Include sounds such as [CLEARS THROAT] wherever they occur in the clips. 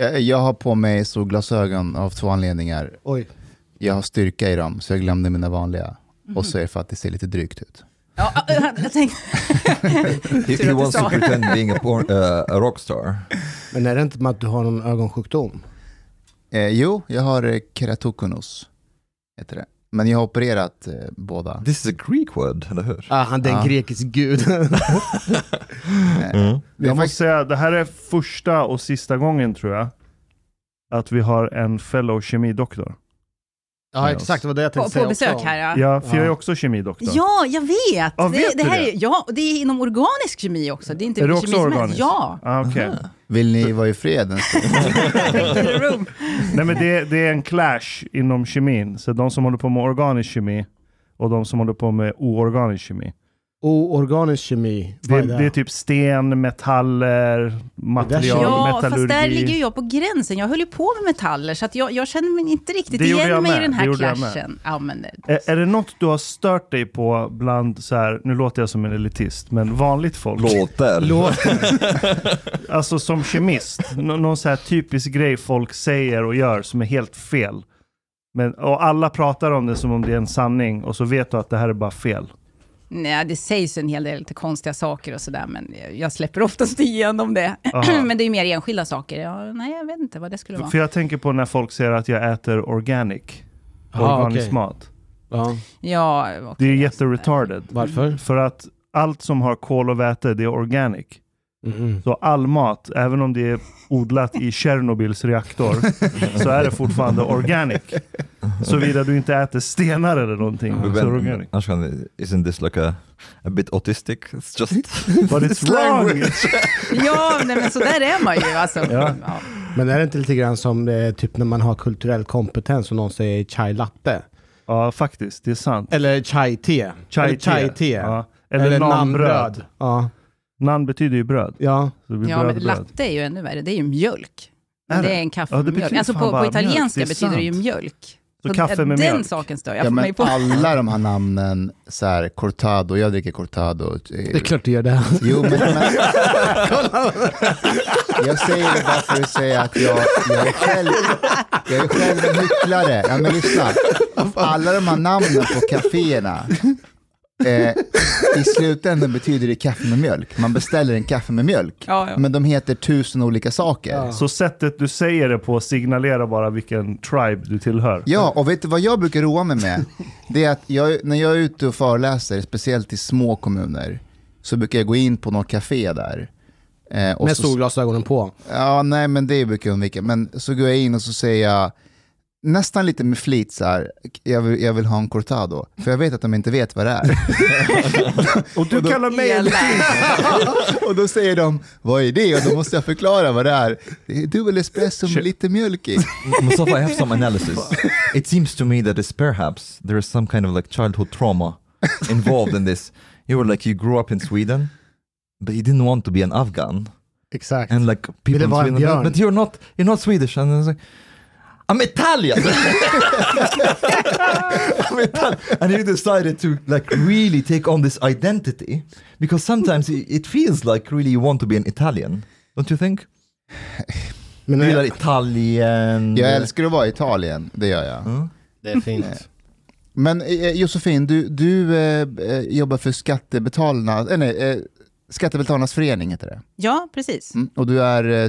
Jag, jag har på mig solglasögon av två anledningar. Oj. Jag har styrka i dem, så jag glömde mina vanliga. Och så är det för att det ser lite drygt ut. Ja, jag tänkte, [LAUGHS] He, he wants to pretend being a, porn, uh, a rockstar. Men är det inte med att du har någon ögonsjukdom? Eh, jo, jag har eh, keratokonus, heter det. Men jag har opererat eh, båda. This is a Greek word, eller hur? Ah, han är en grekisk gud. [LAUGHS] Mm. Jag måste säga, det här är första och sista gången tror jag, att vi har en fellow kemidoktor. Ja, exakt. Det var det jag på, tänkte på säga besök också. här ja. Ja, för jag är också kemidoktor. Ja, jag vet! Ja, det, vet det du här det? är, ja, och det är inom organisk kemi också. Det är inte Är du också kemi organisk? Ja! Ah, okej. vill ni vara i fred. [LAUGHS] Nej men det, det är en clash inom kemin. Så de som håller på med organisk kemi och de som håller på med oorganisk kemi. Oorganisk kemi. Det, är- det är typ sten, metaller, material, Ja, fast metallurgi. där ligger ju jag på gränsen. Jag höll ju på med metaller, så att jag, jag känner mig inte riktigt Det igen jag mig i den Det här clashen. Ja, men, Är, är det något du har stört dig på bland så här, nu låter jag som en elitist, men vanligt folk? Låter. [LAUGHS] Alltså som kemist, nå- någon så här typisk grej folk säger och gör som är helt fel. Men, och alla pratar om det som om det är en sanning och så vet du att det här är bara fel. Nej, det sägs en hel del lite konstiga saker och sådär, men jag- släpper oftast igenom det. [CLEARS THROAT] Men det är ju mer enskilda saker. Ja, nej, jag vet inte vad det skulle vara. För jag tänker på när folk säger att jag äter organic. Organisk okej. mat. Ja. Ja, Det är jätteretarded. Varför? För att allt som har kol och väte, det är organic. Mhm. Så all mat, även om det är odlat i Tjernobyls reaktor, så är det fortfarande organic. Såvida du inte äter stenar eller någonting. Så är det organic. Ashkan, isn't this like a, a bit autistic? It's just... [LAUGHS] But it's wrong! [LAUGHS] Ja, nej, men så där är man ju. Alltså. Ja. Ja. Men är det inte lite grann som det, typ när man har kulturell kompetens och någon säger chai latte? Ja, faktiskt. Det är sant. Eller chai te? Chai Eller chai te? Ja. Eller, nanbröd. Ja. Nan betyder ju bröd. ja. Så det blir Ja, men bröd, bröd. latte är ju ännu värre. Det är ju mjölk. Är det? det? är en kaffe Ja, det med mjölk. betyder Alltså på, på italienska Det betyder det ju mjölk. Så kaffe med den mjölk. saken stör jag Ja, mig på. alla de här namnen, så här, cortado, jag dricker cortado. Det är klart du gör det. Jo, men, men [LAUGHS] jag säger det bara för att säga att jag, jag, är, själv, jag är själv en hycklare. Ja, men lyssna. Alla de här namnen på kaféerna, eh, i slutändan betyder det kaffe med mjölk. Man beställer en kaffe med mjölk, Ja, ja. men de heter tusen olika saker. Ja. Ja. Så sättet du säger det på signalerar bara vilken tribe du tillhör. och vet du vad jag brukar roa mig med? Det är att jag, när jag är ute och föreläser, speciellt i små kommuner, så brukar jag gå in på något café där. Eh, och Med så- solglasögonen på. Ja, nej men det brukar jag undvika. Men så går jag in och så säger jag nästan lite med flit så här, jag vill, jag vill ha en cortado. För jag vet att de inte vet vad det är. [LAUGHS] Och du kallar mig en [LAUGHS] och då säger de, vad är det? Och då måste jag förklara vad det är. Det är dubbel espresso med lite mjölk i. [LAUGHS] Mustafa, I have some analysis. It seems to me that it's perhaps there is some kind of like childhood trauma involved in this. You were like you grew up in Sweden, but you didn't want to be an Afghan, Exakt. and like people in Sweden, but you're not, you're not Swedish, and it's like. I'm Italian. [LAUGHS] I'm Italian. And you decided to like really take on this identity because sometimes it, feels like really you want to be an Italian, don't you think? Men Du gillar det, Italien. Jag älskar att vara i Italien, det gör jag. Mm. det är fint. Men eh, Josefin, du, du eh, eh, jobbar för Skattebetalarna, eh, nej, eh, Skattebetalarnas förening heter det. Ja, precis. Mm. Och du är eh,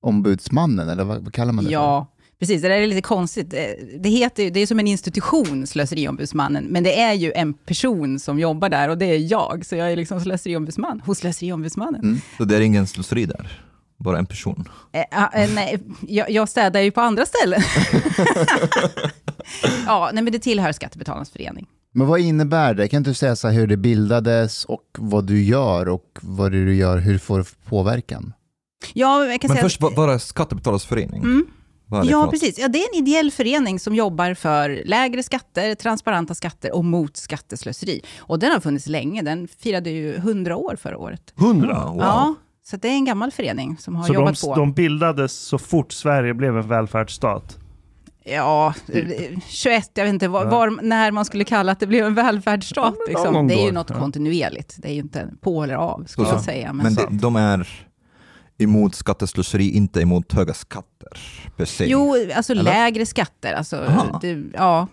slöseriombudsmannen, eller vad, vad kallar man det för? Ja, precis. Det där är lite konstigt. Eh, Det, heter, det är som en institution, Slöseriombudsmannen, men det är ju en person som jobbar där och det är jag. Så jag är liksom slöseriombudsman hos Slöseriombudsmannen. Mm. Så det är ingen slöseri där? Bara en person? Ah, eh, nej, jag, jag städar ju på andra ställen. [LAUGHS] ja, nej, men det tillhör Skattebetalarnas förening. Men vad innebär det? Kan du säga så hur det bildades och vad du gör och vad det du gör, hur det får påverkan? Ja, jag kan Men säga först, vad är Skattebetalarnas förening? Mm. Ja, precis. Ja, det är en ideell förening som jobbar för lägre skatter, transparenta skatter och mot skatteslöseri. Och den har funnits länge. Den firade ju 100 år förra året. Hundra? Ja, wow. Ja, så det är en gammal förening som har Så de, jobbat på. de bildades så fort Sverige blev en välfärdsstat? Ja, eh, 21, jag vet inte var, var, när man skulle kalla att det blev en välfärdsstat. Ja, liksom. Det är ju något kontinuerligt. Det är ju inte på eller av, skulle Så- jag säga. Men, Men det, de är emot skatteslöseri, inte emot höga skatter per se. Jo, alltså Eller? lägre skatter. Alltså, det, ja,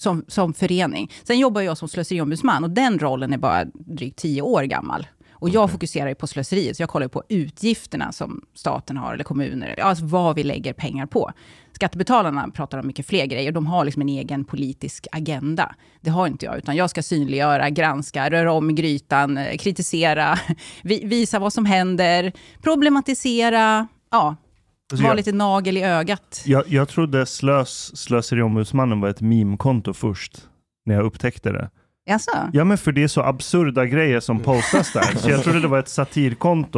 som, som förening. Sen jobbar jag som slöseriombudsman och den rollen är bara drygt tio år gammal. Och jag fokuserar ju på slöseriet, så jag kollar på utgifterna som staten har, eller kommuner, alltså vad vi lägger pengar på. Skattebetalarna pratar om mycket fler grejer, de har liksom en egen politisk agenda. Det har inte jag, utan jag ska synliggöra, granska, röra om i grytan, eh, kritisera, [LAUGHS] vi- visa vad som händer, problematisera, ja, Alltså, vara jag, lite nagel i ögat. jag, jag trodde slös, Slöseriombudsmannen var ett meme-konto först, när jag upptäckte det. Jaså? Ja, men för det är så absurda grejer som postas där. Så jag trodde det var ett satirkonto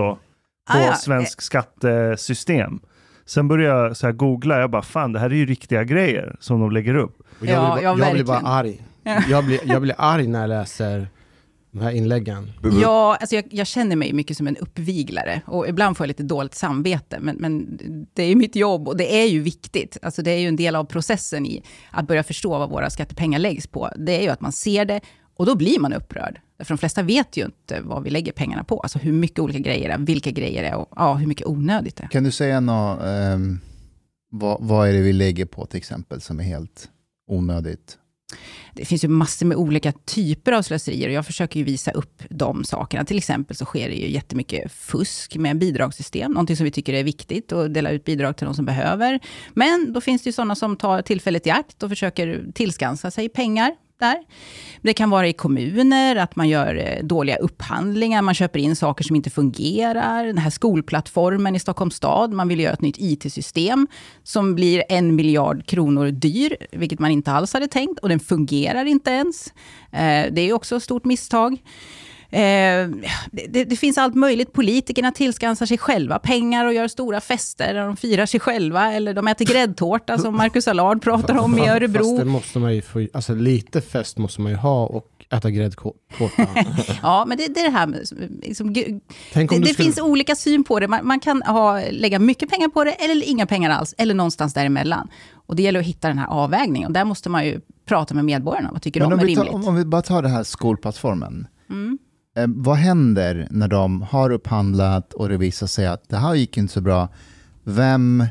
på Ah, ja. svensk skattesystem. Sen började jag så här googla, jag bara fan det här är ju riktiga grejer som de lägger upp. Och jag, Ja, blir, ja, bara, jag blir bara arg. Jag blir, jag blir arg när jag läser de här inläggen. Ja, alltså jag, jag känner mig mycket som en uppviglare och ibland får jag lite dåligt samvete, men, men det är ju mitt jobb och det är ju viktigt. Alltså det är ju en del av processen i att börja förstå vad våra skattepengar läggs på. Det är ju att man ser det och då blir man upprörd. För de flesta vet ju inte vad vi lägger pengarna på, alltså hur mycket olika grejer det är, vilka grejer det är och ja, hur mycket onödigt det är. Kan du säga något, ehm, vad, vad är det vi lägger på till exempel som är helt onödigt? Det finns ju massor med olika typer av slöserier och jag försöker ju visa upp de sakerna. Till exempel så sker det ju jättemycket fusk med bidragssystem, någonting som vi tycker är viktigt att dela ut bidrag till de som behöver. Men då finns det ju sådana som tar tillfället i akt och försöker tillskansa sig pengar där. Det kan vara i kommuner, att man gör eh, dåliga upphandlingar, man köper in saker som inte fungerar. Den här skolplattformen i Stockholms stad, man vill göra ett nytt IT-system som blir en miljard kronor dyr, vilket man inte alls hade tänkt, och den fungerar inte ens. Eh, det är också ett stort misstag. Eh, det, det, finns allt möjligt. Politikerna tillskansar sig själva pengar och gör stora fester där de firar sig själva. Eller de äter gräddtårta som Marcus Allard pratar om i Fast det Örebro. måste man ju få, alltså lite fest måste man ju ha och äta gräddtårta. [LAUGHS] Ja, men det, det är det här med... Liksom, det skulle, finns olika syn på det. Man, man kan ha, lägga mycket pengar på det eller inga pengar alls. Eller någonstans däremellan. Och det gäller att hitta den här avvägningen. Och där måste man ju prata med medborgarna. Vad tycker Men de om är vi, tar, rimligt? om, om vi bara tar den här skolplattformen. Mm. Eh, vad händer när de har upphandlat och det visar sig att det här gick inte så bra? Vem,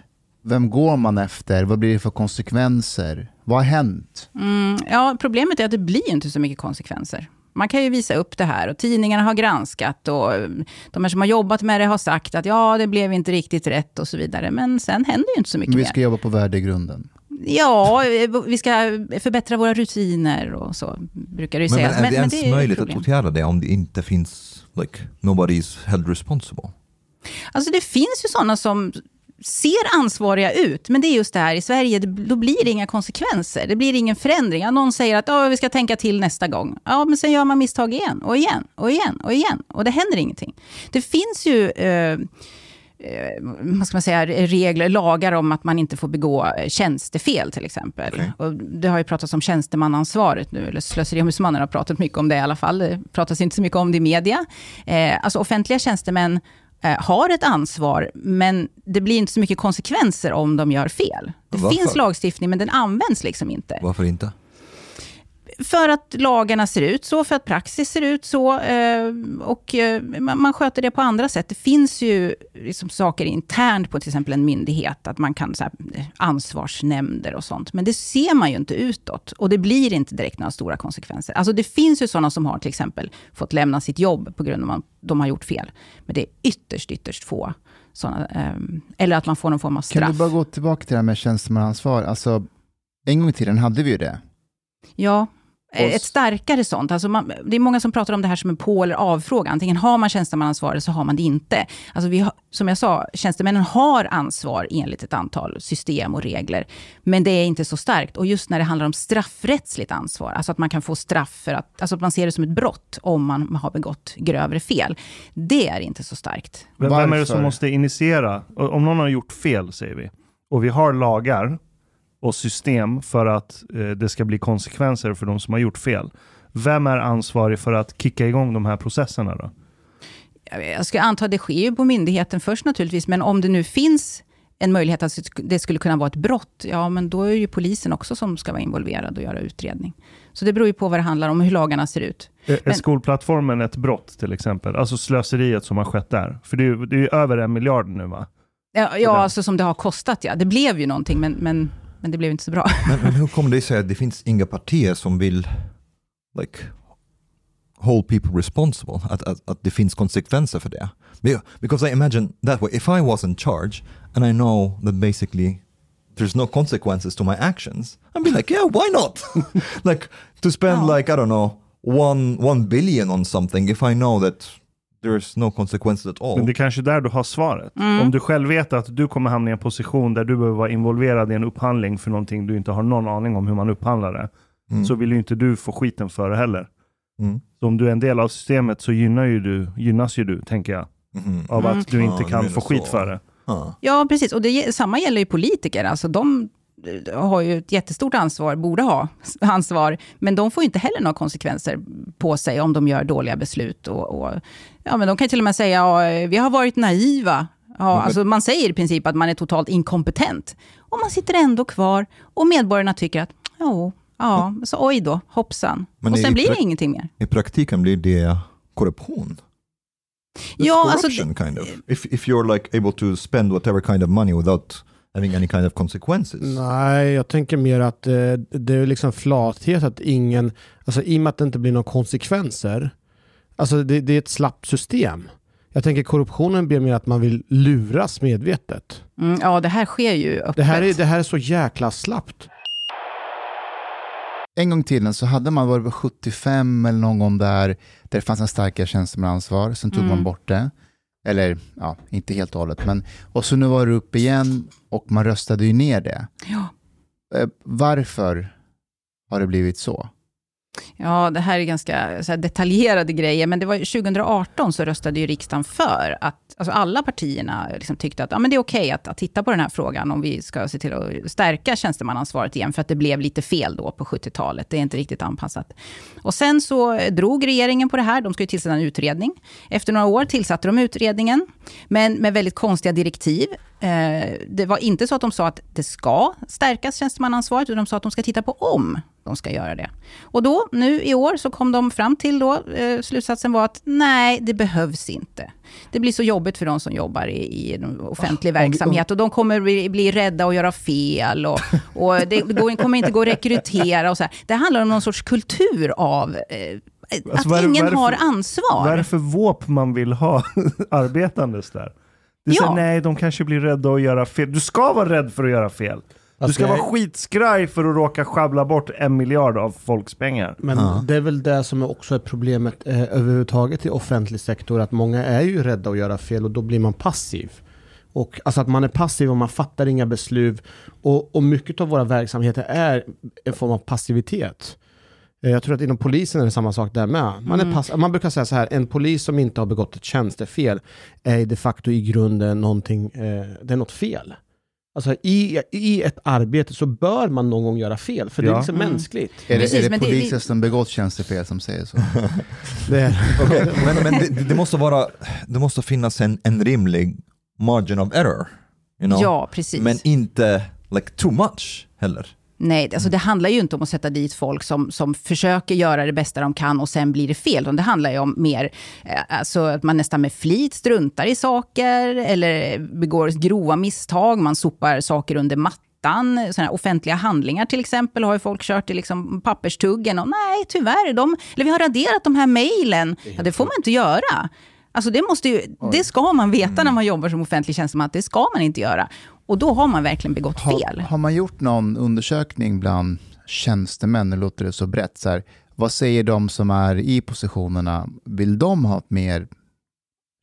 vem går man efter? Vad blir det för konsekvenser? Vad har hänt? Mm, ja, problemet är att det blir inte så mycket konsekvenser. Man kan ju visa upp det här och tidningarna har granskat och eh, de som har jobbat med det har sagt att ja, det blev inte riktigt rätt och så vidare. Men sen händer ju inte så mycket Vi mer. ska jobba på värdegrunden. Ja, vi ska förbättra våra rutiner och så brukar det ju Men, men sägas. är det ens är möjligt att åtgärda det om det inte finns, like, nobody is held responsible? Alltså det finns ju sådana som ser ansvariga ut, men det är just det här i Sverige, då blir det inga konsekvenser. Det blir ingen förändring. Någon säger att "Ja, vi ska tänka till nästa gång. Ja, men sen gör man misstag igen och igen och igen och igen och det händer ingenting. Det finns ju eh, vad ska man säga, regler, lagar om att man inte får begå eh, tjänstefel till exempel. Okej. Och det har ju pratats om tjänstemannaansvaret nu, eller Slöseriombudsmannen har pratat mycket om det i alla fall. Det pratas inte så mycket om det i media. Eh, alltså offentliga tjänstemän eh, har ett ansvar, men det blir inte så mycket konsekvenser om de gör fel. Det Varför? finns lagstiftning, men den används liksom inte. Varför inte? För att lagarna ser ut så, för att praxis ser ut så. Eh, och eh, man, sköter det på andra sätt. Det finns ju liksom saker internt på till exempel en myndighet, att man kan så här, eh, ansvarsnämnder och sånt. Men det ser man ju inte utåt. Och det blir inte direkt några stora konsekvenser. Alltså det finns ju sådana som har till exempel fått lämna sitt jobb på grund av att de har gjort fel. Men det är ytterst, ytterst få sådana. Eh, eller att man får någon form av straff. Kan du bara gå tillbaka till det här med tjänstemannaansvar? Alltså, en gång i tiden hade vi ju det. Ja, ett starkare sånt. Alltså man, det är många som pratar om det här som en på eller avfråga. Antingen har man tjänstemannaansvar eller så har man det inte. Alltså vi har, som jag sa, tjänstemännen har ansvar enligt ett antal system och regler. Men det är inte så starkt. Och just när det handlar om straffrättsligt ansvar, alltså att man kan få straff för att, alltså att man ser det som ett brott om man har begått grövre fel. Det är inte så starkt. Vem, vem är det som måste initiera? Om någon har gjort fel, säger vi, och vi har lagar och system för att eh, det ska bli konsekvenser för de som har gjort fel. Vem är ansvarig för att kicka igång de här processerna då? jag ska anta att det sker ju på myndigheten först naturligtvis, men om det nu finns en möjlighet att det skulle kunna vara ett brott, ja men då är ju polisen också som ska vara involverad och göra utredning. Så det beror ju på vad det handlar om och hur lagarna ser ut. Är, Men- skolplattformen ett brott till exempel? Alltså slöseriet som har skett där? För det är ju det är ju över en miljard nu va? Ja, ja alltså som det har kostat ja. Det blev ju någonting, men, men, men det blev inte så bra. Men, men hur kommer det sig att det finns inga partier som vill like, hold people responsible? Att, att, att det finns konsekvenser för det? Be- Because I imagine that way, if I was in charge and I know that basically there's no consequences to my actions, I'd be like, yeah, why not? [LAUGHS] like to spend Ja. like, I don't know, one, one billion on something if I know that there's no consequences at all. Men det är kanske är där du har svaret. Mm. Om du själv vet att du kommer hamna i en position där du behöver vara involverad i en upphandling för någonting du inte har någon aning om hur man upphandlar det, Mm. så vill ju inte du få skiten för det heller. Mm. Så om du är en del av systemet så gynnar ju du, gynnas ju du, tänker jag, Mhm. av Mm. att du inte Ja, du kan få skit så. för det. Ah. Ja, precis. Och det, samma gäller ju politiker. Alltså de har ju ett jättestort ansvar, borde ha ansvar, men de får ju inte heller några konsekvenser på sig om de gör dåliga beslut. Och, och, ja, men de kan till och med säga ja, vi har varit naiva. Ja, alltså man säger i princip att man är totalt inkompetent. Och man sitter ändå kvar och medborgarna tycker att jo, ja, så oj då, hoppsan. Men och sen blir det ingenting mer. I praktiken blir det korruption. That's Ja, alltså corruption kind of. If, if you're like able to spend whatever kind of money without having any kind of consequences. Nej, jag tänker mer att eh, det är liksom flathet att ingen, alltså i och med att det inte blir några konsekvenser, alltså det, det är ett slappt system. Jag tänker korruptionen blir mer att man vill luras medvetet. Mm, ja, det här sker ju öppet. Det här är, det här är så jäkla slappt. En gång tiden så hade man varit på 75 eller någon gång där, där det fanns en starkare tjänstemannaansvar, sen tog Mm. man bort det. Eller, ja, inte helt och hållet, men och så nu var det upp igen och man röstade ju ner det. Ja. Eh, Varför har det blivit så? Ja, det här är ganska så här, detaljerade grejer, men det var 2018 så röstade ju riksdagen för att alltså alla partierna liksom tyckte att ja, men det är okej att, att titta på den här frågan om vi ska se till att stärka tjänstemannaansvaret igen, för att det blev lite fel då på 70-talet. Det är inte riktigt anpassat. Och sen så drog regeringen på det här. De ska ju tillsätta en utredning. Efter några år tillsatte de utredningen, men med väldigt konstiga direktiv. Eh, det var inte så att de sa att det ska stärkas tjänstemannaansvaret, utan de sa att de ska titta på om de ska göra det. Och då, nu i år, så kom de fram till då, eh, slutsatsen var att nej, det behövs inte. Det blir så jobbigt för de som jobbar i, i en offentlig vi- verksamhet och de kommer bli, bli rädda och göra fel och, [LAUGHS] och det går, kommer inte gå att rekrytera och så här. Det handlar om någon sorts kultur av eh, Alltså, att är det- ingen det har ansvar. Vad är det för våp man vill ha [LAUGHS] arbetandes där? Det är så Ja. här, nej, de kanske blir rädda att göra fel. Du ska vara rädd för att göra fel. Du ska jag- vara skitskraj för att råka schabbla bort en miljard av folks pengar. Men Ja. det är väl det som också är problemet eh, överhuvudtaget i offentlig sektor, att många är ju rädda att göra fel och då blir man passiv. Och, alltså att man är passiv och man fattar inga beslut. Och, och mycket av våra verksamheter är en form av passivitet. Eh, Jag tror att inom polisen är det samma sak där med. Man, är Mm. pass- man brukar säga så här, en polis som inte har begått ett tjänstefel är de facto i grunden någonting, eh, det är något fel. Alltså i, i ett arbete så bör man någon gång göra fel, för det är Ja. liksom Mm. mänskligt. Är det, Precis, är det men det- som begått tjänstefel som säger så? [LAUGHS] Det är, [LAUGHS] Okej, men men det, det, måste vara, det måste finnas en, en rimlig margin of error. You know? Ja, precis. Men inte like too much heller. Nej, alltså Mm. det handlar ju inte om att sätta dit folk som, som försöker göra det bästa de kan och sen blir det fel. Det handlar ju om mer eh, alltså att man nästan med flit struntar i saker eller begår grova misstag. Man sopar saker under mattan. Såna offentliga handlingar till exempel har ju folk kört i liksom papperstuggen. Och nej, tyvärr, de, eller vi har raderat de här mejlen. Ja, det får man inte göra. Alltså det, måste ju, det ska man veta Mm. när man jobbar som offentlig tjänsteman, att det ska man inte göra. Och då har man verkligen begått fel. Har, har man gjort någon undersökning bland tjänstemän, nu låter det så brett, så här, vad säger de som är i positionerna? Vill de ha ett mer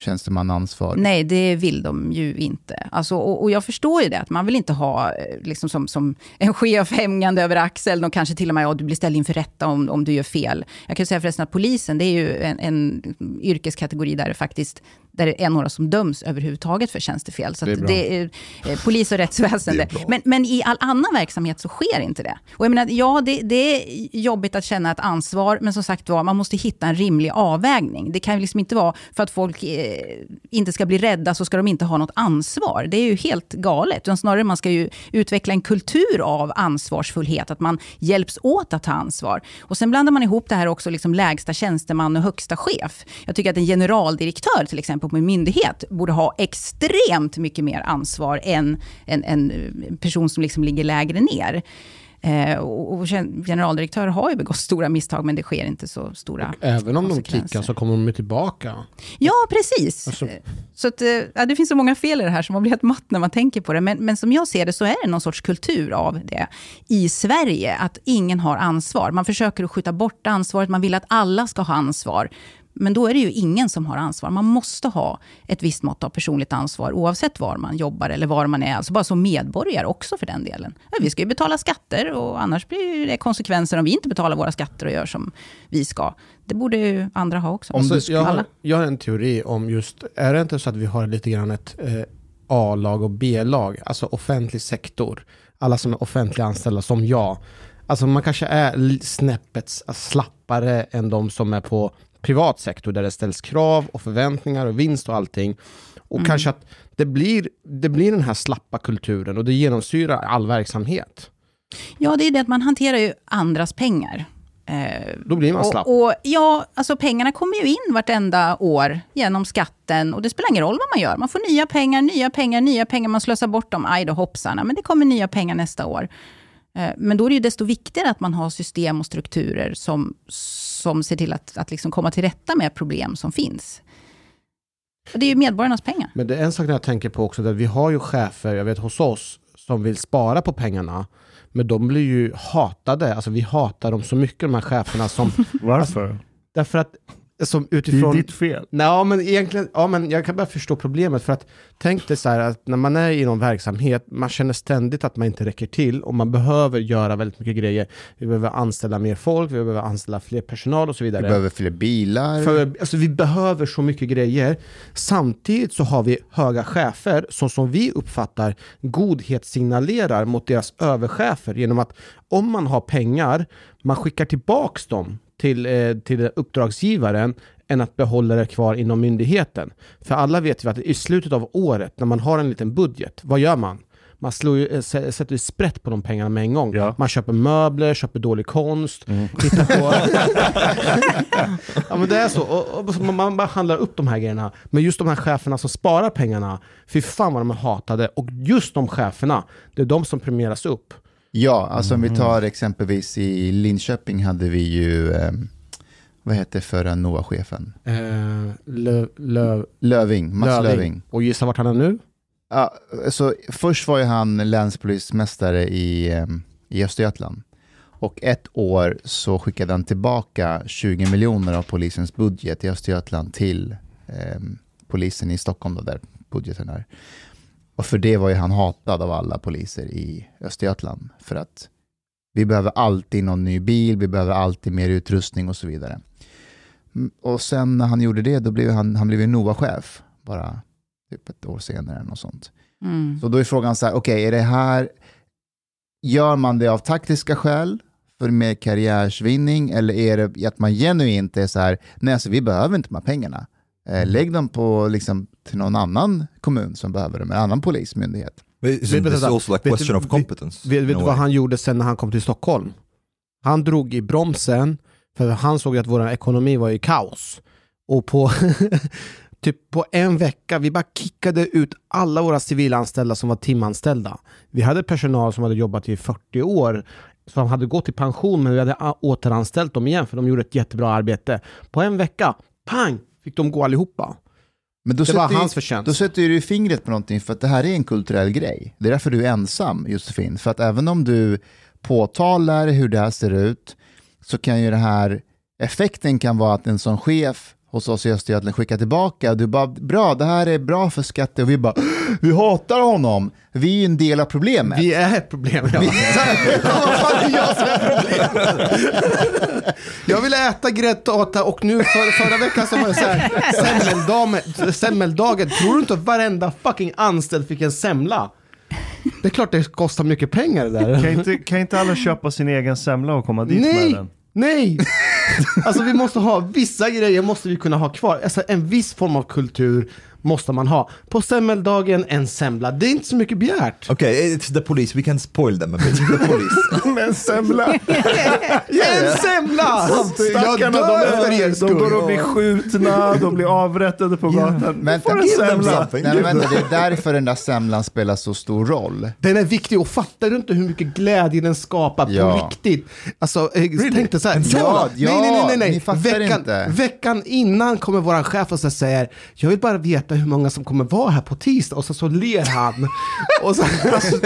tjänstemannaansvar? Nej, det vill de ju inte. Alltså, och, och jag förstår ju det, att man vill inte ha eh, liksom som, som en chef hängande över axeln och kanske till och med att du blir ställd inför rätta om, om du gör fel. Jag kan säga förresten att polisen, det är ju en, en yrkeskategori där det faktiskt där det är några som döms överhuvudtaget för tjänstefel. Så Det är det är eh, polis och rättsväsende. Men, men i all annan verksamhet så sker inte det. Och jag menar, ja, det, det är jobbigt att känna ett ansvar, men som sagt var, man måste hitta en rimlig avvägning. Det kan ju liksom inte vara för att folk eh, inte ska bli rädda så ska de inte ha något ansvar. Det är ju helt galet. Utan snarare man ska ju utveckla en kultur av ansvarsfullhet, att man hjälps åt att ta ansvar. Och sen blandar man ihop det här också, liksom lägsta tjänsteman och högsta chef. Jag tycker att en generaldirektör till exempel på en myndighet borde ha extremt mycket mer ansvar än en, en person som liksom ligger lägre ner. Eh, och och gen- generaldirektörer har ju begått stora misstag, men det sker inte så stora Även om de kickar så kommer de ju tillbaka. Ja, precis. Alltså- Så att, eh, ja, det finns så många fel i det här som man blir helt matt när man tänker på det. Men, men som jag ser det så är det någon sorts kultur av det i Sverige, att ingen har ansvar. Man försöker att skjuta bort ansvaret, man vill att alla ska ha ansvar. Men då är det ju ingen som har ansvar. Man måste ha ett visst mått av personligt ansvar, oavsett var man jobbar eller var man är. Alltså bara som medborgare också för den delen. Vi ska ju betala skatter och annars blir det konsekvenser om vi inte betalar våra skatter och gör som vi ska. Det borde ju andra ha också. Om du Alltså, jag, har, jag har en teori om just, är det inte så att vi har lite grann ett eh, A-lag och B-lag, alltså offentlig sektor, alla som är offentliga anställda som jag. Alltså man kanske är snäppet slappare än de som är på privat sektor där det ställs krav och förväntningar och vinst och allting. Och kanske att det blir, det blir den här slappa kulturen och det genomsyrar all verksamhet. Ja, det är det att man hanterar ju andras pengar. Eh, Då blir man slapp. och, och ja, alltså pengarna kommer ju in vartenda år genom skatten och det spelar ingen roll vad man gör. Man får nya pengar, nya pengar, nya pengar. Man slösar bort dem, aj då hoppsarna, men det kommer nya pengar nästa år. Eh, Men då är det ju desto viktigare att man har system och strukturer som, som ser till att, att liksom komma till rätta med problem som finns. Och det är ju medborgarnas pengar. Men det är en sak jag tänker på också, där vi har ju chefer, jag vet hos oss, som vill spara på pengarna. Men de blir ju hatade, alltså vi hatar dem så mycket de här cheferna som, [LAUGHS] Varför? därför att, som Det är utifrån... ditt fel. Nej, men egentligen, ja men jag kan bara förstå problemet för att tänk dig så här att när man är i någon verksamhet, man känner ständigt att man inte räcker till och man behöver göra väldigt mycket grejer. Vi behöver anställa mer folk, vi behöver anställa fler personal och så vidare. Vi behöver fler bilar. För, alltså, vi behöver så mycket grejer. Samtidigt så har vi höga chefer som, som vi uppfattar godhetssignalerar mot deras överchefer genom att om man har pengar, man skickar tillbaks dem till, eh, till uppdragsgivaren än att behålla det kvar inom myndigheten. För alla vet ju att i slutet av året, när man har en liten budget, vad gör man? Man slår ju, eh, sä- sätter ju sprätt på de pengarna med en gång. Ja. Man köper möbler, köper dålig konst, tittar på... [LAUGHS] ja men det är så. Och, och, man- man bara handlar upp de här grejerna. Men just de här cheferna som sparar pengarna, fy fan vad de är hatade. Och just de cheferna, det är de som premieras upp. Ja, alltså om vi tar exempelvis i Linköping hade vi ju, eh, vad heter förra NOA-chefen? Eh, löv, Löving, Mats Löving. Och gissa vart han är nu? Ja, så först var ju han länspolismästare i, eh, i Östergötland. Och ett år så skickade han tillbaka 20 miljoner av polisens budget i Östergötland till eh, polisen i Stockholm, då, där budgeten är. Och för det var ju han hatad av alla poliser i Östergötland. För att vi behöver alltid någon ny bil, vi behöver alltid mer utrustning och så vidare. Mm, Och sen när han gjorde det, då blev han, han blev NOA-chef, bara typ ett år senare. eller Något sånt. Mm. Så då är frågan så här, okej, är det här, gör man det av taktiska skäl för mer karriärsvinning eller är det att man genuint är så här, nej alltså vi behöver inte de här pengarna. Eh, lägg dem på, liksom, till någon annan kommun som behöver dem, en annan polismyndighet. But du- also like vet question du- of competence? Vet, du vad han gjorde sen när han kom till Stockholm? Han drog i bromsen, för han såg att vår ekonomi var i kaos. Och på, [LAUGHS] typ på en vecka, vi bara kickade ut alla våra civilanställda som var timanställda. Vi hade personal som hade jobbat i 40 år, som hade gått i pension, men vi hade återanställt dem igen, för de gjorde ett jättebra arbete. På en vecka, pang, fick de gå allihopa. Men då Det var hans förtjänst. Då sätter du fingret på någonting, för att det här är en kulturell grej. Det är därför du är ensam, Josefin. För att även om du påtalar hur det här ser ut, så kan ju det här, effekten kan vara att en sån chef hos oss i Östergötland skicka tillbaka. Och du bara, bra, det här är bra för skatter. Och vi bara, vi hatar honom. Vi är ju en del av problemet. Vi är ett problem. Ja. Vad fan är jag som är problemet? Jag ville äta gräddtårta och nu för, förra veckan så var det så här [LAUGHS] semmeldagen, semmeldagen. Tror du inte att varenda fucking anställd fick en semla? Det är klart det kostar mycket pengar det där. Kan inte, kan inte alla köpa sin egen semla och komma dit med Nej! den? Nej! Alltså vi måste ha, vissa grejer måste vi kunna ha kvar. Alltså en viss form av kultur måste man ha. På semmeldagen en semla, det är inte så mycket begärt. Okay, it's the police. We can spoil them a bit. The police. [LAUGHS] Med en semla. [LAUGHS] En semla! Stackarna, dör de, för er de skull. går och blir skjutna, de blir avrättade på gatan. Men Får en semla. Nej, men vänta, det är därför den där semlan spelar så stor roll. Den är viktig och fattar du inte hur mycket glädje den skapar på Ja. riktigt? Alltså, eh, tänk dig så här. Ja, semla. ja, nej, nej, nej, nej. ni fattar veckan, inte. veckan innan kommer våran chef och säger jag vill bara veta hur många som kommer vara här på tisdag och så, så ler han. och så, [LAUGHS] alltså,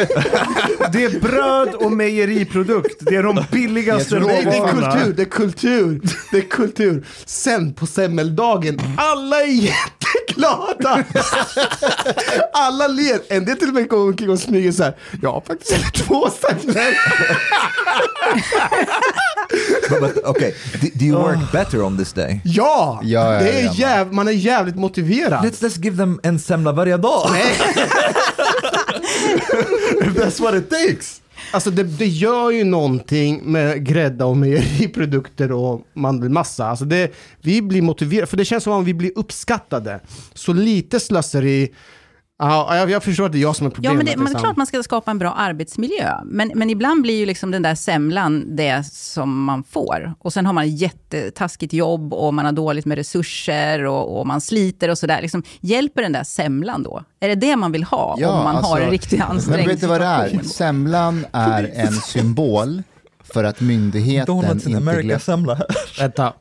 Det är bröd och mejeriprodukt. Det är de billigaste Nej, det är råvarorna. kultur, det är kultur, det är kultur. Sen på semmeldagen, alla är jätteglada. Alla ler. En del till och med går omkring och smyger så här. Jag har faktiskt två but, but, okay, do, do you work better on this day? Ja, Ja, ja, det är jäv, man är jävligt motiverad. Let's let's give them en semla varje dag. [LAUGHS] That's what it takes. Alltså det, det gör ju någonting med grädda och mejeriprodukter och mandelmassa. Alltså det, vi blir motiverade, för det känns som om vi blir uppskattade. Så lite slöseri, ja, jag, jag förstår att det är jag som är Ja, problemet. men det, men det är liksom. klart man ska skapa en bra arbetsmiljö. Men, men ibland blir ju liksom den där semlan det som man får. Och sen har man ett jättetaskigt jobb och man har dåligt med resurser och, och man sliter och sådär. Liksom, hjälper den där semlan då? Är det det man vill ha Ja, om man har alltså, en riktigt Men ansträngd vet du vad det är? Semlan är en symbol för att myndigheten Donuts in inte America glömmer. semla. Vänta.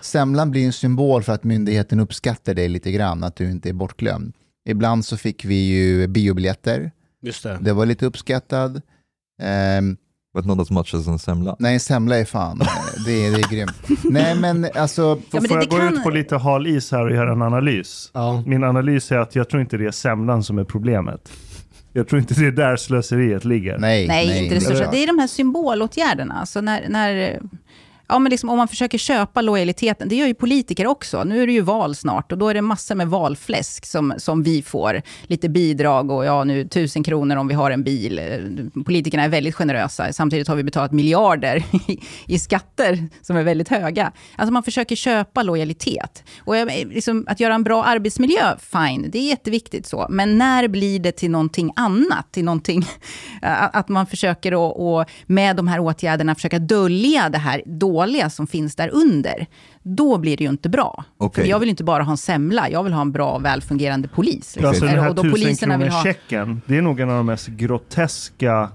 Semlan blir en symbol för att myndigheten uppskattar dig lite grann, att du inte är bortglömd. Ibland så fick vi ju biobiljetter, Just det. det var lite uppskattad. Ehm, But not as much as en semla. nej, en semla är fan, det är, det är grymt. Nej men alltså, Ja, men Får jag det gå kan- ut på lite hal is här och göra en analys? Ja. Min analys är att jag tror inte det är semlan som är problemet. Jag tror inte det är där slöseriet ligger. nej. Nej, inte det. Det är de här symbolåtgärderna. Alltså när, när, ja, men liksom om man försöker köpa lojaliteten, det gör ju politiker också. Nu är det ju val snart och då är det massor med valfläsk som, som vi får. Lite bidrag och ja, nu tusen kronor om vi har en bil. Eh, politikerna är väldigt generösa. Samtidigt har vi betalat miljarder i, [LAUGHS] i skatter som är väldigt höga. Alltså man försöker köpa lojalitet. Och eh, liksom, att göra en bra arbetsmiljö, fine, det är jätteviktigt så. Men när blir det till någonting annat? Till någonting, [LAUGHS] att man försöker att, och med de här åtgärderna försöka dölja det här dåliga som finns där under. Då blir det ju inte bra. Okej. För jag vill inte bara ha en semla, jag vill ha en bra, välfungerande polis. liksom. Alltså den här och då poliserna vill ha... tusenkronorschecken, det är nog en av de mest groteska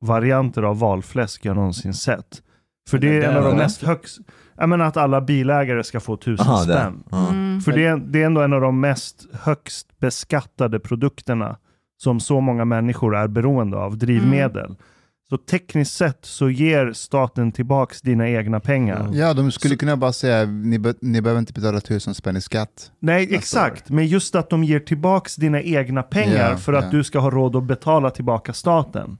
varianter av valfläsk jag någonsin sett. För det är en av de mest högst... Jag menar att alla bilägare ska få tusen Aha, spänn. Mm. För det är, det är ändå en av de mest högst beskattade produkterna som så många människor är beroende av, drivmedel. Mm. Så tekniskt sett så ger staten tillbaks dina egna pengar. Ja, de skulle kunna bara säga, ni, be, ni behöver inte betala tusen spänn i skatt. Nej, exakt. Men just att de ger tillbaks dina egna pengar Ja, för att ja. du ska ha råd att betala tillbaka staten.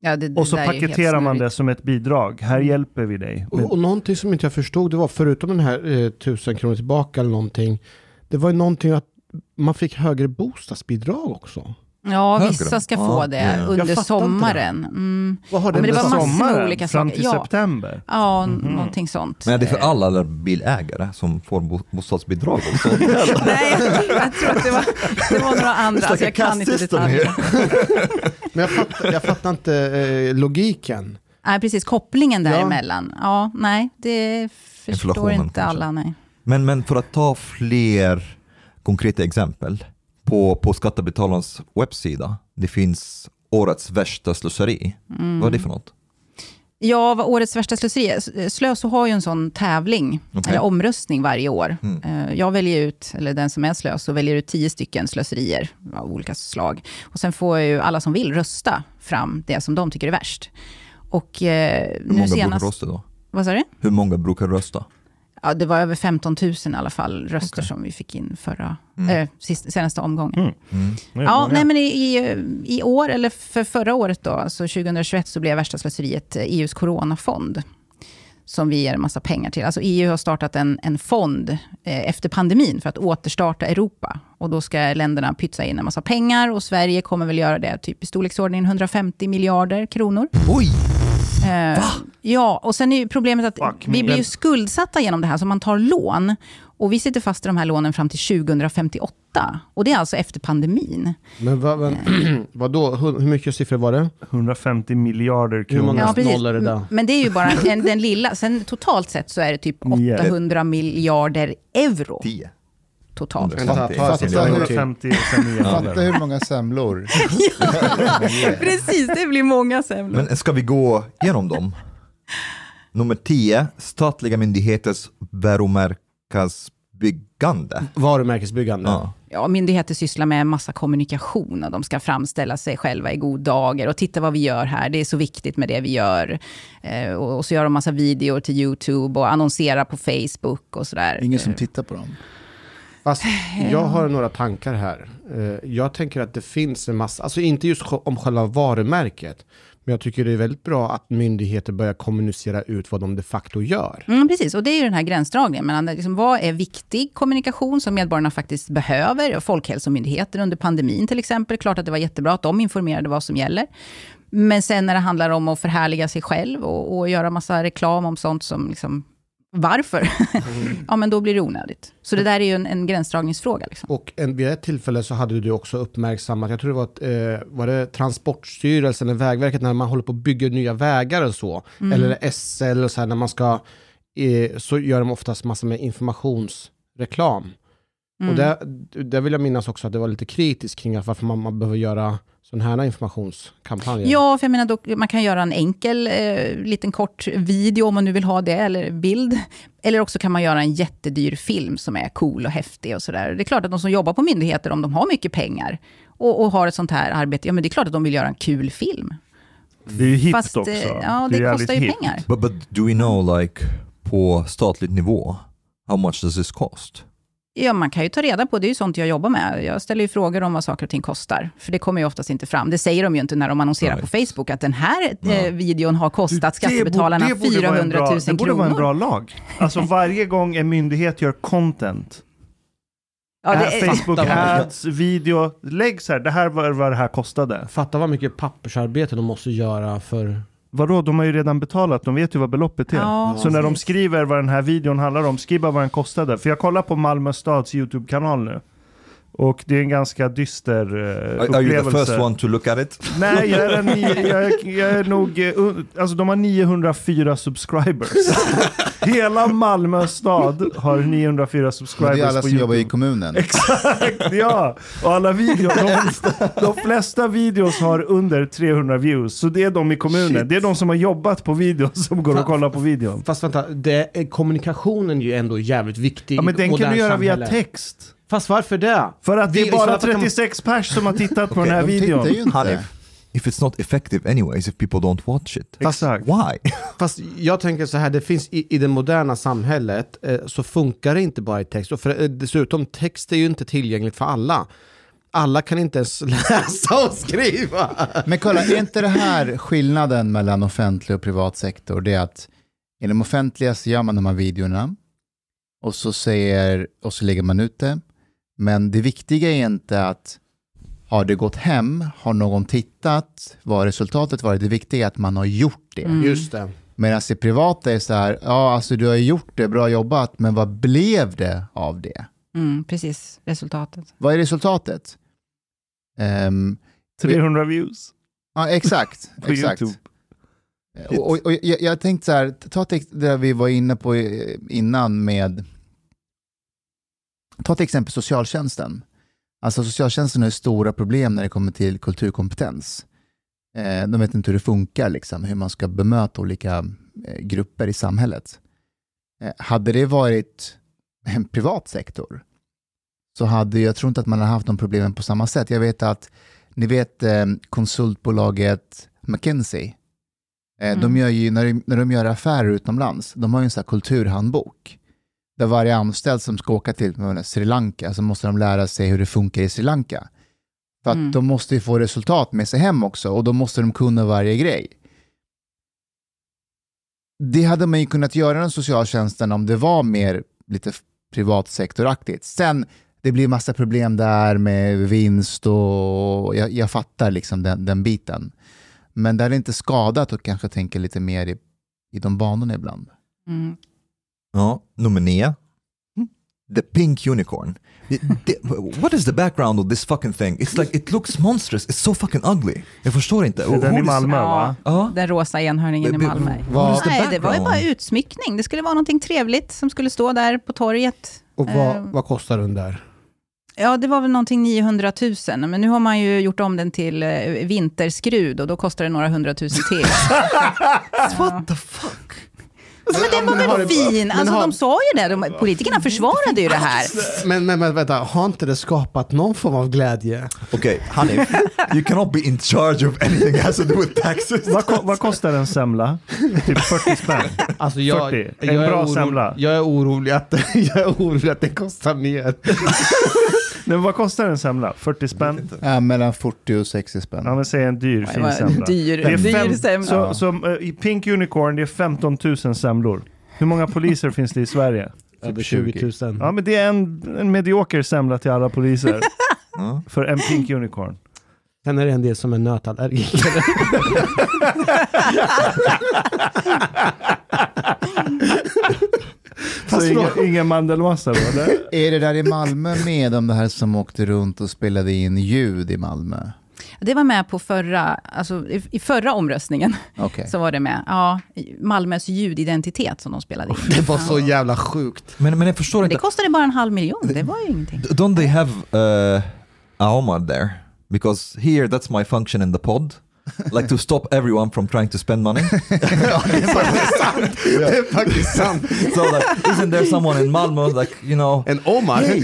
Ja, det, det Och så paketerar man det som ett bidrag. Här hjälper vi dig. Och, och någonting som inte jag förstod, det var förutom den här eh, tusen kronor tillbaka eller någonting. Det var ju någonting att man fick högre bostadsbidrag också. Ja, Högre. vissa ska Ja, få det ja. Under sommaren. Mm. Vad har Ja, det men det var sam- massor med sommaren olika fram saker. till Ja. september. Ja, någonting sånt. Men är det för alla bilägare som får bo- bostadsbidrag också? [LAUGHS] Nej, jag tror att det var, det var några andra. Alltså, jag kan inte detaljerna. [LAUGHS] Men jag fattar, jag fattar inte eh, logiken. Nej, precis. Kopplingen Ja. däremellan. Ja, nej, det förstår inte kanske. alla. Nej. Men, men för att ta fler konkreta exempel. På, på Skattebetalarnas webbsida, det finns årets värsta slöseri. Mm. Vad är det för något? Ja, vad årets värsta slöseri är. Slöso har ju en sån tävling, Okej. eller omröstning varje år. Mm. Eh, Jag väljer ut, eller den som är slös, väljer ut tio stycken slöserier av olika slag. Och sen får ju alla som vill rösta fram det som de tycker är värst. Och eh, Hur många senast... brukar rösta då? Vad sa du? Hur många brukar rösta? Ja, det var över 15 000 i alla fall röster Okej. som vi fick in förra, Mm. eh, sist, senaste omgången. Mm. Mm. Ja, många. nej, men i, i, i år, eller för förra året då, alltså 2021, så blev värsta slöseriet eh, EUs coronafond. Som vi ger en massa pengar till. Alltså EU har startat en, en fond eh, efter pandemin för att återstarta Europa. Och då ska länderna pytsa in en massa pengar och Sverige kommer väl göra det typ i storleksordningen 150 miljarder kronor. Oj! Eh, Ja, och sen är ju problemet att Fuck me. vi blir ju skuldsatta genom det här, så man tar lån. Och vi sitter fast i de här lånen fram till 2058. Och det är alltså efter pandemin. Men vad, vad, [CLEARS THROAT] vadå, hur, hur mycket siffror var det? 150 miljarder Hur kronor. många- Ja, precis. nollor är det där. Men det är ju bara en, den lilla. Sen totalt sett så är det typ Nio. 800 miljarder euro 10. totalt. Vänta, ta, ta, Fattar ta, hur- ta, till. 150 och sen nio Fatta nollor. hur många semlor. [LAUGHS] [LAUGHS] Precis, det blir många semlor. Men ska vi gå igenom dem? Nummer 10, statliga myndigheters varumärkesbyggande. Varumärkesbyggande. Ja. Ja, myndigheter sysslar med en massa kommunikation och de ska framställa sig själva i god dager. Och titta vad vi gör här, det är så viktigt med det vi gör. Eh, och, och så gör de massa videor till YouTube och annonserar på Facebook och sådär. Ingen som tittar på dem. Fast jag har några tankar här. Eh, Jag tänker att det finns en massa, alltså inte just om själva varumärket, men jag tycker det är väldigt bra att myndigheter börjar kommunicera ut vad de de facto gör. Mm, precis, och det är ju den här gränsdragningen mellan liksom, vad är viktig kommunikation som medborgarna faktiskt behöver. Folkhälsomyndigheten under pandemin till exempel, klart att det var jättebra att de informerade vad som gäller. Men sen när det handlar om att förhärliga sig själv och, och göra massa reklam om sånt som liksom, varför? [LAUGHS] ja, men då blir det onödigt. Så det där är ju en, en gränsdragningsfråga. Liksom. Och en, vid ett tillfälle så hade du också uppmärksammat, jag tror det var, ett, eh, var det Transportstyrelsen eller Vägverket när man håller på att bygga nya vägar och så, eller SL och så här när man ska, eh, så gör de oftast massa med informationsreklam. Mm. Och där, där vill jag minnas också att det var lite kritiskt kring varför man, man behöver göra sådana här informationskampanjer. Ja, för jag menar, då, man kan göra en enkel, eh, liten kort video om man nu vill ha det, eller bild. Eller också kan man göra en jättedyr film som är cool och häftig och sådär. Det är klart att de som jobbar på myndigheter, om de har mycket pengar och, och har ett sånt här arbete, ja men det är klart att de vill göra en kul film. Det är ju hippt Fast också. eh, ja, det jävligt kostar ju hippt. pengar. But, but do we know like på statligt nivå, how much does this cost? Ja, man kan ju ta reda på, det är ju sånt jag jobbar med. Jag ställer ju frågor om vad saker och ting kostar. För det kommer ju oftast inte fram. Det säger de ju inte när de annonserar Right. på Facebook, att den här Ja. eh, videon har kostat Det skattebetalarna borde- det borde vara en 400 bra- 000 Det borde vara en kronor. bra lag. Alltså varje gång en myndighet gör content, Ja, det äh, är, Facebook ads, video, lägg så här, det här var vad det här kostade. Fatta vad mycket pappersarbete de måste göra för... Vadå, de har ju redan betalat, de vet ju vad beloppet är. Ja, så när de skriver vad den här videon handlar om, skriv bara vad den kostade. För jag kollar på Malmö stads YouTube-kanal nu. Och det är en ganska dyster uh, Are, are you the first one to look at it? [LAUGHS] Nej, jag är, en, [LAUGHS] jag, jag är nog... eh, un- Alltså de har 904 subscribers. [LAUGHS] Hela Malmö stad har 904 Men subscribers det är alla på som jobbar i YouTube. kommunen. Exakt, ja! Och alla videos, de, de flesta videos har under 300 views. Så det är de i kommunen. Shit. Det är de som har jobbat på videon som går och kollar på videon. Fast vänta, det, är- kommunikationen är ju ändå jävligt viktig Ja men den kan du göra via samhälle. text. Fast varför det? För att det Vi- är bara så att kan man- 36 pers som har tittat på den här de videon. ju inte. Hanif, if it's not effective anyways, if people don't watch it, Exakt. why? [LAUGHS] Fast jag tänker så här, det finns i, i det moderna samhället eh, så funkar det inte bara i text. Och för, eh, dessutom, text är ju inte tillgängligt för alla. Alla kan inte ens [LAUGHS] läsa och skriva. Men kolla, är inte det här skillnaden mellan offentlig och privat sektor? Det är att inom offentliga så gör man de här videorna och så, säger, och så lägger man ut det. Men det viktiga är inte att har det gått hem, har någon tittat, vad har resultatet varit? Det viktiga är att man har gjort det. Mm. Just det. Medan det privata är så här, ja alltså du har gjort det, bra jobbat, men vad blev det av det? mm, precis, resultatet. Vad är resultatet? Ehm, 300 views ja, exakt. [LAUGHS] på exakt. YouTube. Och, och, och jag, jag tänkte så här, ta det vi var inne på innan med, ta till exempel socialtjänsten. Alltså socialtjänsten har stora problem när det kommer till kulturkompetens. Eh, de vet inte hur det funkar, liksom, hur man ska bemöta olika eh, grupper i samhället. Eh, hade det varit en privat sektor så hade jag tror inte att man hade haft de problemen på samma sätt. Jag vet att, ni vet konsultbolaget McKinsey, Eh, De Mm. gör ju, när de, när de gör affärer utomlands, de har ju en sån kulturhandbok. Där varje anställd som ska åka till Sri Lanka så måste de lära sig hur det funkar i Sri Lanka. För att Mm. de måste ju få resultat med sig hem också och då måste de kunna varje grej. Det hade man ju kunnat göra inom socialtjänsten om det var mer lite privatsektoraktigt. Sen, det blir massa problem där med vinst och jag, jag fattar liksom den, den biten. Men det är inte skadat att kanske tänka lite mer i, i de banorna ibland. Mm. Ja, nummer nio. The Pink Unicorn. Det- det- what is the background of this fucking thing? It's like, it looks monstrous, it's so fucking ugly. Jag förstår inte. Är den i is- Malmö va? Ja. Den rosa enhörningen i Malmö. vad- is Nej, det var ju bara utsmyckning. Det skulle vara någonting trevligt som skulle stå där på torget. Och vad, Eh, vad kostar den där? Ja, det var väl någonting 900 000, men nu har man ju gjort om den till eh, vinterskrud och då kostar det några hundratusen till. [LAUGHS] What the fuck? Ja, men den var Men väl fin? men Alltså har- de sa ju det, de, politikerna försvarade ju det här. Men, men, men vänta, har inte det skapat någon form av glädje? Okay, honey, you cannot be in charge of anything has to do with taxes. Vad, ko- vad kostar en semla? Typ 40 spänn. Alltså jag, 40. jag, En är bra orolig, semla. jag är orolig att, [LAUGHS] jag är orolig att det kostar mer. Men vad kostar en semla? 40 spänn? Ja, mellan 40 och 60 spänn. Ja men säg en dyr fin semla. dyr, Det är dyr fem, semla. så, så, eh, I Pink Unicorn det är 15 000 semlor. Hur många poliser finns det i Sverige? [LAUGHS] Över 20 000. Ja men det är en, en medioker semla till alla poliser. [LAUGHS] För en Pink Unicorn. Sen är det en del som är nötallergiker. [LAUGHS] Så inga, ingen mandelmassa då eller? [LAUGHS] Är det där i Malmö med de här som åkte runt och spelade in ljud i Malmö? Det var med på förra, alltså i, i förra omröstningen. Okej. Så var det med. Ja, Malmös ljudidentitet som de spelade in. [LAUGHS] Det var så jävla sjukt. Men, men jag förstår Men det inte. kostade bara en halv miljon, det var ju ingenting. Don't they have uh, Aomar there? Because here that's my function in the pod. Like to stop everyone from trying to spend money. [LAUGHS] Det är faktiskt sant. so like, isn't there someone in Malmö like you know? En Omar? Hey,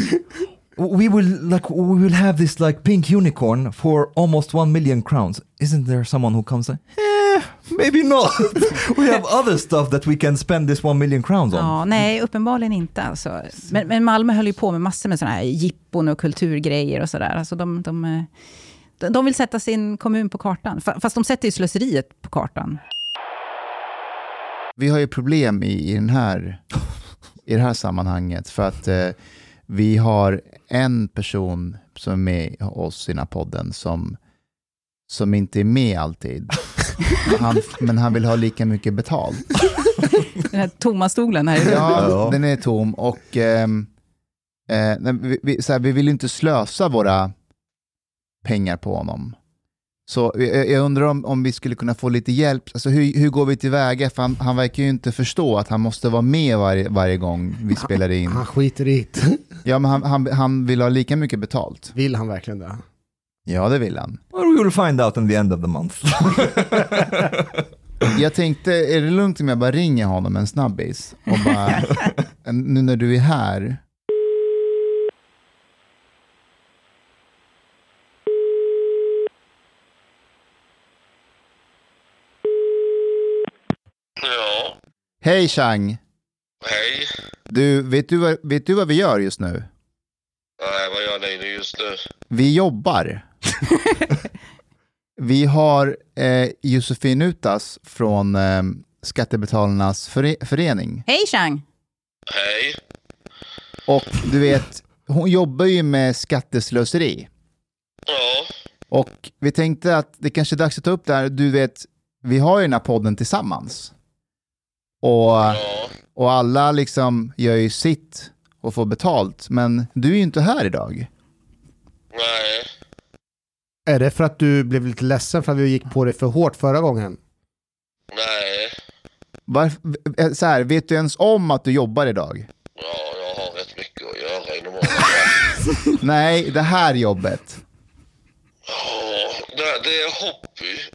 we will like we will have this like pink unicorn for almost one million crowns. Isn't there someone who comes like, eh, maybe not. [LAUGHS] we have other stuff that we can spend this one million crowns on. Ja, nej, uppenbarligen inte. Alltså. Men, men Malmö höll ju på med massor med sådana här jippon och kulturgrejer och sådär. Alltså de, de, eh, de, vill sätta sin kommun på kartan. Fa- Fast de sätter ju slöseriet på kartan. Vi har ju problem i, i, den här, i det här sammanhanget för att eh, vi har en person som är med oss i den här podden som, som inte är med alltid. Han, men han vill ha lika mycket betalt. Den här tomma stolen här i. Ja, den är tom och ehm, eh, nej, vi, vi, så här, vi vill inte slösa våra pengar på honom. Så jag, jag undrar om, om vi skulle kunna få lite hjälp. Alltså, hur, hur går vi tillväga? För han, han verkar ju inte förstå att han måste vara med varje, varje gång vi spelar in. Han skiter i det. [LAUGHS] Ja, men han, han, han vill ha lika mycket betalt. Vill han verkligen det? Ja, det vill han. Well, we will find out in the end of the month. [LAUGHS] Jag tänkte, är det lugnt om jag bara ringer honom en snabbis? Och bara, [LAUGHS] nu när du är här. Ja, Hej Chang! hej. Du, vet du, vad, vet du vad vi gör just nu? Nej, vad gör ni nu just nu? Vi jobbar. [LAUGHS] vi har eh, Josefin Utas från eh, Skattebetalarnas före- förening. Hej Chang! Hej. Och du vet, hon jobbar ju med skatteslöseri. Ja, Och vi tänkte att det kanske är dags att ta upp det här. Du vet, vi har ju den här podden tillsammans. Och, och alla liksom gör ju sitt och får betalt. Men du är ju inte här idag. Nej. Är det för att du blev lite ledsen för att vi gick på det för hårt förra gången? Nej. Varför, eh, så här, vet du ens om att du jobbar idag? Ja, jag har rätt mycket att göra i normala fall. Nej, det här jobbet. Ja, det, det är hobby.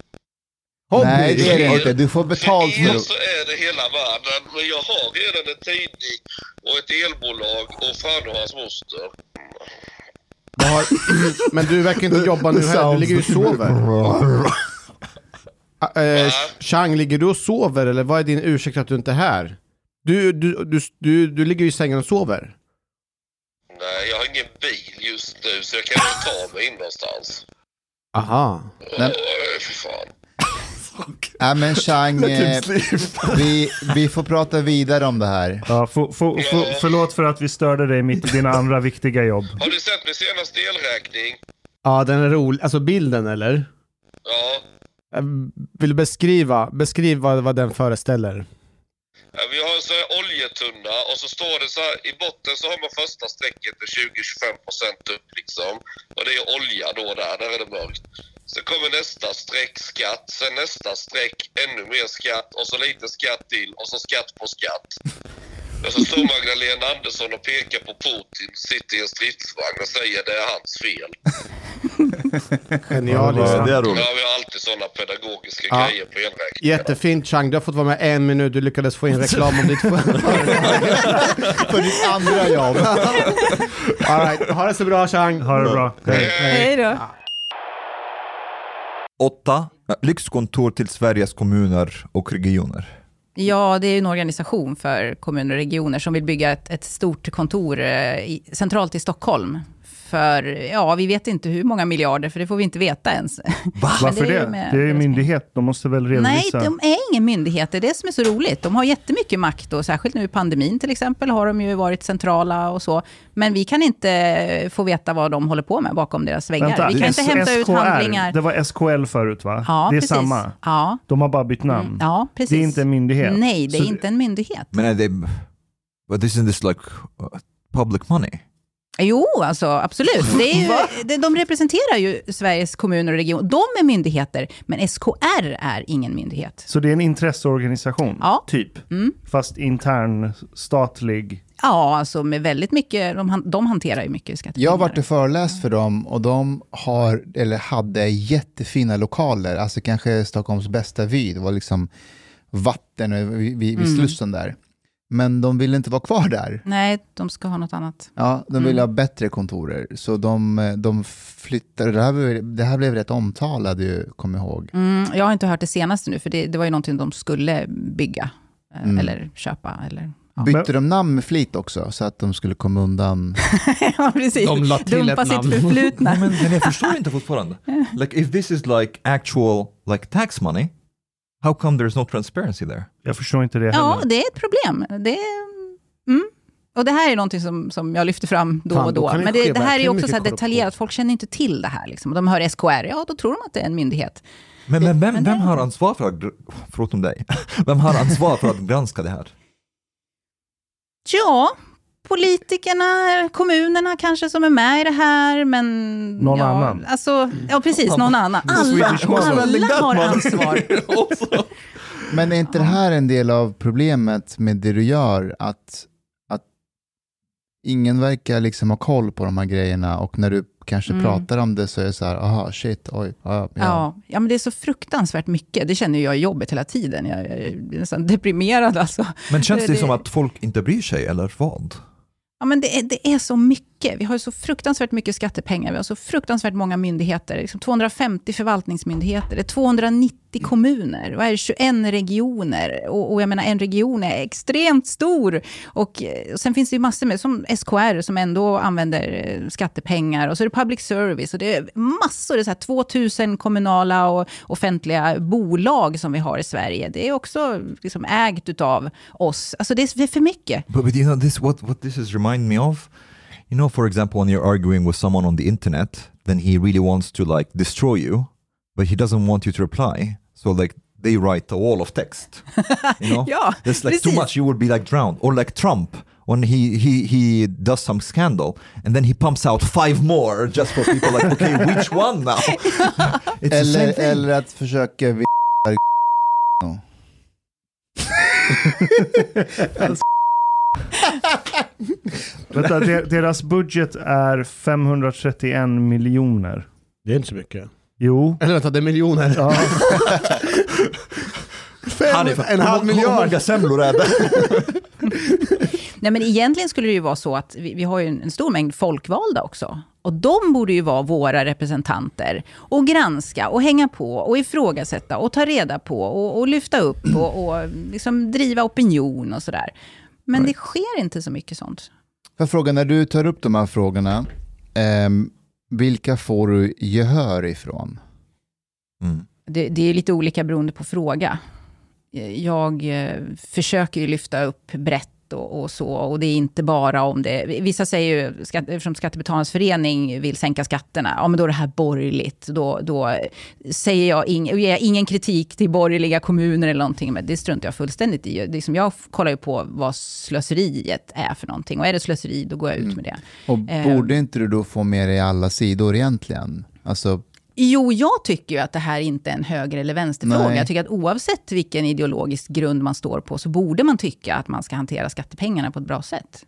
Nej, det är det inte. Du får betalt För det. så är det hela världen. Men jag har redan en tidning och ett elbolag och fan och hans moster. Har- [CLEARS THROAT] Men du verkar inte jobba nu heller, du ligger ju och sover. Va? Chang, ligger du och sover eller vad är din ursäkt att du inte är här? Du, du, du, du, du ligger ju i sängen och sover. Nej, jag har ingen bil just nu så jag kan inte ta mig in någonstans. Aha. Men- Åh, fy fan. Ja, men Chang, eh, vi, vi får prata vidare om det här. Ja, få- få- få- förlåt för att vi störde dig mitt i dina [LAUGHS] andra viktiga jobb. Har du sett min senaste elräkning? Ja, den är rolig. Alltså bilden eller? Ja. Eh, Vill du beskriva, beskriv vad, vad den föreställer? Ja, Vi har en sån här oljetunna och så står det så här, i botten så har man första strecket är 20-25% upp liksom. Och det är olja då där, där är det mörkt. Sen kommer nästa streck skatt, sen nästa streck ännu mer skatt och så lite skatt till och så skatt på skatt. Och så står Magdalena Andersson och pekar på Putin, sitter i en stridsvagn och säger det är hans fel. Genialiskt. Det är Ja, roligt. vi har alltid sådana pedagogiska Ja. grejer på elräkningen. Jättefint Chang, du har fått vara med en minut, du lyckades få in reklam om ditt företag. [LAUGHS] För ditt andra jobb. [LAUGHS] All right. Ha det så bra Chang. Ha det bra. Hej då. 8. Eh, lyxkontor till Sveriges kommuner och regioner. Ja, det är ju en organisation för kommuner och regioner som vill bygga ett, ett stort kontor eh, i, centralt i Stockholm. För, ja, vi vet inte hur många miljarder, för det får vi inte veta ens. Varför det är det? med- Det är ju myndighet, de måste väl Nej, redovisa? de är ingen myndighet. Det är det som är så roligt. De har jättemycket makt och särskilt nu i pandemin till exempel har de ju varit centrala och så. Men vi kan inte få veta vad de håller på med bakom deras väggar. Vänta, vi kan inte hämta ut SKR, handlingar. Det var SKL förut va? Ja, det är precis. samma. Ja, De har bara bytt namn. mm, ja, precis. Det är inte en myndighet. Nej, det är Så- inte en myndighet. Men är det... But isn't this like uh, public money? Jo, alltså absolut. Det är ju, [LAUGHS] de representerar ju Sveriges kommuner och regioner. De är myndigheter, men SKR är ingen myndighet. Så det är en intresseorganisation, Ja. typ. Mm. Fast intern, statlig. Ja, alltså med väldigt mycket, de, de hanterar ju mycket skattepengar. Jag har varit och föreläst för dem och de har, eller hade jättefina lokaler, alltså kanske Stockholms bästa vy. Det var liksom vatten vid, vid, vid Mm. Slussen där. Men de ville inte vara kvar där. Nej, de ska ha något annat. Ja, de ville Mm. ha bättre kontorer. Så de, de flyttade, det här, blev, det här blev rätt omtalade ju, kom ihåg. Mm, jag har inte hört det senaste nu, för det, det var ju någonting de skulle bygga. eh, Mm. Eller köpa, eller... Ja, Bytte de namn med flit också, så att de skulle komma undan? [LAUGHS] ja precis. De la till Dumpa ett sitt namn. förflutna. men, men jag förstår inte fortfarande. [LAUGHS] Like if this is like actual like tax money, how come there's no transparency there? Jag förstår inte det Ja, heller. det är ett problem. Det är, mm. Och det här är någonting som, som jag lyfter fram då Fan, och då då. Men det, det här är också så här detaljerat, folk känner inte till det här. Liksom. De hör SKR, ja då tror de att det är en myndighet. Men, men vem, Men vem har ansvar för att, förutom dig, [LAUGHS] vem har ansvar för att granska det här? Ja, politikerna, kommunerna kanske som är med i det här, men... Någon ja, annan. Alltså, ja, precis, någon annan. Alla, alla har ansvar. [LAUGHS] Men är inte det här en del av problemet med det du gör? Att, att ingen verkar liksom ha koll på de här grejerna och när du kanske Mm. pratar om det så är det så här, aha, shit, oj, ja, ja. Ja, ja, men det är så fruktansvärt mycket. Det känner jag i jobbet hela tiden. Jag är nästan deprimerad alltså. Men känns det, Det- som att folk inte bryr sig eller vad? Ja, men det, är, det är så mycket. Vi har så fruktansvärt mycket skattepengar. Vi har så fruktansvärt många myndigheter. Liksom 250 förvaltningsmyndigheter. Det är 290 kommuner. Vad är det? 21 regioner. Och, och jag menar, en region är extremt stor. Och, och sen finns det ju massor med, som SKR, som ändå använder eh, skattepengar. Och så är det public service. Och det är massor. Det är så här 2000 kommunala och offentliga bolag som vi har i Sverige. Det är också liksom ägt av oss. Alltså det är det är för mycket. But, but you know this what what this is remind me of? You know, for example, when you're arguing with someone on the internet, then he really wants to like destroy you, but he doesn't want you to reply. So like they write a wall of text. You [LAUGHS] know? Ja, There's like too precis. much, you would be like drowned. Or like Trump, when he he he does some scandal and then he pumps out five more just for people like, okay, [LAUGHS] which one now? [LAUGHS] It's the same Eller, thing. eller att försöka vi- [LAUGHS] Vänta, de- deras budget är 531 miljoner. Det är inte så mycket. Jo. Eller vänta, det är miljoner. Ja. [LAUGHS] Fem, Han är- en halv många- Hur miljard. många semlor är det? [LAUGHS] Nej, men egentligen skulle det ju vara så att vi, vi har ju en, en stor mängd folkvalda också. Och de borde ju vara våra representanter och granska och hänga på och ifrågasätta och ta reda på och, och lyfta upp och, och liksom driva opinion och sådär. Men det sker inte så mycket sånt. För fråga, när du tar upp de här frågorna, ehm, vilka får du gehör ifrån? Mm. Det, det är lite olika beroende på fråga. Jag eh, försöker ju lyfta upp brett och, och, så. Och det är inte bara om det... Vissa säger ju, skatt, eftersom Skattebetalarnas förening vill sänka skatterna, ja men då är det här borgerligt. Då, då säger jag ing, ger jag ingen kritik till borgerliga kommuner eller någonting, men det struntar jag fullständigt i. Det som jag kollar ju på vad slöseriet är för någonting. Och är det slöseri, då går jag ut med det. Och Eh. borde inte du då få med dig alla sidor egentligen? Alltså, Jo, jag tycker ju att det här inte är en höger eller vänsterfråga. Nej. Jag tycker att oavsett vilken ideologisk grund man står på, så borde man tycka att man ska hantera skattepengarna på ett bra sätt.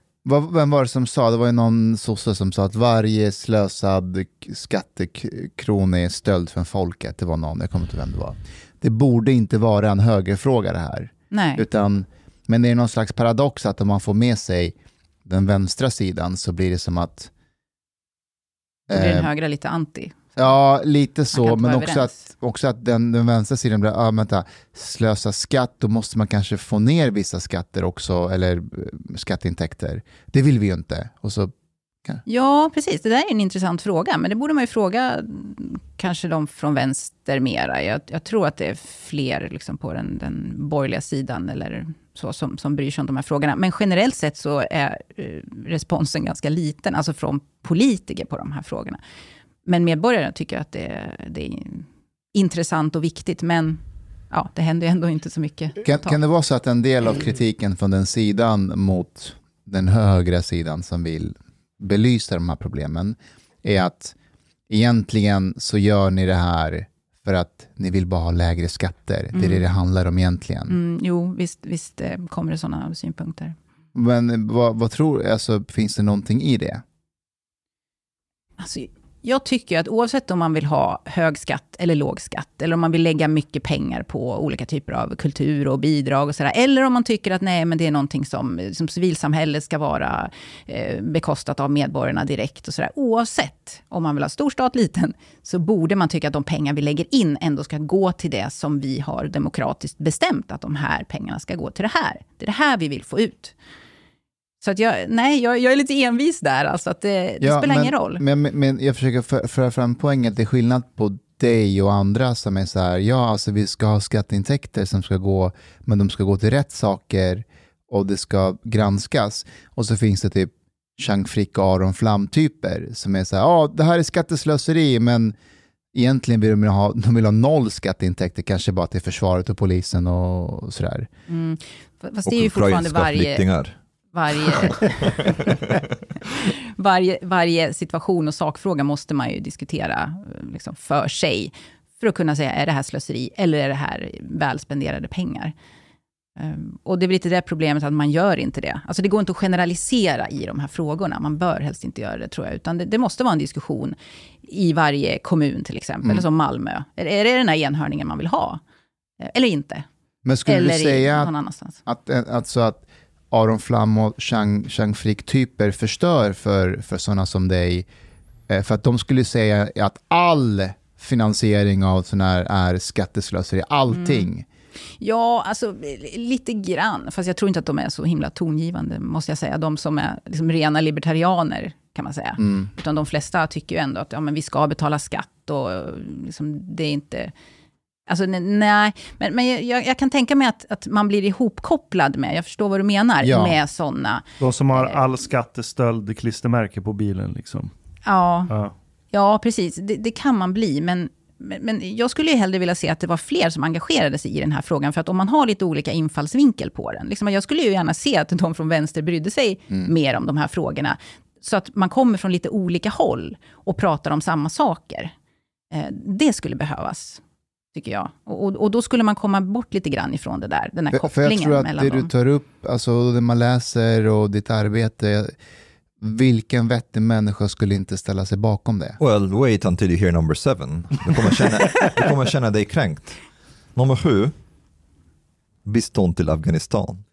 vem var det som sa, det var ju någon sosse som sa att varje slösad skattekrona är stöld från folket. Det var någon, jag kommer inte ihåg vem det var. Det borde inte vara en högerfråga det här. Nej. Utan, men det är någon slags paradox att om man får med sig den vänstra sidan så blir det som att... Då blir den eh, högra lite anti. Ja, lite så, men också att, också att den, den vänstra sidan blir, ah, vänta, slösa skatt, då måste man kanske få ner vissa skatter också, eller eh, skatteintäkter. Det vill vi ju inte. Och så, Ja, precis. Det där är en intressant fråga. Men det borde man ju fråga mm, kanske de från vänster mera. Jag, jag tror att det är fler liksom, på den, den borgerliga sidan eller så, som, som bryr sig om de här frågorna. Men generellt sett så är eh, responsen ganska liten, alltså från politiker på de här frågorna. Men medborgare tycker att det, det är intressant och viktigt. Men ja, det händer ju ändå inte så mycket. kan, kan det vara så att en del av kritiken från den sidan mot den högra sidan som vill belysa de här problemen är att egentligen så gör ni det här för att ni vill bara ha lägre skatter. Det är det det handlar om egentligen. Mm, jo, visst, visst eh, kommer det sådana synpunkter. Men vad, vad tror alltså, finns det någonting i det? Alltså, jag tycker att oavsett om man vill ha hög skatt eller låg skatt, eller om man vill lägga mycket pengar på olika typer av kultur och bidrag och sådär, eller om man tycker att nej, men det är någonting som, som civilsamhället ska vara eh, bekostat av medborgarna direkt och sådär. Oavsett om man vill ha stor stat, liten, så borde man tycka att de pengar vi lägger in ändå ska gå till det som vi har demokratiskt bestämt, att de här pengarna ska gå till det här. Det är det här vi vill få ut. Så att jag, nej, jag, jag är lite envis där, alltså att det, det spelar men, ingen roll. Men, men, men jag försöker för- föra fram poängen att det är skillnad på dig och andra som är så här, ja alltså vi ska ha skatteintäkter som ska gå, men de ska gå till rätt saker och det ska granskas. Och så finns det typ Chang Frick och Aron Flam-typer som är så här, ja det här är skatteslöseri, men egentligen vill de ha, de vill ha noll skatteintäkter, kanske bara till försvaret och polisen och sådär. Mm. Fast Och det är ju fortfarande ukrainska varje, flyktingar. Varje, [LAUGHS] varje, varje situation och sakfråga måste man ju diskutera liksom, för sig. För att kunna säga, är det här slöseri eller är det här väl spenderade pengar? Ehm, Och det är väl lite det problemet att man gör inte det. Alltså det går inte att generalisera i de här frågorna. Man bör helst inte göra det tror jag. Utan det, det måste vara en diskussion i varje kommun till exempel. Mm. Eller som Malmö. Är, är det den här enhörningen man vill ha? Eller inte? Men skulle eller du säga att? Att, eh, alltså att Aron Flam och Chang, Chang Frick-typer förstör för, för sådana som dig. Eh, För att de skulle säga att all finansiering av sådana här är skatteslöseri, allting. Ja, alltså lite grann. Fast jag tror inte att de är så himla tongivande, måste jag säga. De som är liksom rena libertarianer, kan man säga. Mm. Utan de flesta tycker ju ändå att ja, men vi ska betala skatt och liksom, det är inte... Alltså ne- nej, men, men jag, jag kan tänka mig att, att man blir ihopkopplad med, jag förstår vad du menar, Ja. med sådana. De som har all skattestöld klistermärke på bilen liksom. Ja, Ja. ja precis. Det, det kan man bli, men, men, jag skulle ju hellre vilja se att det var fler som engagerade sig i den här frågan. För att om man har lite olika infallsvinkel på den. Liksom, jag skulle ju gärna se att de från vänster brydde sig mer om de här frågorna. Så att man kommer från lite olika håll och pratar om samma saker. Eh, det skulle behövas, tycker jag. Och, och, och då skulle man komma bort lite grann ifrån det där, den här För, för kopplingen jag tror att mellan det dem. du tar upp, alltså det man läser och ditt arbete, vilken vettig människa skulle inte ställa sig bakom det? Well, wait until you hear number seven. Du kommer känna, du kommer känna dig kränkt. Nummer sju. Bistånd till Afghanistan.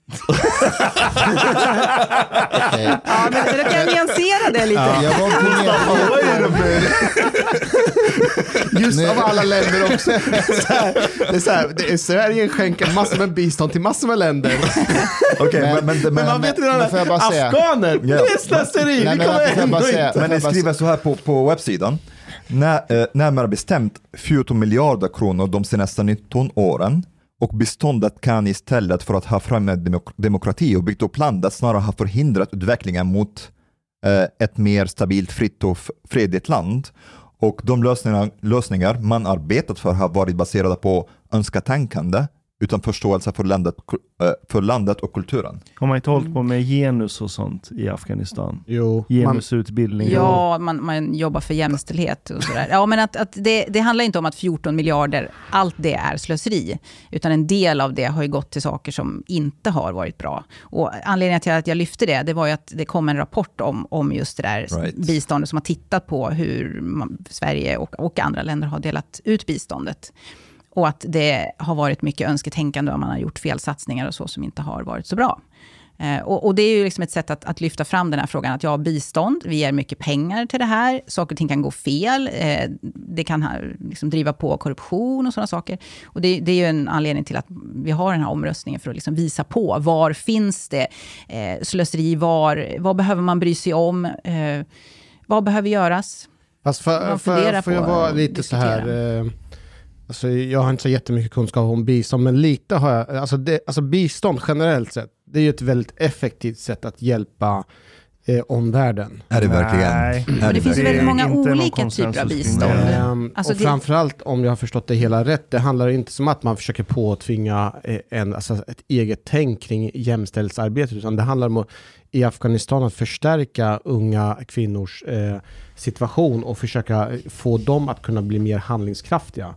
Okej. Ja, men då kan jag nyansera det lite. Jag var medveten. Just Nu- av alla länder också. [LAUGHS] här, det är så här, det är Sverige skänker massor med bistånd till massor med länder. Okej, Men- men, men, men, Men man vet redan att afghaner, det Ja. är slöseri. Vi men kommer ändå inte. Men ni skriver så här på, på webbsidan. När, eh, närmare bestämt 14 miljarder kronor de senaste 19 åren och beståndet kan istället för att ha främjat demok- demokrati och byggt upp landet snarare ha förhindrat utvecklingen mot eh, ett mer stabilt, fritt och fredligt land. Och de lösningar, lösningar man arbetat för har varit baserade på önsketänkande utan förståelse för landet, eh, för landet och kulturen. Har man inte hållit på med genus och sånt i Afghanistan? Jo, Genusutbildning. Ja, man, man jobbar för jämställdhet och sådär. Ja, men att, att det, det handlar inte om att 14 miljarder, allt det är slöseri. Utan en del av det har ju gått till saker som inte har varit bra. Och anledningen till att jag lyfte det, det var ju att det kom en rapport om, om just det där Right. biståndet, som har tittat på hur man, Sverige och, och andra länder har delat ut biståndet. Och att det har varit mycket önsketänkande och man har gjort felsatsningar och så som inte har varit så bra. Eh, och, och det är ju liksom ett sätt att, att lyfta fram den här frågan, att ja, bistånd, vi ger mycket pengar till det här, saker och ting kan gå fel, eh, det kan ha, liksom driva på korruption och sådana saker. Och det, det är ju en anledning till att vi har den här omröstningen, för att liksom visa på, var finns det eh, slöseri, var, vad behöver man bry sig om, eh, vad behöver göras? Fast för, för, funderar får jag vara lite så här... alltså jag har inte så jättemycket kunskap om bistånd, men lite har jag... Alltså, det, alltså bistånd generellt sett, det är ju ett väldigt effektivt sätt att hjälpa eh, omvärlden. Är det verkligen? Nej. Är Men det finns ju Det väldigt många olika typer av bistånd. det. Ehm, Alltså och det- framförallt, om jag har förstått det hela rätt, det handlar inte som att man försöker påtvinga eh, en, alltså ett eget tänk kring jämställdhetsarbetet, utan det handlar om att, i Afghanistan att förstärka unga kvinnors eh, situation och försöka få dem att kunna bli mer handlingskraftiga.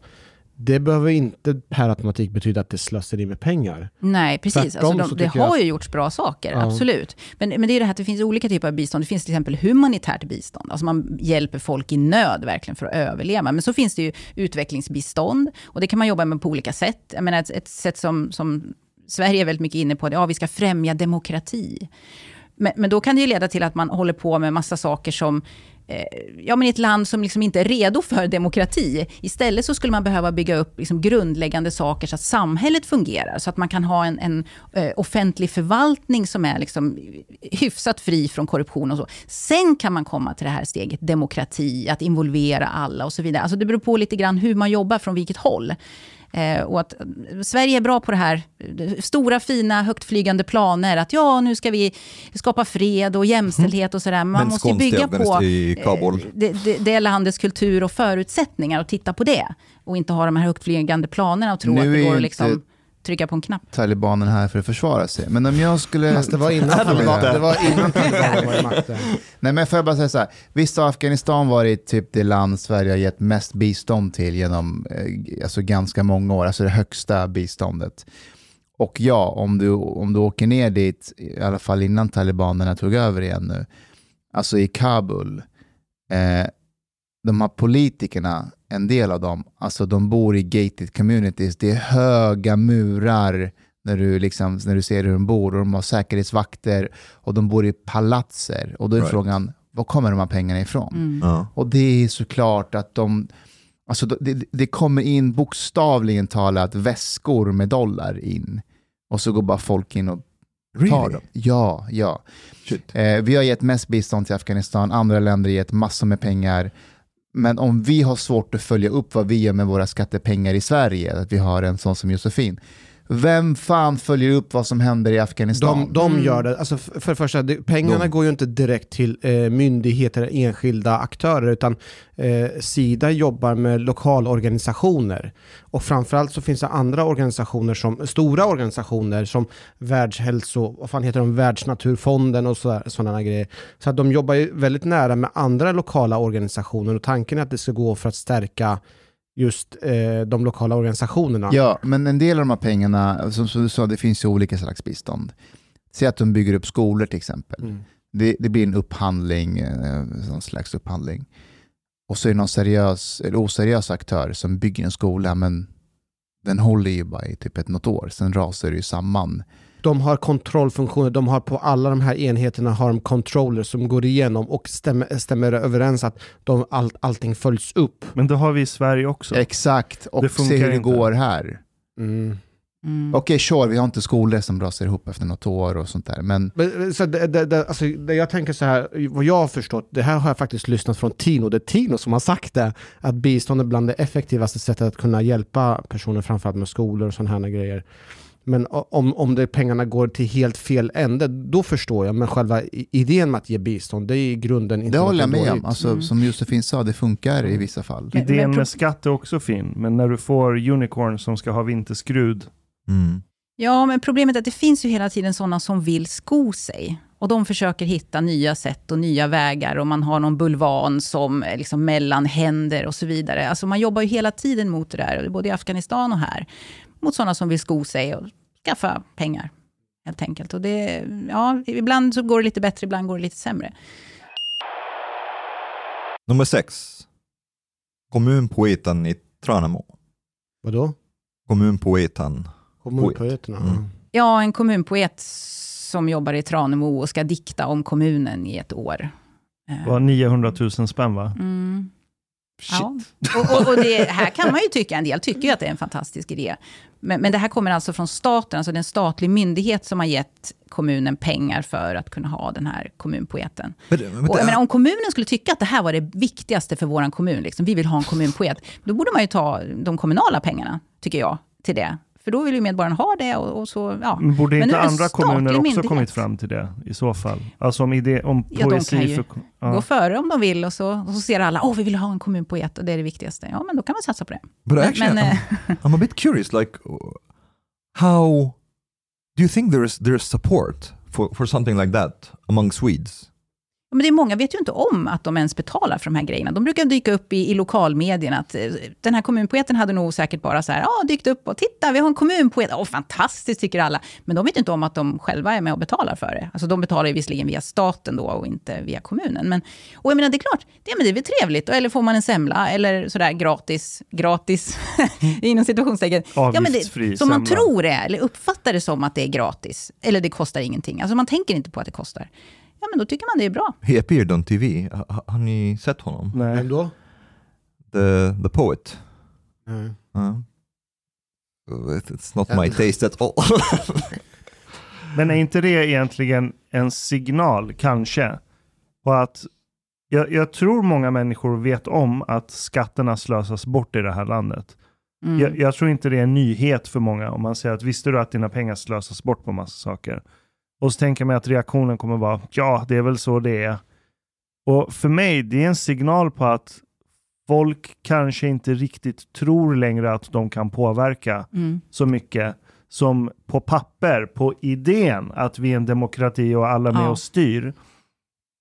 Det behöver inte per automatik betyda att det slösar med pengar. Nej, precis. Alltså så de, det har att- ju gjorts bra saker, Ja. absolut. Men, men det är det här att det finns olika typer av bistånd. Det finns till exempel humanitärt bistånd. Alltså man hjälper folk i nöd verkligen för att överleva. Men så finns det ju utvecklingsbistånd. Och det kan man jobba med på olika sätt. Jag menar ett, ett sätt som, som Sverige är väldigt mycket inne på, det, ja vi ska främja demokrati. Men, men då kan det ju leda till att man håller på med massa saker som Eh, ja, men i ett land som liksom inte är redo för demokrati. Istället så skulle man behöva bygga upp liksom grundläggande saker så att samhället fungerar. Så att man kan ha en, en eh, offentlig förvaltning som är liksom hyfsat fri från korruption och så. Sen kan man komma till det här steget demokrati, att involvera alla och så vidare. Alltså det beror på lite grann hur man jobbar från vilket håll. Eh, och att Sverige är bra på det här. Stora, fina, högtflygande planer. Att ja, nu ska vi skapa fred och jämställdhet och sådär. Men man Men måste ju bygga på eh, det, det, det landets kultur och förutsättningar och titta på det. Och inte ha de här högtflygande planerna och tro Nu att det går att liksom trycka på en knapp. Talibanen här för att försvara sig. Men om jag skulle... Fast det var innan [LAUGHS] talibanerna var var i makten. Nej men får jag bara säga så här. Visst har Afghanistan varit typ det land Sverige har gett mest bistånd till genom eh, alltså ganska många år, alltså det högsta biståndet. Och ja, om du, om du åker ner dit, i alla fall innan talibanerna tog över igen nu, alltså i Kabul, eh, de här politikerna, en del av dem, alltså de bor i gated communities, det är höga murar när du, liksom, när du ser hur de bor och de har säkerhetsvakter och de bor i palatser. Och då är Right. frågan, var kommer de här pengarna ifrån? Mm. Ja. Och det är såklart att de, alltså det, det kommer in bokstavligen talat väskor med dollar in. Och så går bara folk in och tar Really? dem. Ja, ja. Eh, vi har gett mest bistånd till Afghanistan, andra länder har gett massor med pengar. Men om vi har svårt att följa upp vad vi gör med våra skattepengar i Sverige, att vi har en sån som Josefin, vem fan följer upp vad som händer i Afghanistan? De, de Mm. gör det. Alltså för, det första, pengarna De- går ju inte direkt till eh, myndigheter eller enskilda aktörer, utan eh, Sida jobbar med lokalorganisationer. Och framförallt så finns det andra organisationer, som stora organisationer som Världshälso, vad fan heter de, Världsnaturfonden och sådana grejer. Så att de jobbar ju väldigt nära med andra lokala organisationer och tanken är att det ska gå för att stärka just eh, de lokala organisationerna. Ja, men en del av de här pengarna, som, som du sa, det finns ju olika slags bistånd. Säg att de bygger upp skolor till exempel. Mm. Det, det blir en upphandling, eh, någon slags upphandling. Och så är det någon seriös eller oseriös aktör som bygger en skola, men den håller ju bara i typ ett något år, sen rasar det ju samman. De har kontrollfunktioner, de har på alla de här enheterna har de controllers som går igenom och stämmer, stämmer överens att de, all, allting följs upp. Men det har vi i Sverige också. Exakt, Det och se funkar hur det inte. går här. Mm. Mm. Okej, sure, vi har inte skolor som rasar ihop efter något år och sånt där, men Men, Så det, det, det, alltså, det jag tänker så här, vad jag har förstått, det här har jag faktiskt lyssnat från Tino, det är Tino som har sagt det, att bistånd är bland det effektivaste sättet att kunna hjälpa personer, framförallt med skolor och sådana här grejer. Men om, om det pengarna går till helt fel ände, då förstår jag. Men själva idén med att ge bistånd, det är i grunden inte det håller jag med om. Alltså, Mm. Som Josefin sa, det funkar i vissa fall. Idén med skatt är också fin, men när du får unicorn som ska ha vinterskrud, Mm. Ja, men problemet är att det finns ju hela tiden sådana som vill sko sig. Och de försöker hitta nya sätt och nya vägar och man har någon bulvan som är liksom mellan händer och så vidare. Alltså man jobbar ju hela tiden mot det där, både i Afghanistan och här. Mot sådana som vill sko sig och skaffa pengar, helt enkelt. Och det, ja, ibland så går det lite bättre, ibland går det lite sämre. Nummer sex. Kommunpoeten i Tranemo. Vadå? Kommunpoeten. Kommunpoeterna? Mm. Ja, en kommunpoet som jobbar i Tranemo och ska dikta om kommunen i ett år. Eh, var 900 000 spänn va? Mm. Shit. Ja. Och, och, och det här kan man ju tycka, en del tycker ju att det är en fantastisk idé. Men, men det här kommer alltså från staten, alltså det är en statlig myndighet som har gett kommunen pengar för att kunna ha den här kommunpoeten. Men, men, Och menar, om kommunen skulle tycka att det här var det viktigaste för vår kommun, liksom, vi vill ha en kommunpoet, då borde man ju ta de kommunala pengarna, tycker jag, till det. För då vill ju medborgarna ha det och, och så, ja. Men borde Men nu inte andra kommuner också myndighet. kommit fram till det i så fall? Alltså om, idé, om Ja, de kan ju för... Gå Ja. före om de vill och så, och så ser alla, åh, vi vill ha en kommunpoet och det är det viktigaste. Ja, men då kan man satsa på det. but Men, actually, men, I'm, eh, I'm a bit curious. Like, how do you think there is there is support for, for something like that among Swedes? Men det är många vet ju inte om att de ens betalar för de här grejerna. De brukar dyka upp i, i lokalmedierna. Att, eh, den här kommunpoeten hade nog säkert bara så här, ja, dykt upp och titta, vi har en kommunpoet. Åh, fantastiskt, tycker alla. Men de vet inte om att de själva är med och betalar för det. Alltså de betalar ju visserligen via staten då och inte via kommunen. Men, och jag menar, det är klart, det, men det är väl trevligt. Eller får man en semla eller sådär gratis, gratis, [LAUGHS] inom situationstecken. Ja, men det, som man semla. tror det, eller uppfattar det som att det är gratis. Eller det kostar ingenting. Alltså man tänker inte på att det kostar. Ja, men då tycker man det är bra. He appeared on TV. Ha- Har ni sett honom? Nej. Vem då? The the poet. Nej. Uh, it's not my taste at all. [LAUGHS] Men är inte det egentligen en signal, kanske, på att jag, jag tror många människor vet om att skatterna slösas bort i det här landet. Mm. Jag, jag tror inte det är en nyhet för många om man säger att visste du att dina pengar slösas bort på massa saker? Och så tänker man att reaktionen kommer vara ja, det är väl så det är. Och för mig, det är en signal på att folk kanske inte riktigt tror längre att de kan påverka Mm. så mycket som på papper, på idén att vi är en demokrati och alla är med Ja. och styr.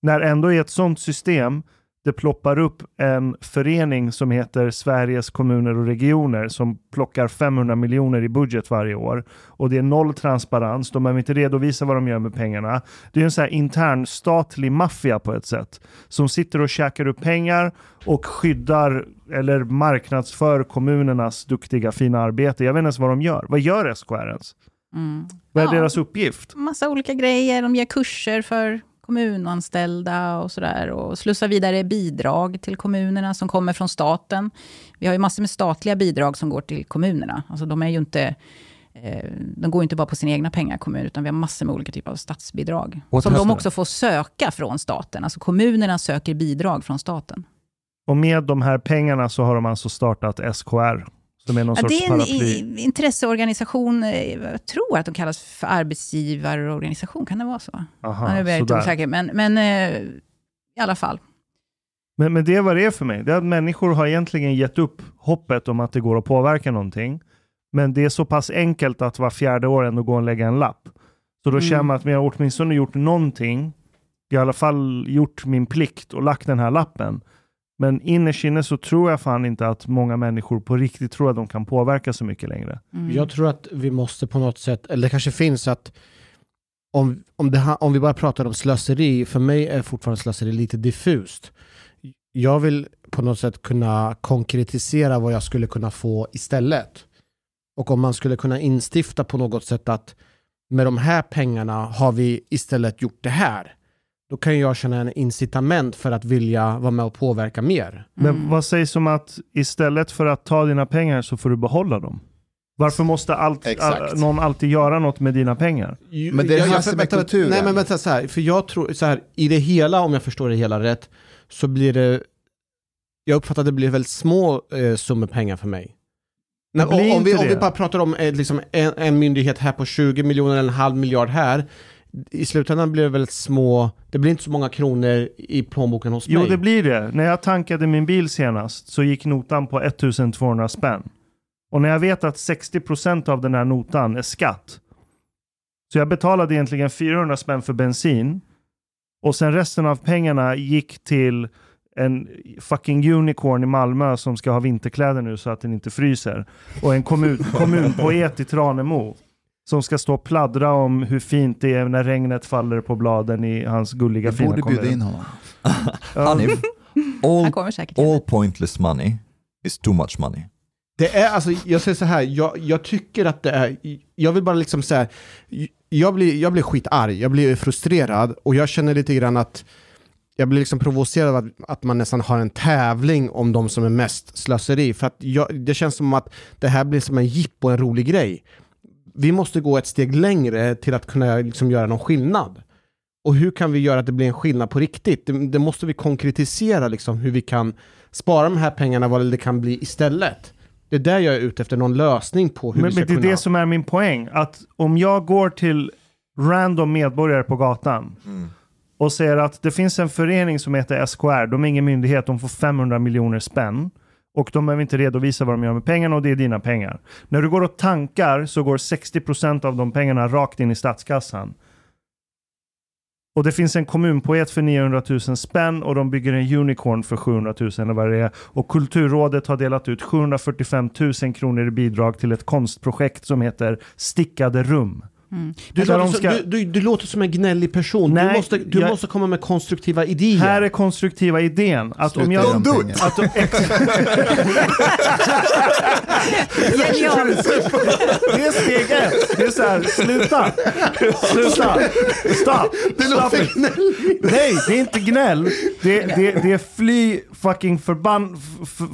När ändå i ett sådant system det ploppar upp en förening som heter Sveriges kommuner och regioner som plockar 500 miljoner i budget varje år. Och det är noll transparens, de behöver inte redovisa vad de gör med pengarna. Det är en sån här intern statlig maffia på ett sätt. Som sitter och käkar upp pengar och skyddar eller marknadsför kommunernas duktiga fina arbete. Jag vet inte ens vad de gör. Vad gör SKR ens? Mm. Vad är Ja. deras uppgift? massa olika grejer. De ger kurser för kommunanställda och sådär. Och slussar vidare bidrag till kommunerna som kommer från staten. Vi har ju massor med statliga bidrag som går till kommunerna. Alltså de är ju inte... eh, De går inte bara på sina egna pengar, kommuner, utan vi har massor med olika typer av statsbidrag. What som de också får söka från staten. Alltså kommunerna söker bidrag från staten. Och med de här pengarna så har de alltså startat SKR. Som är någon Ja, sorts det är en paraply. intresseorganisation, eh, jag tror att de kallas för arbetsgivarorganisation, kan det vara så? Aha, ja, nu blir jag lite osäker, men, men eh, i alla fall. Men, men det är vad det är för mig. Det är att människor har egentligen gett upp hoppet om att det går att påverka någonting. Men det är så pass enkelt att var fjärde år ändå gå och lägga en lapp. Så då Mm. känner man att men jag har åtminstone gjort någonting. I alla fall gjort min plikt och lagt den här lappen. Men innerst inne så tror jag fan inte att många människor på riktigt tror att de kan påverka så mycket längre. Mm. Jag tror att vi måste på något sätt, eller det kanske finns att om, om, det, ha- om vi bara pratar om slöseri, för mig är fortfarande slöseri lite diffust. Jag vill på något sätt kunna konkretisera vad jag skulle kunna få istället. Och om man skulle kunna instifta på något sätt att med de här pengarna har vi istället gjort det här. Då kan jag känna en incitament för att vilja vara med och påverka mer. Men vad sägs om att istället för att ta dina pengar så får du behålla dem? Varför måste allt, all, någon alltid göra något med dina pengar? Men det är det här som är vänta, kulturen. Nej men vänta så här, för jag tror så här, i det hela, om jag förstår det hela rätt, så blir det, jag uppfattar att det blir väldigt små eh, summor pengar för mig. Nej, om, vi, om vi bara pratar om eh, liksom en, en myndighet här på 20 miljoner eller en halv miljard här, i slutändan blir det väldigt små, det blir inte så många kronor i plånboken hos Jo, mig. det blir det. När jag tankade min bil senast så gick notan på 1200 spänn. Och när jag vet att 60% av den här notan är skatt. Så jag betalade egentligen 400 spänn för bensin. Och sen resten av pengarna gick till en fucking unicorn i Malmö som ska ha vinterkläder nu så att den inte fryser. Och en kommun, [LAUGHS] kommunpoet i Tranemo. Som ska stå och pladdra om hur fint det är när regnet faller på bladen i hans gulliga Vi fina borde bjuda in honom. [LAUGHS] Hanif, [LAUGHS] all, all pointless money is too much money. Det är alltså, jag säger så här, jag, jag tycker att det är, jag vill bara liksom säga, jag blir, jag blir skitarg, jag blir frustrerad och jag känner lite grann att jag blir liksom provocerad av att, att man nästan har en tävling om de som är mest slöseri. För att jag, det känns som att det här blir som en jippo, en rolig grej. Vi måste gå ett steg längre till att kunna liksom göra någon skillnad. Och hur kan vi göra att det blir en skillnad på riktigt? Det, det måste vi konkretisera liksom hur vi kan spara de här pengarna, vad det kan bli istället. Det är där jag är ute efter någon lösning på hur Men, vi ska men det är kunna... det som är min poäng. Att om jag går till random medborgare på gatan och säger att det finns en förening som heter SKR, de är ingen myndighet, de får 500 miljoner spänn. Och de behöver inte redovisa vad de gör med pengarna och det är dina pengar. När du går och tankar så går 60% av de pengarna rakt in i statskassan. Och det finns en kommunpoet för 900 000 spänn och de bygger en unicorn för 700 000 eller vad det är. Och Kulturrådet har delat ut 745 000 kronor i bidrag till ett konstprojekt som heter Stickade rum. Du, Där låter som, ska- du, du, du låter som en gnällig person. Nej, du måste, du jag- måste komma med konstruktiva idéer. Här är konstruktiva idén. Att om Sluta jag... ge dem pengar. Att, Genialt! det är steg ett. Det är så här, sluta. Sluta. Stopp. det låter gnälligt. Nej, det är inte gnäll. Det, det, det är fly fucking förbann...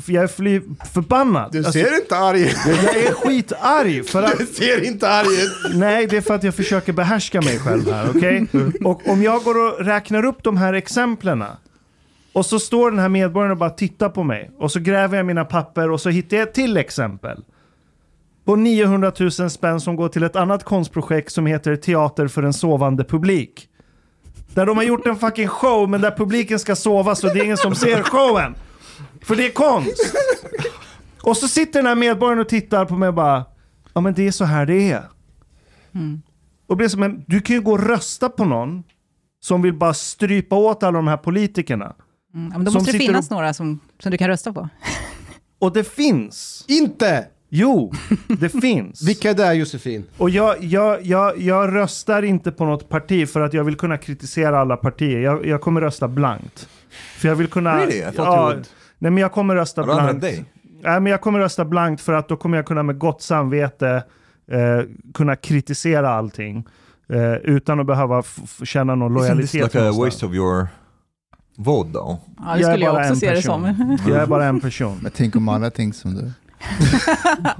Jag är fly förbannad. Du Alltså, ser inte arg ut. jag är skitarg för att... Du ser inte arg ut. Nej, det är för att jag försöker behärska mig själv här, okej? Och om jag går och räknar upp de här exemplen och så står den här medborgaren och bara tittar på mig och så gräver jag mina papper och så hittar jag ett till exempel. På 900 000 spänn som går till ett annat konstprojekt som heter Teater för en sovande publik. Där de har gjort en fucking show men där publiken ska sova så det är ingen som ser showen. För det är konst. Och så sitter den här medborgaren och tittar på mig och bara, ja men det är så här det är. Och blir som en, du kan ju gå och rösta på någon som vill bara strypa åt alla de här politikerna. Mm, men då måste det finnas och- några som, som du kan rösta på. [LAUGHS] Och det finns. Inte! Jo, det finns. [LAUGHS] Vilka är det Josefin? Och jag, jag, jag, jag röstar inte på något parti för att jag vill kunna kritisera alla partier. Jag, jag kommer rösta blankt. För jag vill kunna... Really? You ja, would- nej men jag kommer rösta blankt. dig? Nej men jag kommer rösta blankt för att då kommer jag kunna med gott samvete eh, kunna kritisera allting. Eh, utan att behöva känna någon Isn't this lojalitet. like a waste of your vote though? Ja, det skulle jag, bara också en se det person. som. [LAUGHS] Jag är bara en person. Men tänk om alla tänker som du. [LAUGHS]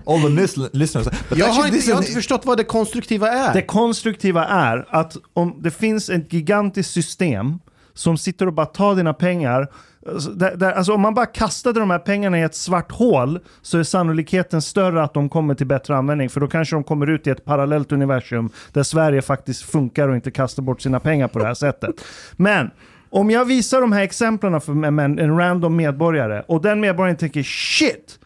All the lis- listeners. But Jag har, inte, jag har inte förstått vad det konstruktiva är. Det konstruktiva är att om det finns ett gigantiskt system som sitter och bara tar dina pengar alltså, Där, där, alltså om man bara kastade de här pengarna i ett svart hål så är sannolikheten större att de kommer till bättre användning. För då kanske de kommer ut i ett parallellt universum där Sverige faktiskt funkar och inte kastar bort sina pengar på det här sättet. Men om jag visar de här exemplen för en, en, en random medborgare och den medborgaren tänker shit,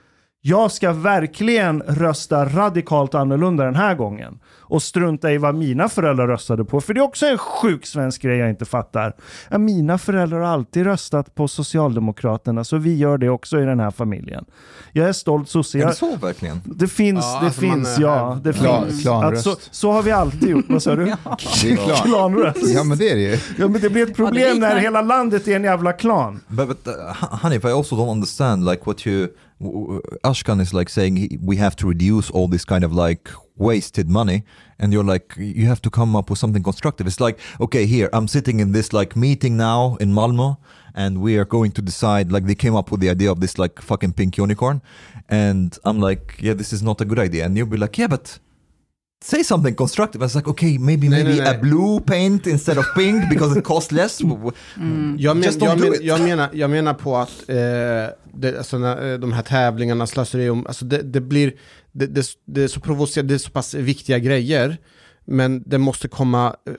jag ska verkligen rösta radikalt annorlunda den här gången. Och strunta i vad mina föräldrar röstade på. För det är också en sjuk svensk grej jag inte fattar. Ja, mina föräldrar har alltid röstat på Socialdemokraterna, så vi gör det också i den här familjen. Jag är stolt sosse. Är det så verkligen? Det finns, Ja, det alltså finns, är- ja. Det Klan- finns. klanröst. Att så, så har vi alltid gjort. Vad sa du? [LAUGHS] Det är klart. Klanröst. Ja men det är det ju. Ja, men det blir ett problem när hela landet är en jävla klan. But, but uh, Hanif, I also don't understand like what you Ashkan is like saying we have to reduce all this kind of like wasted money, and you're like you have to come up with something constructive. It's like okay, here I'm sitting in this like meeting now in Malmo, and we are going to decide. Like they came up with the idea of this like fucking pink unicorn, and I'm like, yeah, this is not a good idea, and you'll be like, yeah, but. Say something constructive. I was like, okay, maybe Nej, maybe nej, nej. a blue paint instead of pink because it costs less. [LAUGHS] Jag, men, Just don't jag, do men, it. jag, menar, jag menar på att eh, det, alltså, när, eh, de här tävlingarna, slöseri, alltså det, det blir, det, det, det är så provocerande, det är så pass viktiga grejer, men det måste komma, eh,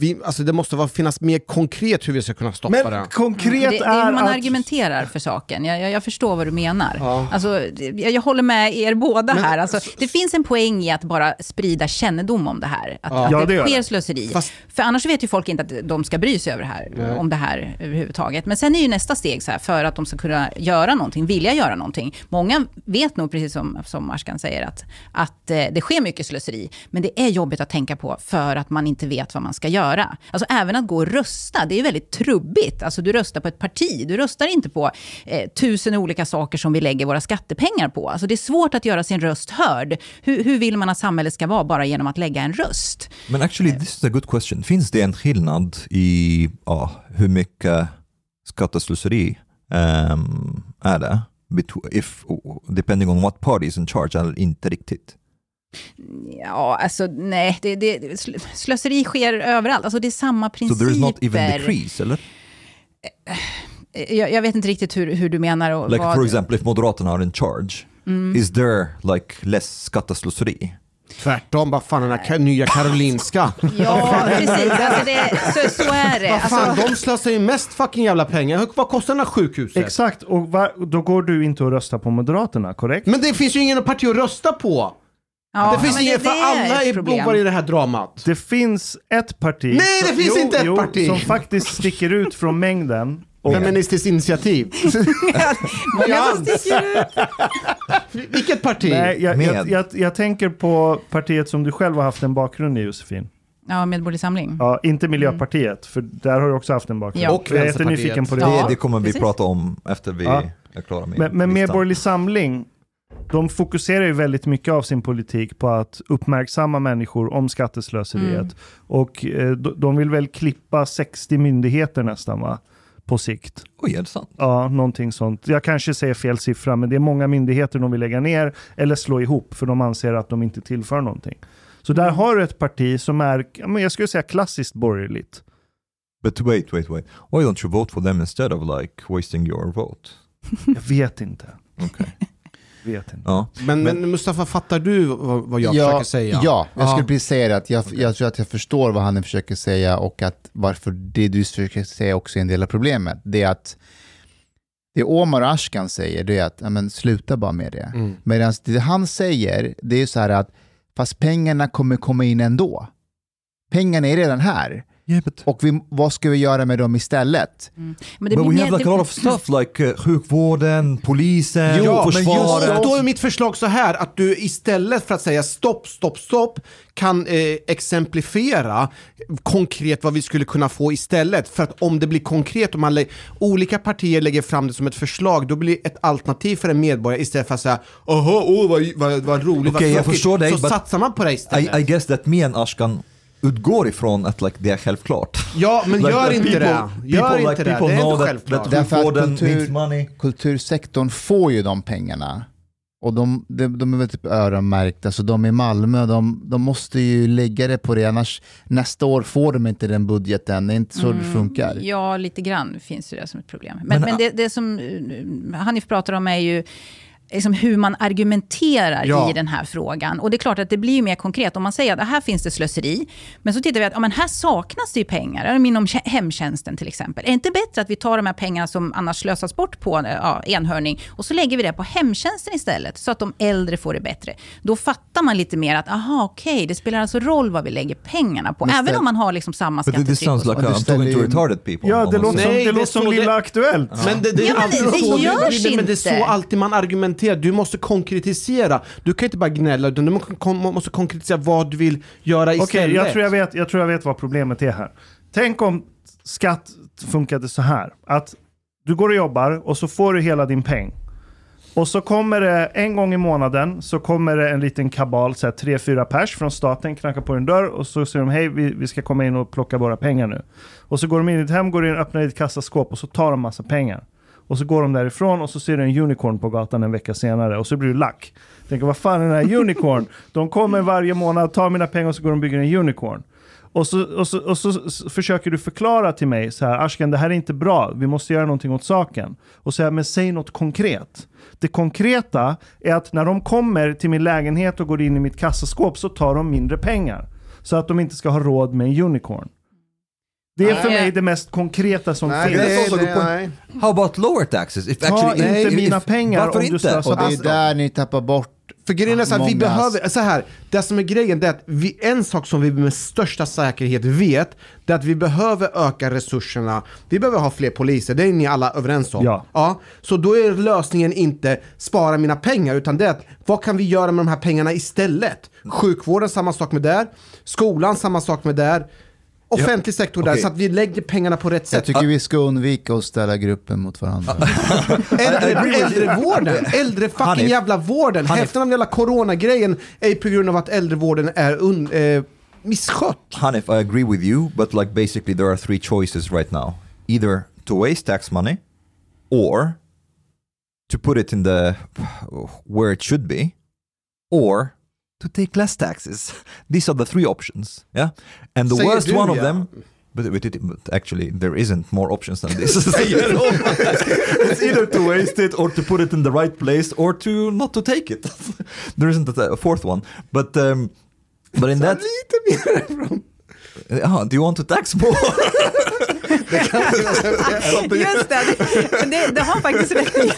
vi, alltså det måste vara, finnas mer konkret hur vi ska kunna stoppa Men det. konkret det, det är man att... argumenterar för saken. Jag, jag, jag förstår vad du menar. Ja. Alltså, jag, jag håller med er båda Men- här. Alltså, det finns en poäng i att bara sprida kännedom om det här. Att, Ja. att Ja, det, sker det. slöseri. Fast- För annars vet ju folk inte att de ska bry sig över det här, Nej. om det här överhuvudtaget. Men sen är ju nästa steg så här, för att de ska kunna göra någonting, vilja göra någonting. Många vet nog, precis som, som Ashkan säger, att, att eh, det sker mycket slöseri. Men det är jobbigt att tänka på för att man inte vet vad man ska göra. Alltså även att gå och rösta, det är väldigt trubbigt. Alltså du röstar på ett parti, du röstar inte på eh, tusen olika saker som vi lägger våra skattepengar på. Alltså det är svårt att göra sin röst hörd. Hur, hur vill man att samhället ska vara bara genom att lägga en röst? Men actually, this is a good question. Finns det en skillnad i oh, hur mycket skatteslöseri um, ehm, är det? betw- If, depending on what party is in charge, eller inte riktigt? Ja, alltså nej, det, det, sl- slöseri sker överallt. Alltså det är samma So principer. there is not even decrease, eller? jag, jag vet inte riktigt hur, hur du menar. Och Like vad, for example, if Moderaterna are in charge, Mm. is there like less skatteslöseri? Tvärtom, vad fan den här nya Karolinska. [LAUGHS] Ja, precis. Alltså det, så, så är det. Vad fan, Alltså, de slösar ju mest fucking jävla pengar. Hur- Vad kostar den här sjukhuset? Exakt, och va, då går du inte och röstar på Moderaterna, korrekt? Men det finns ju ingen parti att rösta på. Ja, det finns men ingen, för alla är problem. bovar i det här dramat. Det finns ett parti... Nej, det finns inte ett parti! Som faktiskt sticker ut från mängden. Och, [LAUGHS] Feministiskt initiativ. [LAUGHS] Många som sticker ut. [LAUGHS] Vilket parti? nej, jag, jag, jag, jag tänker på partiet som du själv har haft en bakgrund i, Josefin. Ja, Medborgerlig Samling. Ja, inte Miljöpartiet, för där har du också haft en bakgrund. Ja. Och jag är Vänsterpartiet. på det. Ja. Det, det kommer vi precis. prata om efter vi Ja. är klara med Men, men. Medborgerlig Samling, de fokuserar ju väldigt mycket av sin politik på att uppmärksamma människor om skatteslöseriet. Mm. Och eh, de, vill väl klippa 60 myndigheter nästan va? På sikt. Oj, är det sant? Ja, någonting sånt. Jag kanske säger fel siffra, men det är många myndigheter de vill lägga ner eller slå ihop, för de anser att de inte tillför någonting. Så där har du ett parti som är, jag skulle säga klassiskt borgerligt. But wait, wait, wait. Why don't you vote for them instead of like wasting your vote? [LAUGHS] Jag vet inte. Okay. Vet inte. ja. Men, men Mustafa, fattar du vad, vad jag försöker säga? Ja, jag Ja. skulle precis säga det. Att jag, jag tror att jag förstår vad han försöker säga och att varför det du försöker säga också är en del av problemet. Det är att det Omar Ashkan säger, det är att ja, men, sluta bara med det. Mm. Medan det han säger, det är så här att fast pengarna kommer komma in ändå. Pengarna är redan här. Yeah, but, Och vi, vad ska vi göra med dem istället? Men but det blir we mer- have like a lot of stuff [LAUGHS] like uh, sjukvården, polisen, Ja, men försvaret. just då är mitt förslag så här att du istället för att säga stopp, stopp, stopp kan eh, exemplifiera konkret vad vi skulle kunna få istället. För att om det blir konkret, om man lä- olika partier lägger fram det som ett förslag, då blir det ett alternativ för en medborgare istället för att säga åh, oh, vad, vad, vad roligt, jag vad tråkigt." förstår dig, Så but- satsar man på det istället. I, I guess that me and Ashkan utgår ifrån att like, det är självklart. ja, men [LAUGHS] Like, gör inte people- det. Gör people, inte like, det. people Det är inte that- självklart. that- Därför att kultur, kultursektorn får ju de pengarna. Och de, de, de är väl typ öronmärkta, så de i Malmö, de, de måste ju lägga det på det, annars nästa år får de inte den budgeten. Det är inte så det funkar. Ja, lite grann finns ju det som ett problem. Men, Men, men, det, det som eh, Hanif pratar om är ju liksom hur man argumenterar Ja. i den här frågan. Och det är klart att det blir ju mer konkret. Om man säger att här finns det slöseri, men så tittar vi att ja, men här saknas det ju pengar, inom hemtjänsten till exempel. Är det inte bättre att vi tar de här pengarna som annars slösas bort på ja, enhörning och så lägger vi det på hemtjänsten istället, så att de äldre får det bättre. Då fattar man lite mer att, aha, okej, det spelar alltså roll vad vi lägger pengarna på, Men även om man har liksom samma But this skattetryck. sounds och like I'm talking to ju- retarded people. Ja, det låter som, det det låter som Lilla det- Aktuellt. Men det, det, är Ja, men det så, görs det, men det är så inte. alltid man argumenterar. Du måste konkretisera. Du kan inte bara gnälla, utan du måste konkretisera vad du vill göra Okej, istället. jag, tror jag, vet, jag tror jag vet vad problemet är här. Tänk om skatt funkade så här. Att du går och jobbar och så får du hela din peng. Och så kommer det en gång i månaden så kommer det en liten kabal, så här, tre, fyra pers från staten, knackar på en dörr och så säger de hej, vi, vi ska komma in och plocka våra pengar nu. Och så går de in i ett hem, går in, öppnar ett kassaskåp och så tar de massa pengar. Och så går de därifrån och så ser du en unicorn på gatan en vecka senare och så blir du lack. Tänker vad fan är den här [LAUGHS] unicorn? De kommer varje månad, tar mina pengar och så går de och bygger en unicorn. Och så, och, så, och så försöker du förklara till mig så här, Ashkan det här är inte bra, vi måste göra någonting åt saken. Och säga, men säg något konkret. Det konkreta är att när de kommer till min lägenhet och går in i mitt kassaskåp så tar de mindre pengar. Så att de inte ska ha råd med en unicorn. Det är för mig det mest konkreta som Nej, finns. Det, also a det, good point. nej. How about lower taxes? If Ta actually, inte if- mina if- pengar Varför om du inte? slösar Och det är Alltså, där ni tappar bort För grejen är så här, vi Många- behöver, så här, det som är grejen det är att vi, en sak som vi med största säkerhet vet, det är att vi behöver öka resurserna. Vi behöver ha fler poliser, det är ni alla överens om. Ja. ja. Så då är lösningen inte spara mina pengar, utan det är att vad kan vi göra med de här pengarna istället? Sjukvården, samma sak med där. Skolan, samma sak med där. Offentlig sektor där, okej. så att vi lägger pengarna på rätt Jag sätt. tycker vi ska undvika att ställa gruppen mot varandra. [LAUGHS] Äldre, äldrevården, äldre fucking Hanif. jävla vården. Hälften av hela coronagrejen är på grund av att äldrevården är un, eh, misskött. Hanif, I agree with you, but like basically there are three choices right now. Either to waste tax money or to put it in the where it should be or to take less taxes. [LAUGHS] These are the three options. Yeah. And the Säger worst du, one of them but, but, it, but actually there isn't more options than this. [LAUGHS] [LAUGHS] it's either to waste it or to put it in the right place or to not to take it. there isn't a, a fourth one. But um, but in that Lite mer från... Ja, do you want to tax more? Just det, det, men det, det har faktiskt rätt i.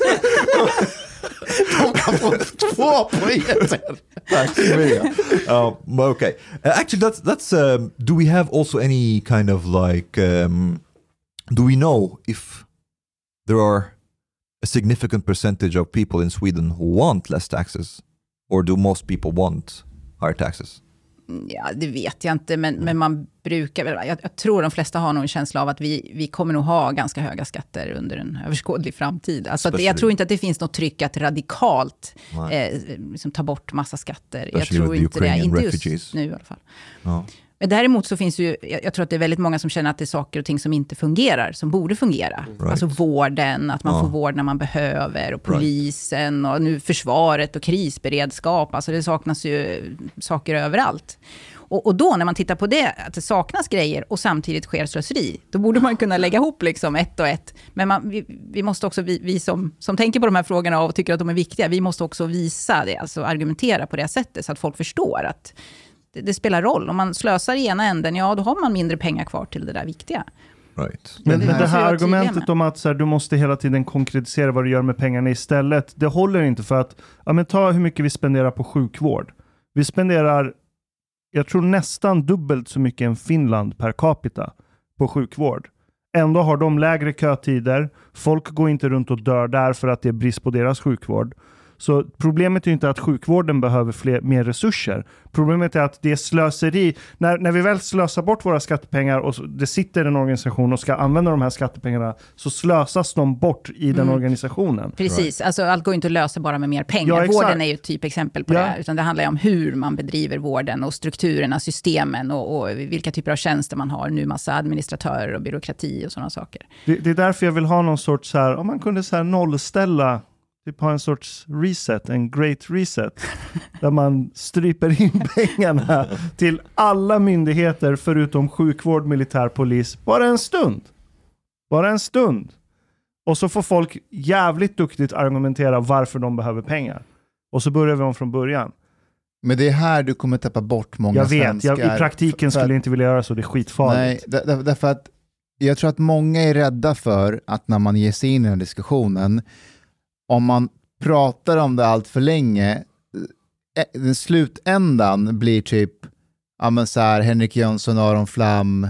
Um, okay. Uh, actually, that's that's. Um, do we have also any kind of like? Um, do we know if there are a significant percentage of people in Sweden who want less taxes, or do most people want higher taxes? Ja, det vet jag inte, men, men man brukar väl... Jag, jag tror de flesta har nog en känsla av att vi, vi kommer nog ha ganska höga skatter under en överskådlig framtid. Alltså att, jag tror inte att det finns något tryck att radikalt eh, liksom ta bort massa skatter. Jag Especially tror with the inte det, inte just nu i alla fall. Ja. Men däremot så finns ju, jag, tror att det är väldigt många som känner att det är saker och ting som inte fungerar, som borde fungera. Right. Alltså vården, att man Ja. får vård när man behöver, och polisen, och nu försvaret och krisberedskap. Alltså det saknas ju saker överallt. Och, och då när man tittar på det, att det saknas grejer och samtidigt sker slöseri, då borde man kunna lägga ihop liksom ett och ett. Men man, vi, vi måste också, vi, vi som, som tänker på de här frågorna och tycker att de är viktiga, vi måste också visa det, alltså argumentera på det sättet, så att folk förstår att det, det spelar roll. Om man slösar i ena änden, ja då har man mindre pengar kvar till det där viktiga. Right. Men, Det men det här argumentet om att så här, du måste hela tiden konkretisera vad du gör med pengarna istället, det håller inte för att, ja men ta hur mycket vi spenderar på sjukvård. Vi spenderar, jag tror nästan dubbelt så mycket än Finland per capita på sjukvård. Ändå har de lägre kötider, folk går inte runt och dör där för att det är brist på deras sjukvård. Så problemet är ju inte att sjukvården behöver fler, mer resurser. Problemet är att det är slöseri. När, när vi väl slösar bort våra skattepengar och det sitter en organisation och ska använda de här skattepengarna så slösas de bort i den organisationen. Precis, alltså allt går inte att lösa bara med mer pengar. Ja, vården är ju ett typexempel på Ja. det här, utan det handlar ju om hur man bedriver vården och strukturerna, systemen och, och vilka typer av tjänster man har. Nu massa administratörer och byråkrati och sådana saker. Det, det är därför jag vill ha någon sorts så här, om man kunde så här nollställa, typ ha en sorts reset, en great reset, [LAUGHS] där man stryper in [LAUGHS] pengarna till alla myndigheter förutom sjukvård, militär, polis, bara en stund. Bara en stund. Och så får folk jävligt duktigt argumentera varför de behöver pengar. Och så börjar vi om från början. Men det är här du kommer tappa bort många Jag vet, svenskar. jag, i praktiken skulle jag inte vilja göra så, det är skitfarligt. Nej, där- där- därför att jag tror att många är rädda för att när man ger sig in i den här diskussionen, om man pratar om det allt för länge, eh, den slutändan blir typ, ja men så här, Henrik Jönsson, Aron Flam,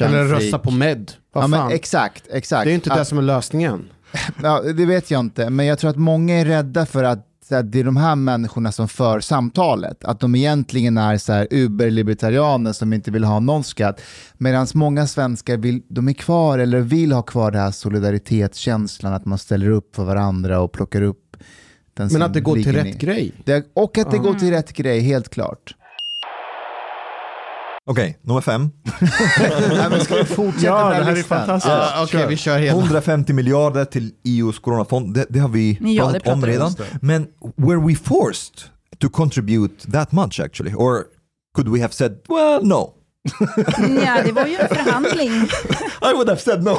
Eller rösta på med. Ja, men exakt, exakt. Det är inte Att- det som är lösningen. [LAUGHS] Ja, det vet jag inte, men jag tror att många är rädda för att, så att det är de här människorna som för samtalet. Att de egentligen är så här uberlibertarianer som inte vill ha någon skatt. Medan många svenskar vill, de är kvar eller vill ha kvar den här solidaritetskänslan, att man ställer upp för varandra och plockar upp Den Men att det går till rätt grej. Det, och att det Ja. går till rätt grej, helt klart. Okej, nummer fem. [LAUGHS] Nej, men ska vi fortsätta Ja, den det här är listan? fantastiskt. Ja, Okej, vi kör hela. 150 miljarder till EUs coronafond, det, det har vi Ja, pratat om redan. Men were we forced to contribute that much actually? Or could we have said, well no? [LAUGHS] Ja, det var ju en förhandling. [LAUGHS] I would have said no.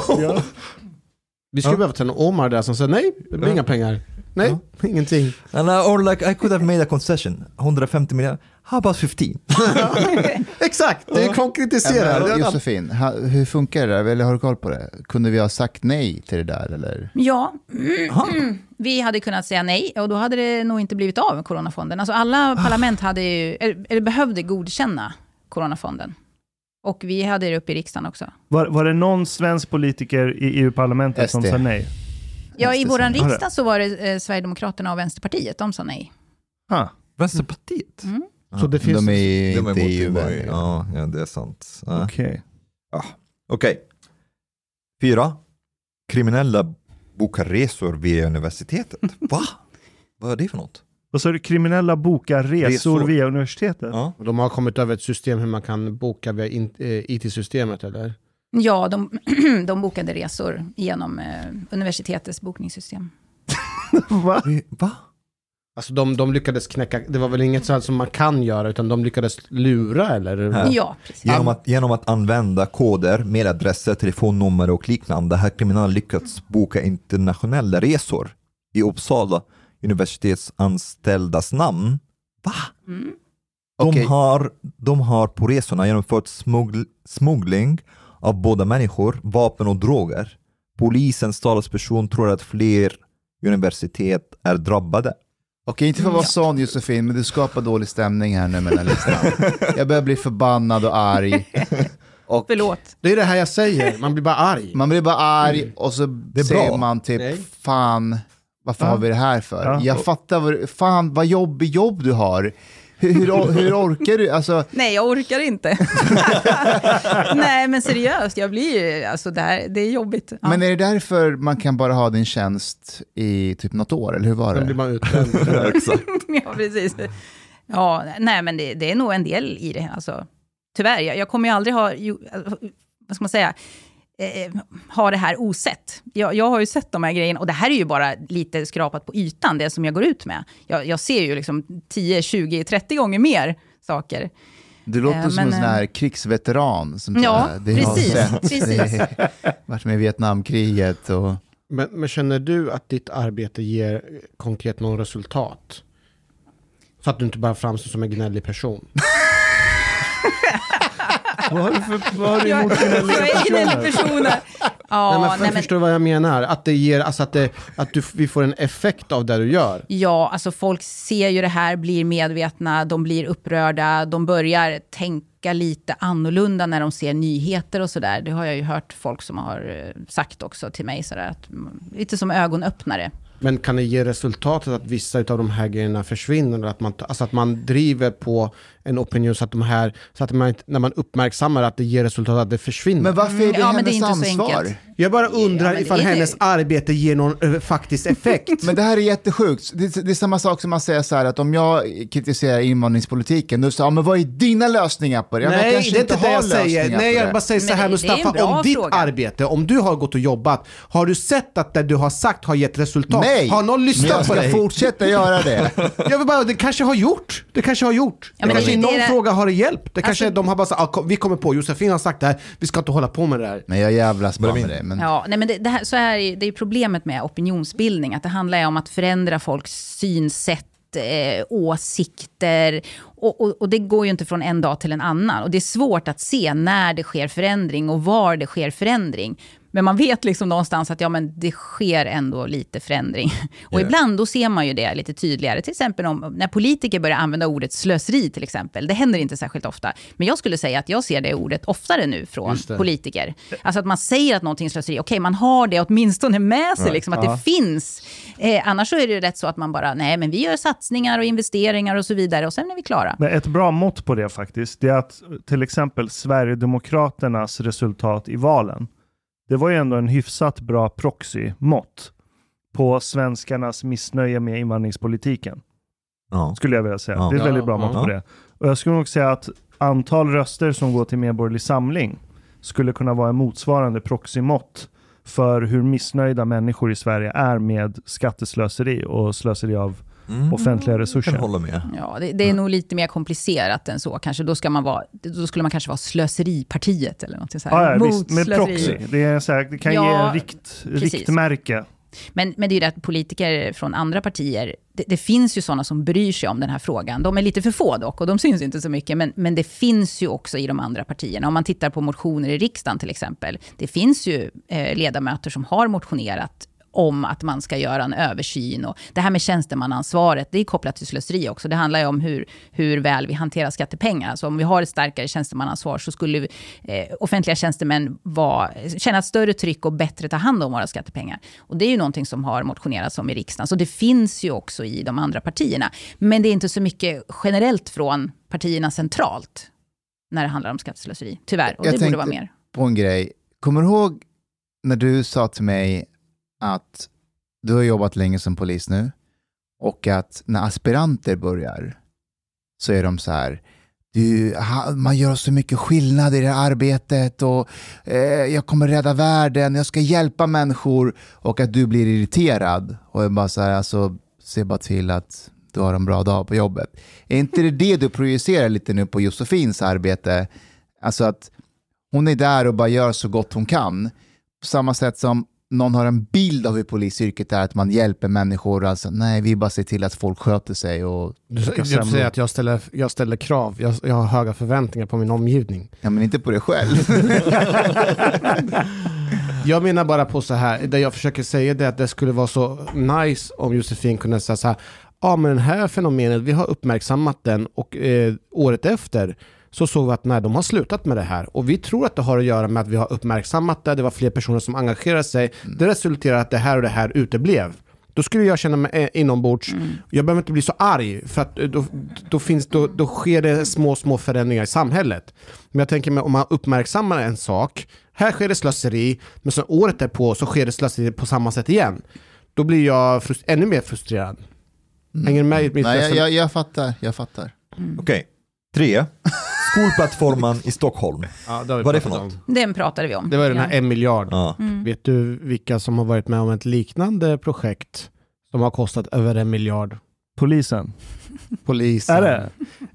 Vi skulle behöva ta en Omar där som säger nej, det blir inga pengar. Nej, ingenting. And I, or like I could have made a concession, 150 miljarder, how about 15? [LAUGHS] Exakt, det är Ja, konkretiserat. men Josefin, hur funkar det där? Eller har du koll på det? Kunde vi ha sagt nej till det där? Eller? Ja, [CLEARS THROAT] vi hade kunnat säga nej och då hade det nog inte blivit av coronafonden. Alltså alla parlament hade ju, eller eller behövde godkänna coronafonden. Och vi hade det uppe i riksdagen också. Var, var det någon svensk politiker i EU-parlamentet som sa nej? Ja, i vår riksdag så var det eh, Sverigedemokraterna och Vänsterpartiet, de sa nej. Ha. Vänsterpartiet? Så det finns... De är De inte emot EU-vänner. EU. Ja, ja, det är sant. Ja. Okej. Okej. Fyra. Kriminella bokar resor via universitetet. [LAUGHS] Va? Vad är det för något? Och så är det kriminella bokar resor, Resor. via universitetet. Ja. De har kommit över ett system hur man kan boka via in- eh, IT-systemet eller? Ja, de, [CLEARS THROAT] de bokade resor genom eh, universitetets bokningssystem. [LAUGHS] Va? Va? Alltså de, de lyckades knäcka, det var väl inget sånt som man kan göra utan de lyckades lura eller? Ja. Ja, precis. Genom att, genom att använda koder, mailadresser, telefonnummer och liknande har kriminella lyckats boka internationella resor i Uppsala universitetsanställdas namn. Va? Mm. De, Okej. har, de har på resorna genomfört smuggl smuggling av båda människor, vapen och droger. Polisens talesperson tror att fler universitet är drabbade. Okej, inte för att vara sån Josefin, men du skapar dålig stämning här nu med den här listan. Jag börjar bli förbannad och arg. Och Förlåt. Det är det här jag säger, [LAUGHS] man blir bara arg. man blir bara arg och så är säger bra. man typ, Nej. fan, varför Ja. har vi det här för? Ja. Jag fattar, vad, fan vad jobbig jobb du har. Hur, hur, hur orkar du? Alltså, Nej, jag orkar inte. [LAUGHS] Nej, men seriöst, jag blir ju, alltså det, här, det är jobbigt. Ja. Men är det därför man kan bara ha din tjänst i typ något år, eller hur var Sen blir det? man utbränd. [LAUGHS] [LAUGHS] ja, precis. Ja, nej, men det, det är nog en del i det. Alltså, tyvärr, jag, jag kommer ju aldrig ha, ju, vad ska man säga, eh, ha det här osett. Jag, jag har ju sett de här grejerna, och det här är ju bara lite skrapat på ytan, det som jag går ut med. Jag, jag ser ju liksom 10, 20, 30 gånger mer saker. Du låter Eh, som men, en sån här eh, krigsveteran som Ja, det har precis, sett, precis. det [LAUGHS] har varit med i Vietnamkriget och... Men, men känner du att ditt arbete ger konkret någon resultat? Så att du inte bara framstår som en gnällig person. [LAUGHS] Vad har du, för, vad har du Jag, emot personer? personer. Ja, nej, men, för, nej, men, Förstår du vad jag menar? Att det ger, alltså att, det, att du, vi får en effekt av det du gör. Ja, alltså folk ser ju det här, blir medvetna, de blir upprörda, de börjar tänka lite annorlunda när de ser nyheter och sådär. Det har jag ju hört folk som har eh, sagt också till mig, sådär, att, mm, lite som ögonöppnare. Men kan det ge resultatet att vissa av de här grejerna försvinner? Att man, alltså att man driver på en opinion så att de här, så att man, inte- när man uppmärksammar att det ger resultat att det försvinner. Men varför är det Mm, ja, men det är hennes inte ansvar? jag bara undrar men ifall det är det. hennes arbete ger någon eh, faktisk [LAUGHS] effekt. Men det här är jättesjukt. Det, det är samma sak som man säger så här att om jag kritiserar invandringspolitiken, då säger jag, men vad är dina lösningar på det? Ja, jag Nej, det är inte det har jag säger. Nej, jag det. bara säger så här det- det Mustafa, om ditt fråga. arbete, om du har gått och jobbat, har du sett att det du har sagt har gett resultat? Nej, Har någon lyssnat jag på ska dig? fortsätta göra det. [LAUGHS] Jag vill bara, det kanske har gjort. Det kanske har gjort. Ja, det kanske det- någon fråga har det hjälpt. Det kanske Alltså- de har bara sagt, ah, vi kommer på, Josefin har sagt det här, vi ska inte hålla på med det här. Nej, jag jävlas bara med det. Men... Ja, nej, men det, det, här, så här, är- det är problemet med opinionsbildning, att det handlar om att förändra folks synsätt, eh, åsikter. Och, och, och det går ju inte från en dag till en annan. Och det är svårt att se när det sker förändring och var det sker förändring. Men man vet liksom någonstans att ja, men det sker ändå lite förändring. [LAUGHS] Och Ja. ibland då ser man ju det lite tydligare. Till exempel om, när politiker börjar använda ordet slöseri till exempel. Det händer inte särskilt ofta. Men jag skulle säga att jag ser det ordet oftare nu från politiker. Alltså att man säger att någonting är slöseri. Okej, man har det åtminstone med sig, liksom, att Ja. det finns. Eh, annars så är det rätt så att man bara, nej men vi gör satsningar och investeringar och så vidare och sen är vi klara. Men ett bra mått på det faktiskt, det är att till exempel Sverigedemokraternas resultat i valen, det var ju ändå en hyfsat bra proxy-mått på svenskarnas missnöje med invandringspolitiken. Ja. Skulle jag vilja säga. Ja. Det är ett väldigt bra mått ja. på det. Och jag skulle nog säga att antal röster som går till Medborgerlig Samling skulle kunna vara en motsvarande proxymått för hur missnöjda människor i Sverige är med skatteslöseri och slöseri av Mm. offentliga Jag resurser. kan hålla med. Ja, det, det är nog lite mer komplicerat än så. Kanske. Då, ska man vara, då skulle man kanske vara slöseripartiet eller något så här. Ja, ja, Mot visst, med slöseri. proxy. Det, är så här, det kan ge Ja, en rikt, precis. riktmärke. Men, men det är ju det att politiker från andra partier, det, det finns ju sådana som bryr sig om den här frågan. De är lite för få dock och de syns inte så mycket, men, men det finns ju också i de andra partierna. Om man tittar på motioner i riksdagen till exempel, det finns ju eh, ledamöter som har motionerat om att man ska göra en översyn. Och det här med tjänstemannaansvaret, det är kopplat till slöseri också. Det handlar ju om hur, hur väl vi hanterar skattepengar. Så om vi har ett starkare tjänstemannaansvar så skulle vi, eh, offentliga tjänstemän vara, känna ett större tryck och bättre ta hand om våra skattepengar. Och det är ju någonting som har motionerats om i riksdagen. Så det finns ju också i de andra partierna. Men det är inte så mycket generellt från partierna centralt när det handlar om skatteslöseri. Tyvärr. Och Jag det borde vara mer. på en grej. Kommer du ihåg när du sa till mig att du har jobbat länge som polis nu och att när aspiranter börjar så är de så här, du, man gör så mycket skillnad i det här arbetet och eh, jag kommer rädda världen, jag ska hjälpa människor och att du blir irriterad och är bara så här, alltså se bara till att du har en bra dag på jobbet. Är inte det det du projicerar lite nu på Josefins arbete? Alltså att hon är där och bara gör så gott hon kan. På samma sätt som någon har en bild av hur polisyrket är, att man hjälper människor. Alltså, nej, vi bara ser till att folk sköter sig. Och, Du, säger att jag ställer, jag ställer krav, jag, jag har höga förväntningar på min omgivning. ja, men inte på dig själv. [LAUGHS] Jag menar bara på så här, det jag försöker säga det är att det skulle vara så nice om Josefin kunde säga så här, ja men den här fenomenet, vi har uppmärksammat den och eh, året efter så såg vi att nej, de har slutat med det här. Och vi tror att det har att göra med att vi har uppmärksammat det, det var fler personer som engagerade sig. Det resulterar i att det här och det här uteblev. Då skulle jag känna mig eh, inombords, jag behöver inte bli så arg, för att eh, då, då, finns, då, då sker det små, små förändringar i samhället. Men jag tänker mig om man uppmärksammar en sak, här sker det slöseri, men sen året därpå så sker det slöseri på samma sätt igen. Då blir jag frust- ännu mer frustrerad. Hänger du med i mitt nej, jag, jag, jag fattar, jag fattar. Okej. Tre. Skolplattformen i Stockholm. Ja, det har vi Vad är det för pratat något? om. Den pratade vi om. Det var den här en miljard. Ja. Vet du vilka som har varit med om ett liknande projekt som har kostat över en miljard? Polisen. Polisen. Är det?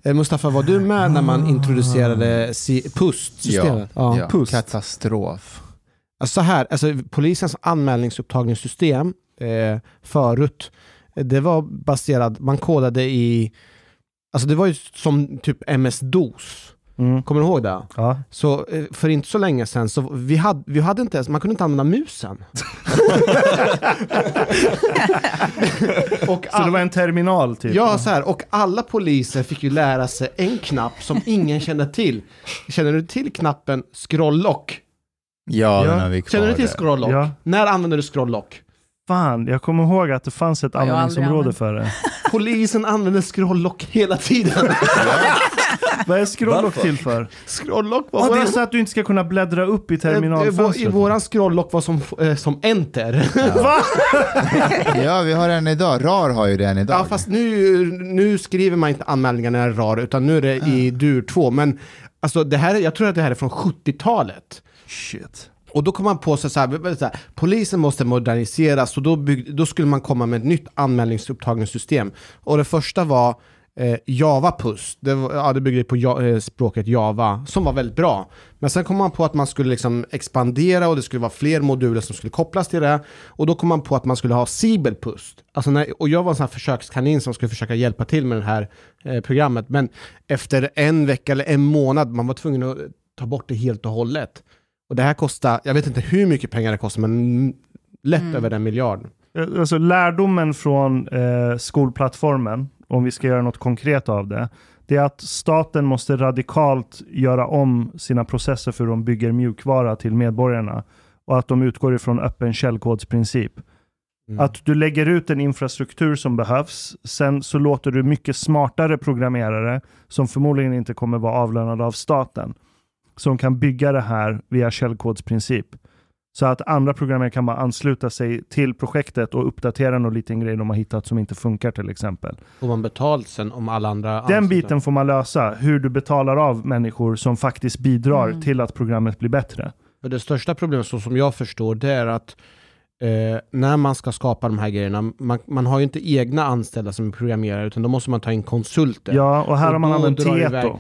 Eh, Mustafa, var du med när man introducerade si- PUST-systemet? Ja, Pust. Katastrof. Alltså så här, alltså polisens anmälningsupptagningssystem eh, förut, eh, det var baserat, man kodade i, alltså det var ju som typ MS-DOS. Mm. Kommer du ihåg det? Ja. Så eh, för inte så länge sedan, så vi hade, vi hade inte ens, man kunde inte använda musen. [LAUGHS] och Så det var en terminal typ? Ja, så här, och alla poliser fick ju lära sig en knapp som ingen kände till. Känner du till knappen scroll lock? Ja, Ja. den har vi kvar. Känner du till scroll lock? Ja. När använder du scroll lock? Fan, jag kommer ihåg att det fanns ett användningsområde för det. [LAUGHS] Polisen använder scroll lock hela tiden. [LAUGHS] Vad är scrolllock till för? scroll lock var Ja, det är våran- så att du inte ska kunna bläddra upp i Eh, eh, vår- I terminalfönstret. våran scroll lock var som, eh, som enter. Va? [LAUGHS] Ja, vi har den idag. RAR har ju den idag. ja, fast nu, nu skriver man inte anmälningarna i RAR, utan nu är det i dur 2. Men alltså, det här, jag tror att det här är från 70-talet. Shit. Och då kom man på sig så här, så här polisen måste moderniseras och då, bygg, då skulle man komma med ett nytt anmälningsupptagningssystem. Och det första var eh, Java Det, var, ja, det byggde på ja, eh, språket Java, som var väldigt bra. Men sen kom man på att man skulle liksom expandera och det skulle vara fler moduler som skulle kopplas till det. Och då kom man på att man skulle ha Sibelpust. Alltså när, och jag var en sån här försökskanin som skulle försöka hjälpa till med det här eh, programmet. Men efter en vecka eller en månad, man var tvungen att ta bort det helt och hållet. Och det här kostar, jag vet inte hur mycket pengar det kostar, men lätt över en miljard. Eh, Alltså lärdomen från eh, skolplattformen, om vi ska göra något konkret av det, det är att staten måste radikalt göra om sina processer för hur de bygger mjukvara till medborgarna. Och att de utgår ifrån öppen källkodsprincip. Mm. Att du lägger ut en infrastruktur som behövs, sen så låter du mycket smartare programmerare, som förmodligen inte kommer vara avlönade av staten, som kan bygga det här via källkodsprincip. Så att andra programmerare kan bara ansluta sig till projektet och uppdatera någon liten grej de har hittat som inte funkar till exempel. Får man betalt sen om alla andra Den ansluter? biten får man lösa, hur du betalar av människor som faktiskt bidrar Mm. till att programmet blir bättre. För det största problemet, så som jag förstår, det är att eh, när man ska skapa de här grejerna, man, man har ju inte egna anställda som är programmerare, utan då måste man ta in konsulter. Ja, och här Och har man använt Tieto.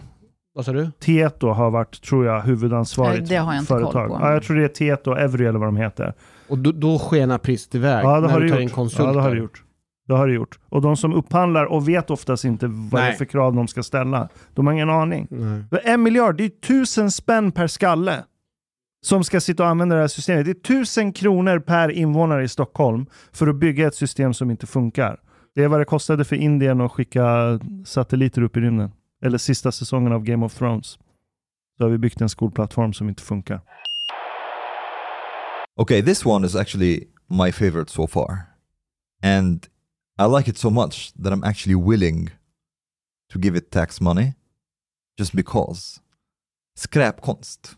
Vad sa du? Tieto har varit, tror jag, huvudansvarigt Nej, det har jag inte koll företag. på. Ja, jag tror det är Tieto, Every eller vad de heter. Och då, då skenar priset iväg Ja, det när har du tar in gjort. konsulter. Ja, det har det gjort. Det har det gjort. Och de som upphandlar och vet oftast inte vad det är Nej. för krav de ska ställa. De har ingen aning. Nej. En miljard, det är tusen spänn per skalle som ska sitta och använda det här systemet. Det är tusen kronor per invånare i Stockholm för att bygga ett system som inte funkar. Det är vad det kostade för Indien att skicka satelliter upp i rymden. Eller sista säsongen av Game of Thrones. Så har vi byggt en skolplattform som inte funkar. Okay, this one is actually my favorite so far. And I like it so much that I'm actually willing to give it tax money just because. Skräpkonst.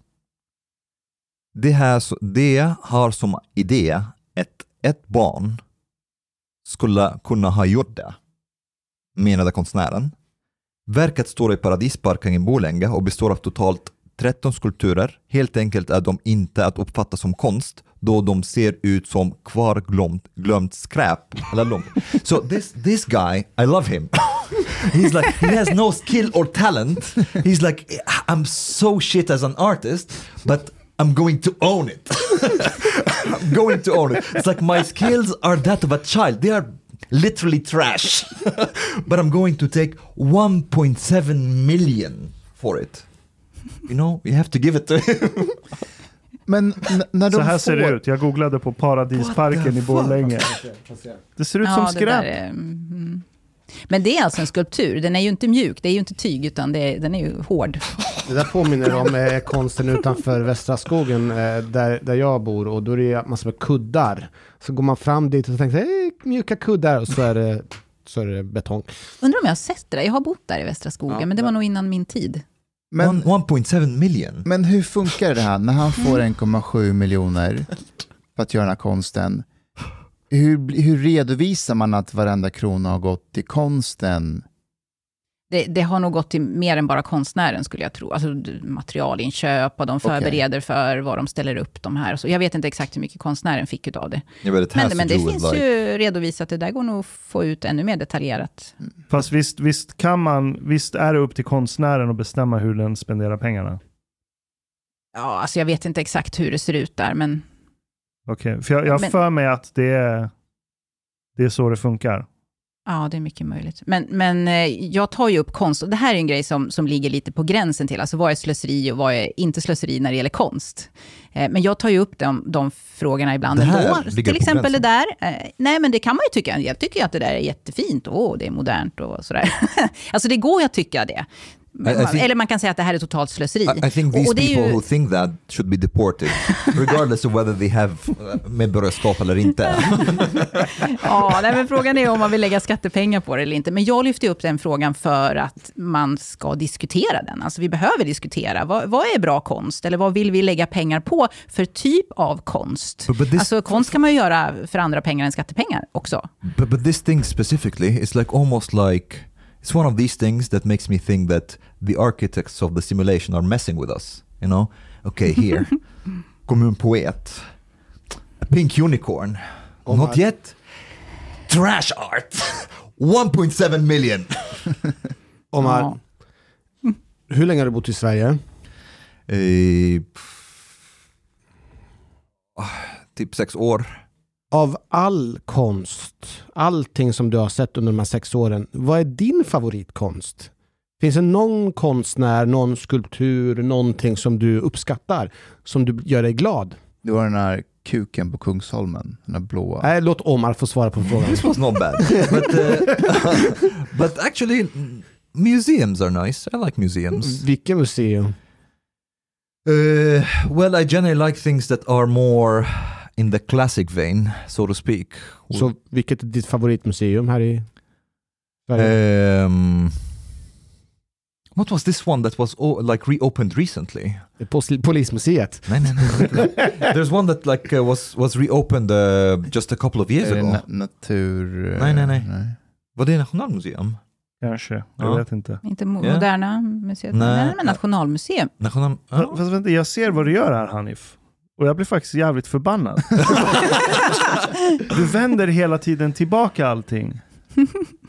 Det, här, det har som idé att ett barn skulle kunna ha gjort det, menade konstnären. Verket står i Paradisparken i Borlänge och består av totalt 13 skulpturer. Helt enkelt är de inte att uppfatta som konst då de ser ut som kvarglömt glömt skräp. Eller lom. [LAUGHS] So this, this guy, I love him. [LAUGHS] He's like, he has no skill or talent. He's like, I'm so shit as an artist, but I'm going to own it. [LAUGHS] I'm going to own it. It's like my skills are that of a child. They are literally trash. [LAUGHS] but I'm going to take 1.7 million for it. You know, you have to give it to him. [LAUGHS] Men när de Så här får... ser det ut. Jag googlade på Paradisparken i Borlänge. Det ser ut som det skräp. är, mm. Men det är alltså en skulptur. Den är ju inte mjuk, det är ju inte tyg, utan det är, den är ju hård. Det där påminner om eh, konsten utanför Västra skogen eh, där, där jag bor och då är det massor med kuddar. Så går man fram dit och så tänker eh, mjuka kuddar och så är det, så är det betong. Undrar om jag har sett det där. Jag har bott där i Västra skogen, Ja, men det var nog innan min tid. Men, One- 1.7 million. men hur funkar det här när han får 1,7 miljoner för att göra den här konsten? Hur, hur redovisar man att varenda krona har gått till konsten? Det, det har nog gått till mer än bara konstnären, skulle jag tro. Alltså materialinköp och de förbereder för vad de ställer upp de här. Så jag vet inte exakt hur mycket konstnären fick utav det. Yeah, Men, men det finns like ju redovisat, det där går nog att få ut ännu mer detaljerat. Fast visst, visst kan man, visst är det upp till konstnären att bestämma hur den spenderar pengarna? Ja, alltså jag vet inte exakt hur det ser ut där, men Okej, för jag, jag Men- för mig att det är, det är så det funkar. Ja, det är mycket möjligt. Men, men eh, jag tar ju upp konst, och det här är en grej som, som ligger lite på gränsen till, alltså vad är slöseri och vad är inte slöseri när det gäller konst? Eh, men jag tar ju upp de, de frågorna ibland Det här ändå. Till exempel det där. Eh, nej, men det kan man ju tycka. Jag tycker ju att det där är jättefint. Åh, det är modernt och sådär. [LAUGHS] alltså det går ju att tycka det. Think- Eller man kan säga att det här är totalt slöseri. I, I think these och people ju- who think that should be deported, regardless of whether they have uh, medborgarskap eller inte. [LAUGHS] Ja, nej, men frågan är om man vill lägga skattepengar på det eller inte. Men jag lyfter upp den frågan för att man ska diskutera den. Alltså vi behöver diskutera. Vad, vad är bra konst? Eller vad vill vi lägga pengar på för typ av konst? But- but this- Alltså konst kan man ju göra för andra pengar än skattepengar också. But, but this thing specifically is like almost like it's one of these things that makes me think that the architects of the simulation are messing with us. You know, okay, here, [LAUGHS] kommunpoet, a pink unicorn, Oh not my- yet, trash art, [LAUGHS] 1.7 million. [LAUGHS] Omar, Ja. hur länge har du bott i Sverige? Eh, ah, typ sex år. Av all konst, allting som du har sett under de här sex åren, vad är din favoritkonst? Finns det någon konstnär, någon skulptur, någonting som du uppskattar, som du gör dig glad? Det var den här kuken på Kungsholmen, den här blåa. Nej, låt Omar få svara på frågan. This [LAUGHS] was not bad, but uh, [LAUGHS] but actually, mm, museums are nice. I like museums. Vilken museum? Uh, well, I generally like things that are more in the classic vein, so to speak. Så vilket är ditt favoritmuseum här i Sverige? Um, What was this one that was oh, like reopened recently? Polismuseet. No, no, no. There's one that like uh, was was reopened uh, just a couple of years ago. na- natur... Nej, nej, nej. Var det Nationalmuseum? Kanske, jag Ja. vet inte. Inte. Moderna museet, Nej. nej, men Nationalmuseum. National... Ja. Fast vänta, jag ser vad du gör här Hanif. Och jag blir faktiskt jävligt förbannad. [LAUGHS] du vänder hela tiden tillbaka allting.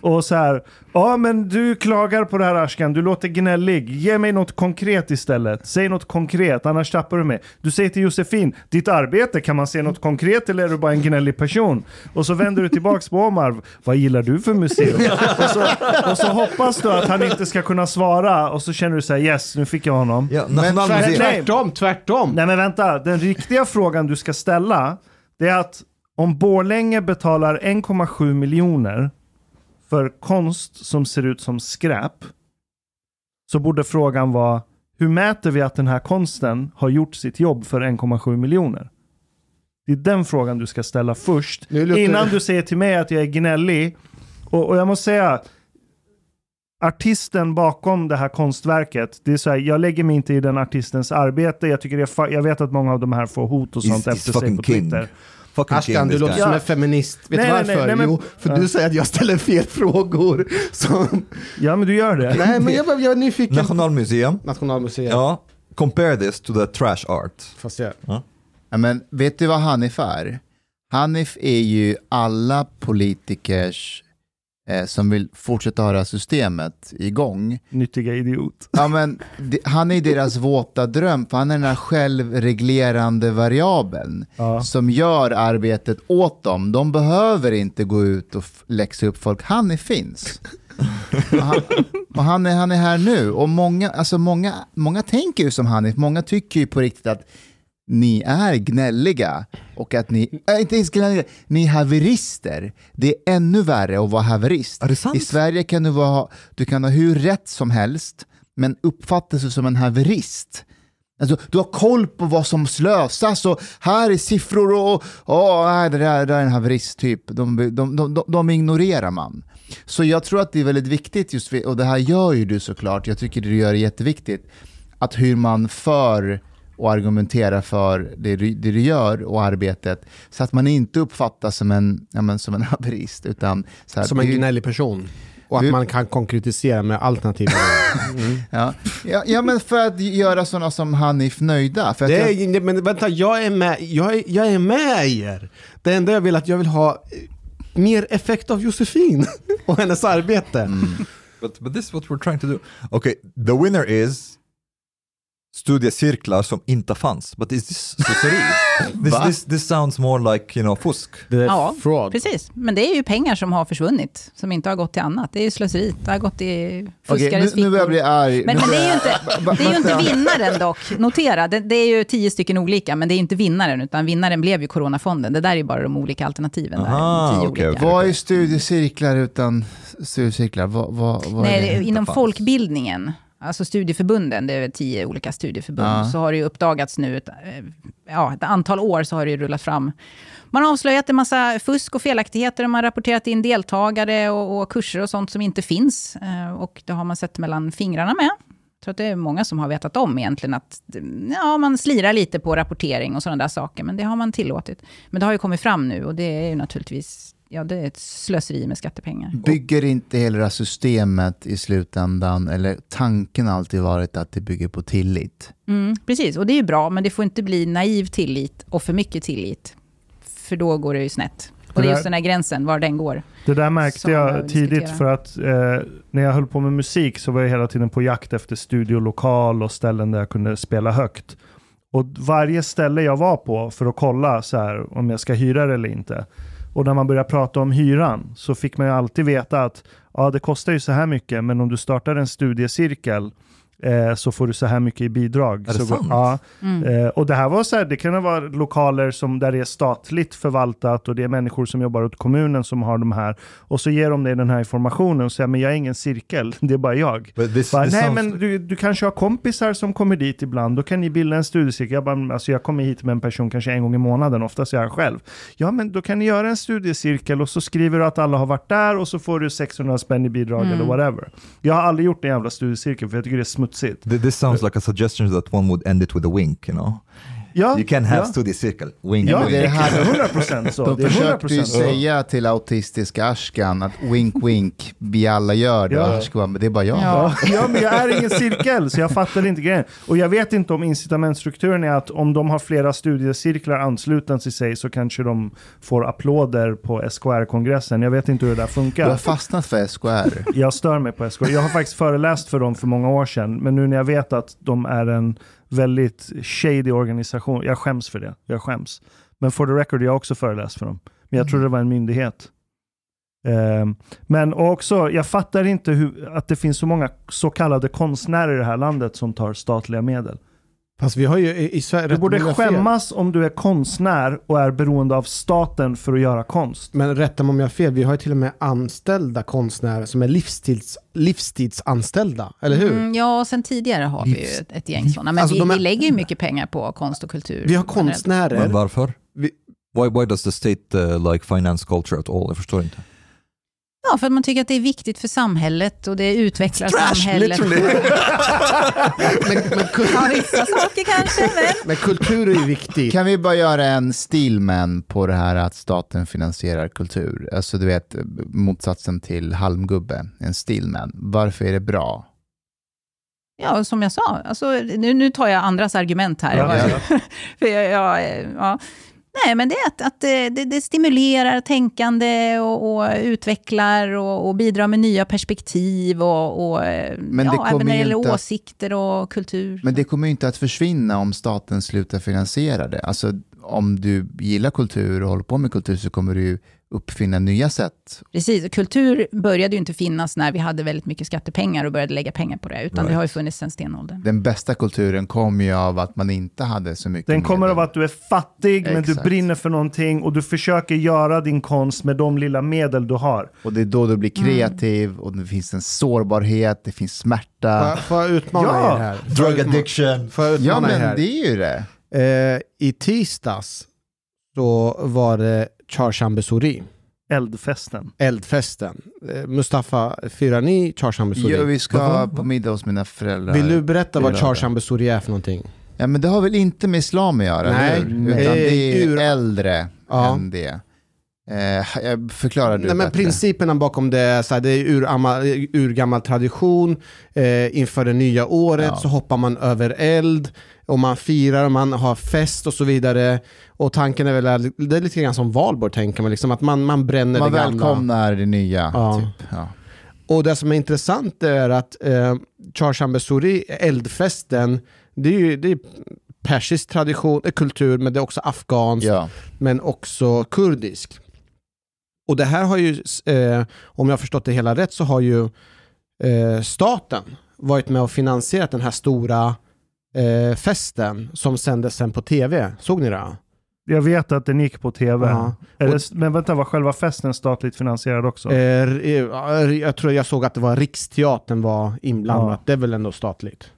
Och så här, ja men du klagar på det här Ashkan, du låter gnällig. Ge mig något konkret istället. Säg något konkret, annars tappar du mig. Du säger till Josefin, ditt arbete, kan man se något konkret eller är du bara en gnällig person? Och så vänder du tillbaks på Omar, vad gillar du för museum? och, så, och så hoppas du att han inte ska kunna svara och så känner du så här, yes, nu fick jag honom. Ja, Men. Tvärtom, tvärtom. Nej men vänta, den riktiga frågan du ska ställa det är att om Borlänge betalar 1,7 miljoner för konst som ser ut som skräp så borde frågan vara hur mäter vi att den här konsten har gjort sitt jobb för 1,7 miljoner? Det är den frågan du ska ställa först innan du säger till mig att jag är gnällig. Och, och jag måste säga, artisten bakom det här konstverket, det är så här, jag lägger mig inte i den artistens arbete. Jag, tycker jag vet att många av de här får hot och sånt he's efter sig på king. Fucking Ashkan, king, du låter som Ja. en feminist. Vet Nej, du varför? nej, nej, men- jo, för Ja. du säger att jag ställer fel frågor. [LAUGHS] Som... Ja, men du gör det. Nej, men jag, jag är nyfiken. Nationalmuseum. Nationalmuseet. Ja. Compare this to the trash art. Fast jag... Ja, men vet du vad Hanif är? Hanif är ju alla politikers som vill fortsätta ha det här systemet igång. Nyttiga idiot. Ja, men han är deras [LAUGHS] våta dröm, för han är den här självreglerande variabeln Ja. som gör arbetet åt dem. De behöver inte gå ut och läxa upp folk. Han är finns. Och han, och han, är, han är här nu. Och många, alltså många, många tänker ju som Hanif. Många tycker ju på riktigt att ni är gnälliga och att ni, äh, inte ens gnälliga, ni är haverister. Det är ännu värre att vara haverist. I Sverige kan du, vara, du kan ha hur rätt som helst, men uppfattas du som en haverist. Alltså, du har koll på vad som slösas och här är siffror och nej, det, där, det där är en haverist typ. De, de, de, de, ignorerar man. Så jag tror att det är väldigt viktigt, just, och det här gör ju du såklart, jag tycker du gör det jätteviktigt, att hur man för och argumenterar för det du, det du gör och arbetet, så att man inte uppfattas som en, ja, men, som en [LAUGHS] haverist, utan så här, Som en gnällig person. Och att Du- man kan konkretisera med alternativa... [LAUGHS] Ja. Ja, ja, men för att göra sådana som Hanif nöjda. För att Det jag, är, nej, men vänta, jag är med, jag är, jag är med er. Det enda jag vill är att jag vill ha eh, mer effekt av Josefin [LAUGHS] och hennes arbete. But, but this is what we're trying to do. Okay, the winner is studiecirklar som inte fanns. But is this slöseri? [LAUGHS] this, this, this sounds more like, you know, fusk. Det är Ja, fraud. precis. Men det är ju pengar som har försvunnit, som inte har gått till annat. Det är ju slöseri. Det har gått i Okej, fuskares nu, nu börjar jag bli fickor. arg. Men, men det är ju inte, det är ju inte vinnaren dock. Notera, det, det är ju tio stycken olika, men det är inte vinnaren, utan vinnaren blev ju Coronafonden. Det där är ju bara de olika alternativen. där, Aha, tio okej, olika. Vad är studiecirklar utan studiecirklar? Vad, vad, vad Nej, är det inom fanns. folkbildningen, alltså studieförbunden, det är tio olika studieförbund, Ja. så har det ju uppdagats nu, ett, eh, ja, ett antal år så har det ju rullat fram. Man har avslöjat en massa fusk och felaktigheter, och man har rapporterat in deltagare och, och kurser och sånt som inte finns. Eh, Och det har man sett mellan fingrarna med. Jag tror att det är många som har vetat om egentligen att ja, man slirar lite på rapportering och sådana där saker, men det har man tillåtit. Men det har ju kommit fram nu och det är ju naturligtvis ja, det är ett slöseri med skattepengar. Bygger inte hela det här systemet i slutändan, eller tanken alltid varit att det bygger på tillit? Mm, precis, och det är ju bra, men det får inte bli naiv tillit och för mycket tillit. För då går det ju snett. Och det är just den här gränsen, var den går. Det där märkte jag tidigt för att eh, när jag höll på med musik så var jag hela tiden på jakt efter studiolokal och ställen där jag kunde spela högt. Och varje ställe jag var på för att kolla så här, om jag ska hyra det eller inte. Och när man började prata om hyran så fick man ju alltid veta att ja, det kostar ju så här mycket, men om du startar en studiecirkel eh, så får du så här mycket i bidrag. Är det så går- sant? Ja. Mm. Eh, och det här var så här, det kan vara lokaler som, där det är statligt förvaltat och det är människor som jobbar åt kommunen som har de här. Och så ger de dig den här informationen och säger men jag är ingen cirkel, [LAUGHS] det är bara jag. This, Bara, this Nej sounds- men du, du kanske har kompisar som kommer dit ibland, då kan ni bilda en studiecirkel. Jag, bara, alltså jag kommer hit med en person kanske en gång i månaden, oftast är jag själv. Ja men då kan ni göra en studiecirkel och så skriver du att alla har varit där och så får du 600 spänn i bidrag Mm. eller whatever. Jag har aldrig gjort en jävla studiecirkel för jag tycker det är smutsigt. Th- This sounds like a suggestion that one would end it with a wink, you know? Ja, You can have ja. studiecirkel, wink, Ja, det är wink. det här- [LAUGHS] 100% så. De det är försökte ju 100% så. säga till autistiska Ashkan att wink wink, vi alla gör det. Ja. Ashkan bara, men det är bara jag. Ja. Ja, men jag är ingen cirkel, så jag fattar inte grejen. Och jag vet inte om incitamentstrukturen är att om de har flera studiecirklar anslutna till sig så kanske de får applåder på SKR-kongressen. Jag vet inte hur det där Du har funkar. fastnat för SKR. Jag stör mig på SKR. Jag har faktiskt föreläst för dem för många år sedan, men nu när jag vet att de är en väldigt shady organisation, jag skäms för det. Jag skäms. Men for the record, jag har också föreläst för dem. Men jag trodde det var en myndighet. Ehm, men också, jag fattar inte hur, att det finns så många så kallade konstnärer i det här landet som tar statliga medel. Fast vi har ju i, i Sverige... Du borde har fel. skämmas om du är konstnär och är beroende av staten för att göra konst. Men rätta mig om jag har fel, vi har ju till och med anställda konstnärer som är livstids, livstidsanställda, eller hur? Mm, ja, och sen tidigare har vi ju Livs- ett, ett gäng sådana. Men Alltså, vi, är- vi lägger ju mycket pengar på konst och kultur. Vi har konstnärer. Men varför? Vi- Why, why does the state uh, like finance culture at all? Jag förstår inte. Ja, för att man tycker att det är viktigt för samhället och det utvecklar samhället. [LAUGHS] men, men, kul- Ja, vissa saker kanske, men... men kultur är ju viktigt. Kan vi bara göra en stillman på det här att staten finansierar kultur? Alltså du vet, motsatsen till halmgubbe, en stillman. Varför är det bra? Ja, som jag sa, alltså, nu, nu tar jag andras argument här. Ja, ja. [LAUGHS] För jag, jag, eh, ja. Nej, men det är att, att det, det- det stimulerar tänkande och, och utvecklar och, och bidrar med nya perspektiv och, och eh, Men det ja, även när det gäller åsikter och kultur. Men det kommer ju inte att försvinna om staten slutar finansiera det. Alltså om du gillar kultur och håller på med kultur så kommer du uppfinna nya sätt. Precis, kultur började ju inte finnas när vi hade väldigt mycket skattepengar och började lägga pengar på det, utan det Right. har ju funnits sedan stenåldern. Den bästa kulturen kom ju av att man inte hade så mycket Den kommer medel. av att du är fattig, men du Exakt. brinner för någonting och du försöker göra din konst med de lilla medel du har. Och det är då du blir Mm. kreativ och det finns en sårbarhet, det finns smärta. Får jag utmana Ja. er här? Drug addiction. Får jag Ja utmana er men här? det är ju det. Eh, I tisdags så var det Charsham Besuri, Eldfesten. eldfesten. Eh, Mustafa, firar ni Charsham Besuri? Ja, vi ska Vad- på middag hos mina föräldrar. Vill du berätta vad Charsham Besuri är för någonting? Ja men det har väl inte med islam att göra, Nej, hur? Utan det är Ur- äldre Ja. än det. Eh, jag förklarar du Nej, men bättre. principerna bakom det är, så här, det är urgammal, urgammal tradition. Eh, inför det nya året Ja. så hoppar man över eld och man firar och man har fest och så vidare. Och tanken är väl, att- det är lite grann som valborg tänker man, liksom, att man, man bränner Man det gamla. välkomnar det nya. Ja. Typ. Ja. Och det som är intressant är att eh, Besuri, eldfesten, det är ju det är persisk tradition, eh, kultur, men det är också afghanskt, Ja. men också kurdisk. Och det här har ju, eh, om jag har förstått det hela rätt, så har ju eh, staten varit med och finansierat den här stora eh, festen som sändes sen på tv. Såg ni det? Jag vet att den gick på tv. Ja. Är Och- det, men vänta, var själva festen statligt finansierad också? Eh, eh, jag tror jag såg att det var Riksteatern var inblandat. Ja. Det är väl ändå statligt?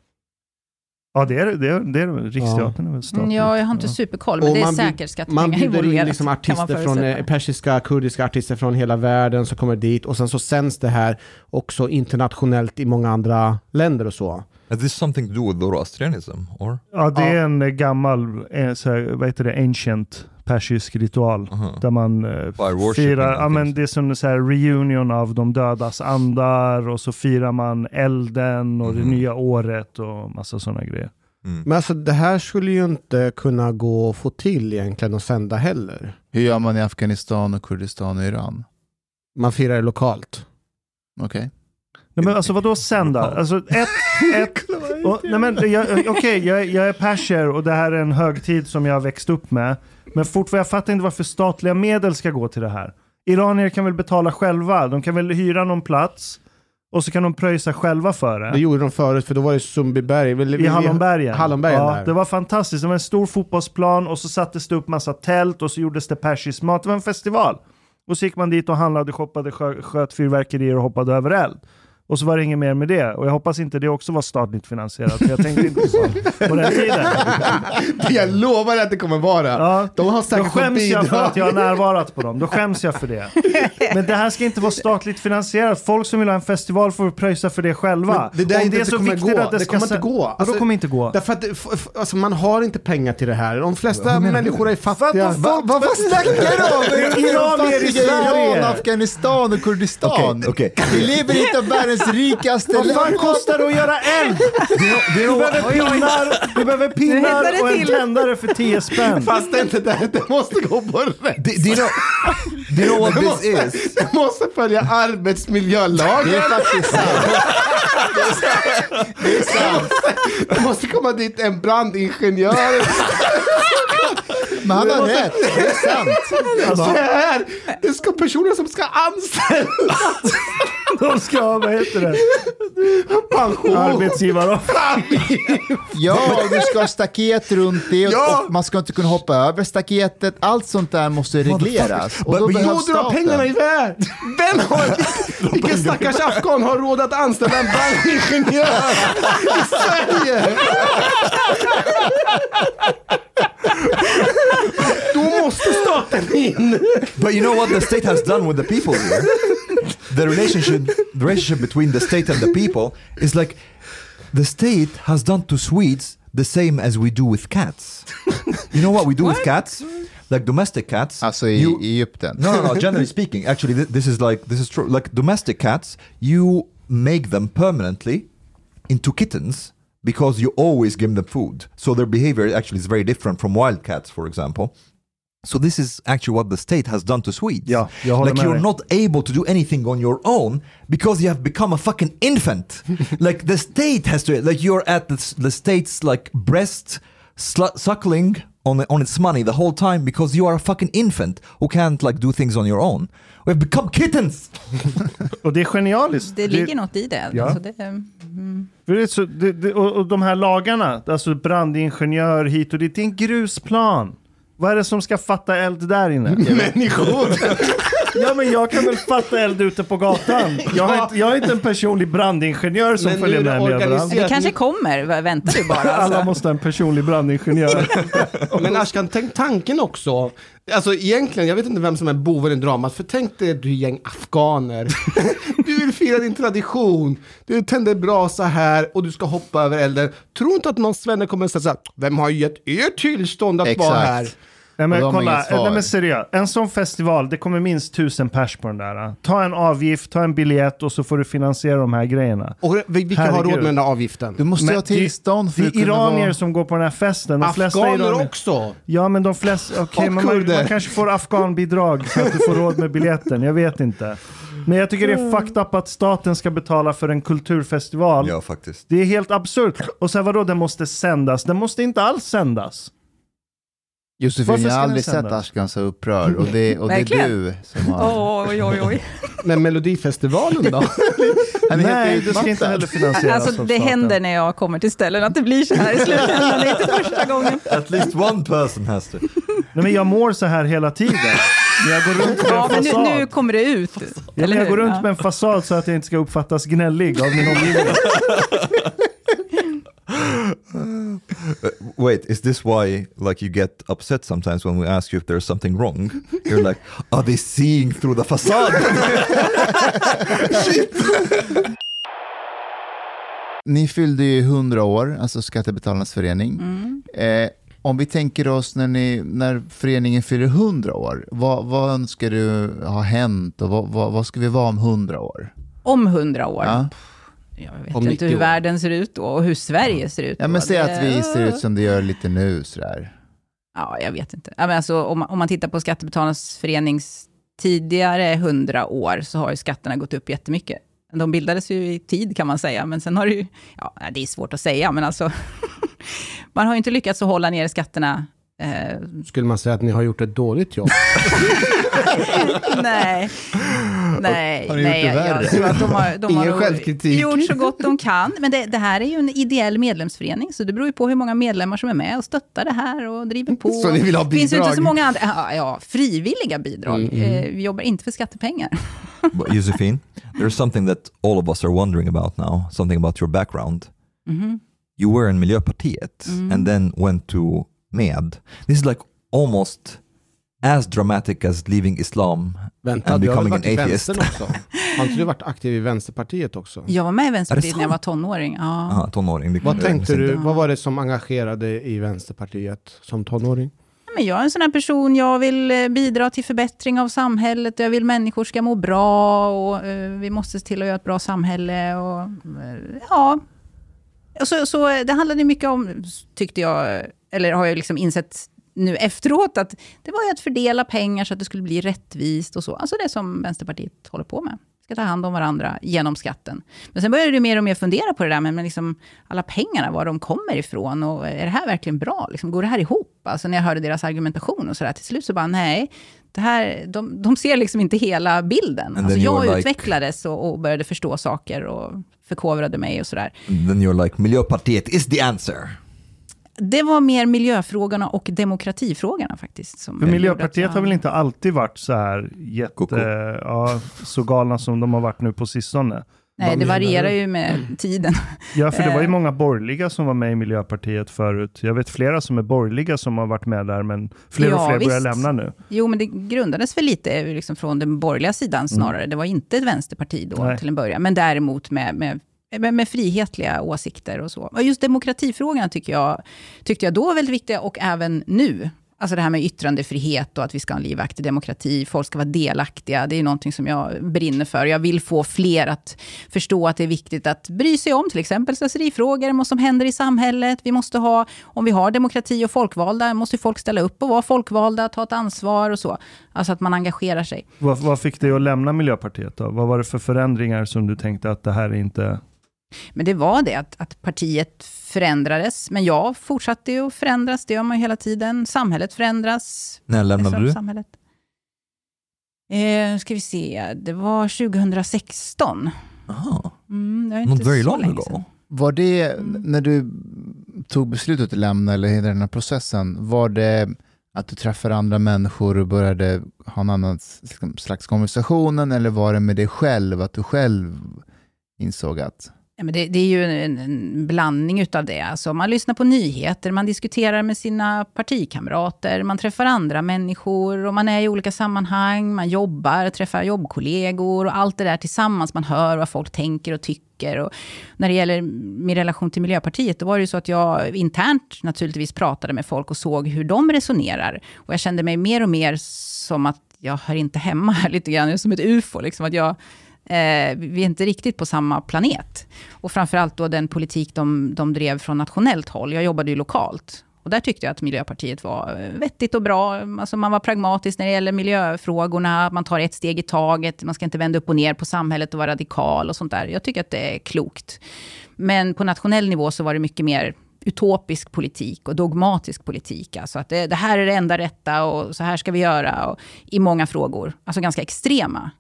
Ja, det är det. är, det är. Riksteatern är väl statligt. Mm, Ja, jag har inte Ja. superkoll, men Och det är man säkert Man skattepengar bjuder in liksom man artister från eh, persiska, kurdiska artister från hela världen som kommer dit och sen så sänds det här också internationellt i många andra länder och så. Is this something to do with Zoroastrianism? Or? Ja, det är en eh, gammal, eh, så här, vad heter det, ancient persisk ritual. Uh-huh. Där man eh, firar, ja men det är som en så här reunion av de dödas andar och så firar man elden och det Mhm. nya året och massa sådana grejer. Mm. Men alltså det här skulle ju inte kunna gå att få till egentligen att sända heller. Hur gör man i Afghanistan och Kurdistan och Iran? Man firar lokalt. Okej. Nej, men alltså vadå sända? Alltså ett, [LAUGHS] ett, och, nej men jag- okej jag, jag är perser och det här är en högtid som jag har växt upp med. Men fortfarande, jag fattar inte varför statliga medel ska gå till det här. Iranier kan väl betala själva, de kan väl hyra någon plats och så kan de pröjsa själva för det. Det gjorde de förut, för då var det Sundbyberg. I Hallonbergen. Hallonbergen ja, där. Det var fantastiskt. Det var en stor fotbollsplan och så sattes det upp massa tält och så gjordes det persisk mat. Det var en festival. Och så gick man dit och handlade, shoppade, skö- sköt fyrverkerier och hoppade över eld. Och så var det inget mer med det. Och jag hoppas inte det också var statligt finansierat. För jag tänkte inte så på den tiden. [LAUGHS] Jag lovar att det kommer vara. Ja, De har Då säkert fått skäms jag för att jag har närvarat på dem. Då skäms jag för det. Men det här ska inte vara statligt finansierat. Folk som vill ha en festival får pröjsa för det själva. Men det där Om inte det är så kommer viktigt gå. att det, Det ska kommer inte gå. Alltså, kommer inte gå? Därför att det- alltså, man har inte pengar till det här. De flesta människor är fattiga. Va, vad snackar du om? Det är iranier i Sverige. Iran, Afghanistan och Kurdistan. Okej, okej. Vi lever i ett av världens rikaste Vad fan kostar det att göra eld? Du behöver pinnar, du behöver det pinnar och en till. tändare för 10 spänn. Fast det är inte det. Det måste gå på rätt. Know what Det this måste, is? det måste följa Det arbetsmiljölagen. är faktiskt sant. Det är sant. Det är sant. Det måste komma dit en brandingenjör. Men han har rätt. Det är sant. Alltså, det här, det ska personer som ska anställas. De ska ha, vad heter det? [LAUGHS] Pension. Arbetsgivare. Ja, och du ska ha staket runt det Ja. och man ska inte kunna hoppa över staketet. Allt sånt där måste regleras. Och då but Jo, dra staten. pengarna iväg! Vem har, [LAUGHS] vilken stackars afghan har råd att anställa en brandingenjör i Sverige? Då måste staten in! But you know what the state has done with the people here? The relationship, the relationship between the state and the people is like the state has done to Swedes the same as we do with cats. You know what we do with cats? Like domestic cats. Ah, alltså i, you- i Egypten. No, no, no. [LAUGHS] Generally speaking, actually, th- this is like this is true. Like domestic cats, you make them permanently into kittens because you always give them food. So their behavior actually is very different from wild cats, for example. So this is actually what the state has done to Swedes. Ja, jag håller like med you're dig. not able to do anything on your own because you have become a fucking infant. [LAUGHS] like the state has to, like you're at the, the state's like breast suckling on on its money the whole time because you are a fucking infant who can't like do things on your own. We have become kittens. [LAUGHS] Och det är genialiskt. Det ligger något i det. Ja. Alltså det så, det, det, och, och de här lagarna, alltså brandingenjör hit och dit, det är en grusplan. Vad är det som ska fatta eld där inne? [LAUGHS] Människor! [LAUGHS] Ja men jag kan väl fatta eld ute på gatan. Jag har inte, jag är inte en personlig brandingenjör som Men följer är det med mig överallt. organiserat. det kanske kommer, V- väntar du bara. [LAUGHS] Alla Alltså. måste ha en personlig brandingenjör. Men Ashkan, tänk tanken också. Alltså egentligen, jag vet inte vem som är boven i dramat, för tänk dig du är gäng afghaner. Du vill fira din tradition, du tänder brasa här och du ska hoppa över elden. Tror inte att någon svenne kommer att säga vem har gett er tillstånd att vara här? Nej men har kolla, nej, men seriöst. En sån festival, det kommer minst tusen pers på den där. Ta en avgift, ta en biljett och så får du finansiera de här grejerna. Och vi- vilka har Herregud. råd med den där avgiften? Du måste Men ha tillstånd för Det att är kunna iranier vara... som går på den här festen. De flesta Afghaner iranier- också! Ja men de flesta, okej men man, man kanske får afghanbidrag så att du får råd med biljetten, jag vet inte. Men jag tycker det är fucked up att staten ska betala för en kulturfestival. Ja, faktiskt. Det är helt absurt. Och sen vadå, den måste sändas? Den måste inte alls sändas. Josefin, jag har aldrig sett? Ashkan så upprörd. Och det, och det är du som har... Oj, oj, oj. [LAUGHS] Men Melodifestivalen då? Helt Nej, det ska inte heller finansieras Alltså det händer när jag kommer till ställen att det blir så här i slutändan. Det är inte första gången. At least one person has to. Nej men jag mår så här hela tiden. Jag går runt med Ja, en men nu, fasad. nu kommer det ut. Ja, jag går runt med en fasad så att jag inte ska uppfattas gnällig av min omgivning. [LAUGHS] [GASPS] Wait, is this why like you get upset sometimes when we ask you if there's something wrong? You're like, are they seeing through the facade? [LAUGHS] Ni fyllde ju 100 år, alltså Skattebetalarnas förening. Mm. Eh, om vi tänker oss när, ni, när föreningen fyller 100 år, vad, vad önskar du ha hänt och vad, vad, vad ska vi vara om 100 år? Om hundra år. Ja, Jag vet Om inte 90 hur år. världen ser ut då och hur Sverige ser ut ja då. men säg att vi ser ut som det gör lite nu sådär. Ja, jag vet inte. Ja, men alltså, om, man, om man tittar på Skattebetalarnas förenings tidigare hundra år så har ju skatterna gått upp jättemycket. De bildades ju i tid kan man säga, men sen har det ju, ja det är svårt att säga, men alltså, [LAUGHS] man har ju inte lyckats att hålla ner skatterna. Eh, Skulle man säga att ni har gjort ett dåligt jobb? [LAUGHS] nej, Nej, Har ni nej gjort det värre? jag tror att de har, de Ingen har självkritik. gjort så gott de kan. Men det, det här är ju en ideell medlemsförening, så det beror ju på hur många medlemmar som är med och stöttar det här och driver på. Så ni vill ha Det finns ju inte bidrag? så många andra, ja, ja frivilliga bidrag. Mm, mm. Eh, vi jobbar inte för skattepengar. But Josephine, there's something that all of us are wondering about now, something about your background. Mhm. You were in Miljöpartiet Mm. and then went to MED. This is like almost as dramatic as leaving Islam. Vänta, And du har väl becoming varit i an atheist. vänstern också? [LAUGHS] Har inte du varit aktiv i Vänsterpartiet också? Jag var med i Vänsterpartiet när jag var tonåring. Ja. Aha, tonåring. det- Vad tänkte du, vad var det som engagerade i Vänsterpartiet som tonåring? Men jag är en sån här person, jag vill eh, bidra till förbättring av samhället, jag vill människor ska må bra och eh, vi måste se till att göra ett bra samhälle. Och, eh, ja. Och så, så det handlade mycket om, tyckte jag, eller har jag liksom insett nu efteråt, att det var ju att fördela pengar så att det skulle bli rättvist och så. Alltså det som Vänsterpartiet håller på med. Ska ta hand om varandra genom skatten. Men sen började du mer och mer fundera på det där med, med liksom alla pengarna, var de kommer ifrån och är det här verkligen bra? Liksom, går det här ihop? Alltså när jag hörde deras argumentation och sådär, till slut så bara nej, det här, de, de ser liksom inte hela bilden. And Alltså jag like- utvecklades och, och började förstå saker och förkovrade mig och sådär. Then you're like, Miljöpartiet is the answer. Det var mer miljöfrågorna och demokratifrågorna faktiskt. Som För Miljöpartiet att har väl inte alltid varit så här jätte, Koko. ja, så galna som de har varit nu på sistone. Nej, det varierar ju med tiden. Ja, för det var ju Eh. många borgerliga som var med i Miljöpartiet förut. Jag vet flera som är borgerliga som har varit med där, men fler och Ja, fler börjar visst. lämna nu. Jo, men det grundades väl lite liksom från den borgerliga sidan snarare. Det var inte ett vänsterparti då Nej. till en början, men däremot med, med, Eh, med, med frihetliga åsikter och så. Och just demokratifrågorna tycker jag, tyckte jag då var väldigt viktiga och även nu. Alltså det här med yttrandefrihet och att vi ska ha en livaktig demokrati, folk ska vara delaktiga. Det är någonting som jag brinner för. Jag vill få fler att förstå att det är viktigt att bry sig om till exempel slöserifrågor, vad som händer i samhället. Vi måste ha, om vi har demokrati och folkvalda, måste folk ställa upp och vara folkvalda, ta ett ansvar och så. Alltså att man engagerar sig. Vad, vad fick dig att lämna Miljöpartiet då? Vad var det för förändringar som du tänkte att det här är inte... Men det var det att, att partiet förändrades. Men jag fortsatte ju att förändras, det gör man ju hela tiden. Samhället förändras. När lämnade du? Samhället. Eh, ska vi se, det var 2016. Aha. Mm, det är Not inte very long ago. Var det, Mm. när du tog beslutet att lämna eller hela den här processen, var det att du träffade andra människor och började ha en annan liksom, slags konversation eller var det med dig själv, att du själv insåg att Ja, men det, det är ju en, en blandning utav det. Alltså man lyssnar på nyheter, man diskuterar med sina partikamrater, man träffar andra människor och man är i olika sammanhang, man jobbar, träffar jobbkollegor och allt det där tillsammans. Man hör vad folk tänker och tycker. Och när det gäller min relation till Miljöpartiet, då var det ju så att jag internt naturligtvis pratade med folk och såg hur de resonerar. Och jag kände mig mer och mer som att jag hör inte hemma här [LAUGHS] lite grann, som ett ufo. Liksom, att jag, eh, vi är inte riktigt på samma planet. Och framförallt då den politik de, de drev från nationellt håll. Jag jobbade ju lokalt. Och där tyckte jag att Miljöpartiet var eh, vettigt och bra. Alltså man var pragmatisk när det gäller miljöfrågorna. Man tar ett steg i taget. Man ska inte vända upp och ner på samhället och vara radikal och sånt där. Jag tycker att det är klokt. Men på nationell nivå så var det mycket mer utopisk politik och dogmatisk politik. Alltså att det, det här är det enda rätta och så här ska vi göra. Och, I många frågor. Alltså ganska extrema.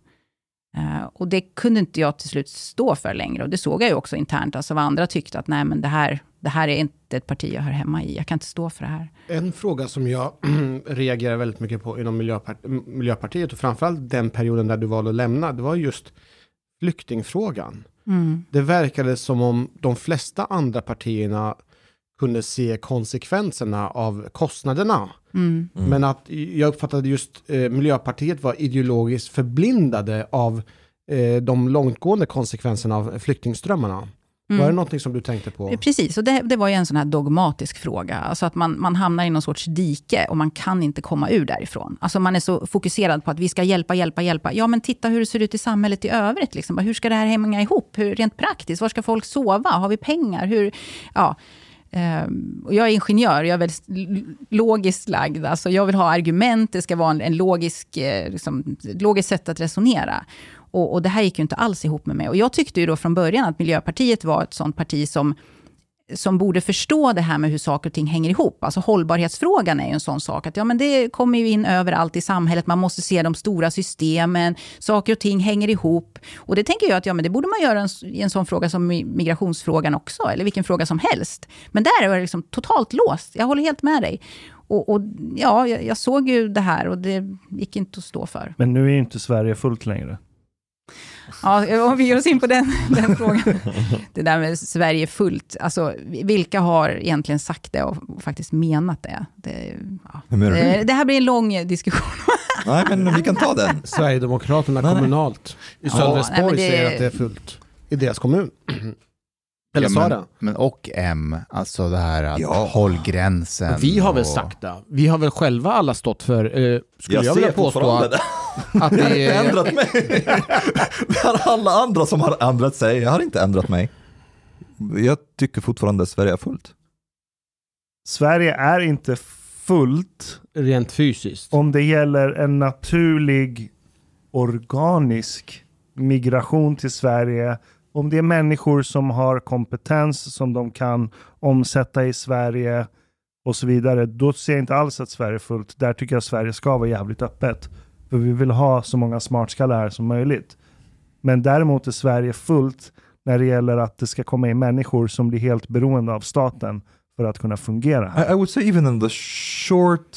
Eh, och det kunde inte jag till slut stå för längre. Och det såg jag ju också internt, alltså vad andra tyckte att nej men det här, det här är inte ett parti jag hör hemma i. Jag kan inte stå för det här. En fråga som jag [CLEARS THROAT] reagerar väldigt mycket på inom Miljöpart Miljöpartiet och framförallt den perioden där du valde att lämna, det var just flyktingfrågan. Mm. Det verkade som om de flesta andra partierna kunde se konsekvenserna av kostnaderna. Mm. Mm. Men att jag uppfattade just eh, Miljöpartiet var ideologiskt förblindade av eh, de långtgående konsekvenserna av flyktingströmmarna. Mm. Var det någonting som du tänkte på? Precis, och det, det var ju en sån här dogmatisk fråga. Alltså att man, man hamnar i någon sorts dike och man kan inte komma ur därifrån. Alltså man är så fokuserad på att vi ska hjälpa, hjälpa, hjälpa. Ja, men titta hur det ser ut i samhället i övrigt. Liksom. Hur ska det här hänga ihop? Hur, rent praktiskt, var ska folk sova? Har vi pengar? Hur, ja. Ehm, och jag är ingenjör, jag är väldigt logiskt lagd. Alltså jag vill ha argument, det ska vara en, en logisk, eh, liksom, ett logiskt sätt att resonera. Och, och det här gick ju inte alls ihop med mig. Och jag tyckte ju då från början att Miljöpartiet var ett sånt parti som som borde förstå det här med hur saker och ting hänger ihop. Alltså hållbarhetsfrågan är ju en sån sak. Att ja, men det kommer ju in överallt i samhället. Man måste se de stora systemen. Saker och ting hänger ihop. Och det tänker jag att ja, men det borde man göra en, i en sån fråga som migrationsfrågan också. Eller vilken fråga som helst. Men där är det liksom totalt låst. Jag håller helt med dig. Och, och ja, jag, jag såg ju det här och det gick inte att stå för. Men nu är ju inte Sverige fullt längre. Ja, om vi ger oss in på den, [LAUGHS] den frågan. Det där med Sverige fullt. Alltså, vilka har egentligen sagt det och faktiskt menat det? Det, ja. Menar du? det, det här blir en lång diskussion. [LAUGHS] Nej, men vi kan ta den. Sverigedemokraterna Nej, kommunalt i Ja, Sölvesborg det- säger att det är fullt i deras kommun. [CLEARS THROAT] Eller Ja, men, det? men och M, alltså det här att Ja. håll gränsen. Vi har väl och- sagt det. Vi har väl själva alla stått för, eh, skulle jag, Jag vilja ser påstå, att, att Jag har det inte är... ändrat mig. [LAUGHS] Det är alla andra som har ändrat sig. Jag har inte ändrat mig. Jag tycker fortfarande att Sverige är fullt. Sverige är inte fullt Rent fysiskt. om det gäller en naturlig organisk migration till Sverige. Om det är människor som har kompetens som de kan omsätta i Sverige och så vidare. Då ser jag inte alls att Sverige är fullt. Där tycker jag att Sverige ska vara jävligt öppet. För vi vill ha så många smartskallar här som möjligt. Men däremot är Sverige fullt när det gäller att det ska komma in människor som blir helt beroende av staten för att kunna fungera. I, I would say even in the short,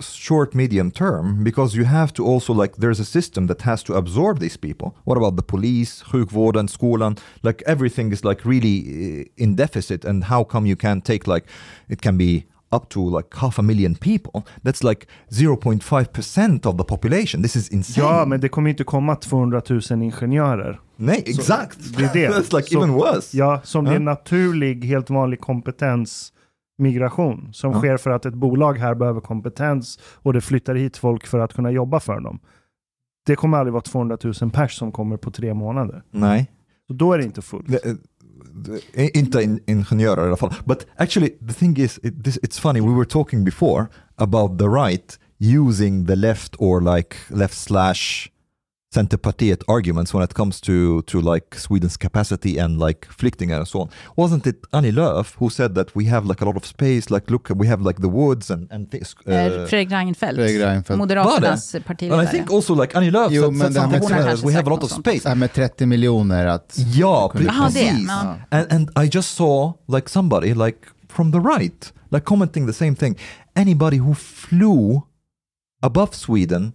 short medium term, because you have to also like there's a system that has to absorb these people. What about the police, sjukvården, skolan? Like everything is like really uh, in deficit, and how come you can't take like it can be up to like half a million people? That's like 0.5 percent of the population. This is insane. Ja, men det kommer inte komma 200 000 ingenjörer. Nej, exakt. Det är det. [LAUGHS] That's like Så- even worse. Ja, som det är Ja. naturlig, helt vanlig kompetensmigration som Ja. sker för att ett bolag här behöver kompetens och det flyttar hit folk för att kunna jobba för dem. Det kommer aldrig vara 200 000 pers som kommer på tre månader. Nej. Så då är det inte fullt. The- the- inte in, ingenjörer i alla fall. But actually the thing is, it, this, it's funny, we were talking before about the right using the left or like left slash Centerpartiet arguments when it comes to, to like Sweden's capacity and like flyktingar and so on. Wasn't it Annie Lööf who said that we have like a lot of space, like look, we have like the woods and, and things. Eh, Uh, Fredrik Reinfeldt, Fredrik Reinfeldt. Moderaternas and partiledare. I think also like Annie Lööf Jo, said, said something similar, we have a lot of space. Det här med 30 miljoner att... Ja, kunde- Jaha, det. precis. Ja. And, and I just saw like somebody like from the right, like commenting the same thing. Anybody who flew above Sweden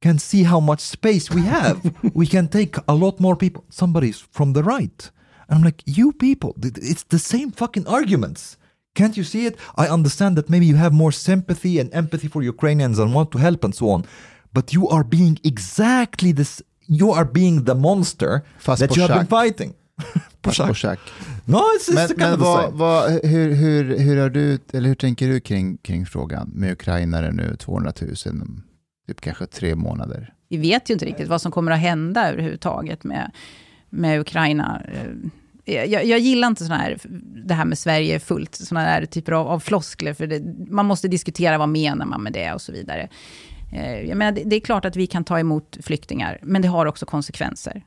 can see how much space we have. [LAUGHS] we can take a lot more people. Somebody's from the right. And I'm like, you people, it's the same fucking arguments. Can't you see it? I understand that maybe you have more sympathy and empathy for Ukrainians and want to help and so on. But you are being exactly this. You are being the monster Fast that you have been fighting. [LAUGHS] på schack. No, it's, it's Men, men vad, vad, hur, hur, hur, har du, eller hur tänker du kring, kring frågan med ukrainare nu, 200 000, om typ kanske tre månader? Vi vet ju inte riktigt vad som kommer att hända överhuvudtaget med, med Ukraina. Eh, jag, jag gillar inte såna här, det här med Sverige fullt, sådana här typer av, av floskler, för det, man måste diskutera vad menar man med det och så vidare. Eh, jag menar, det, det är klart att vi kan ta emot flyktingar, men det har också konsekvenser.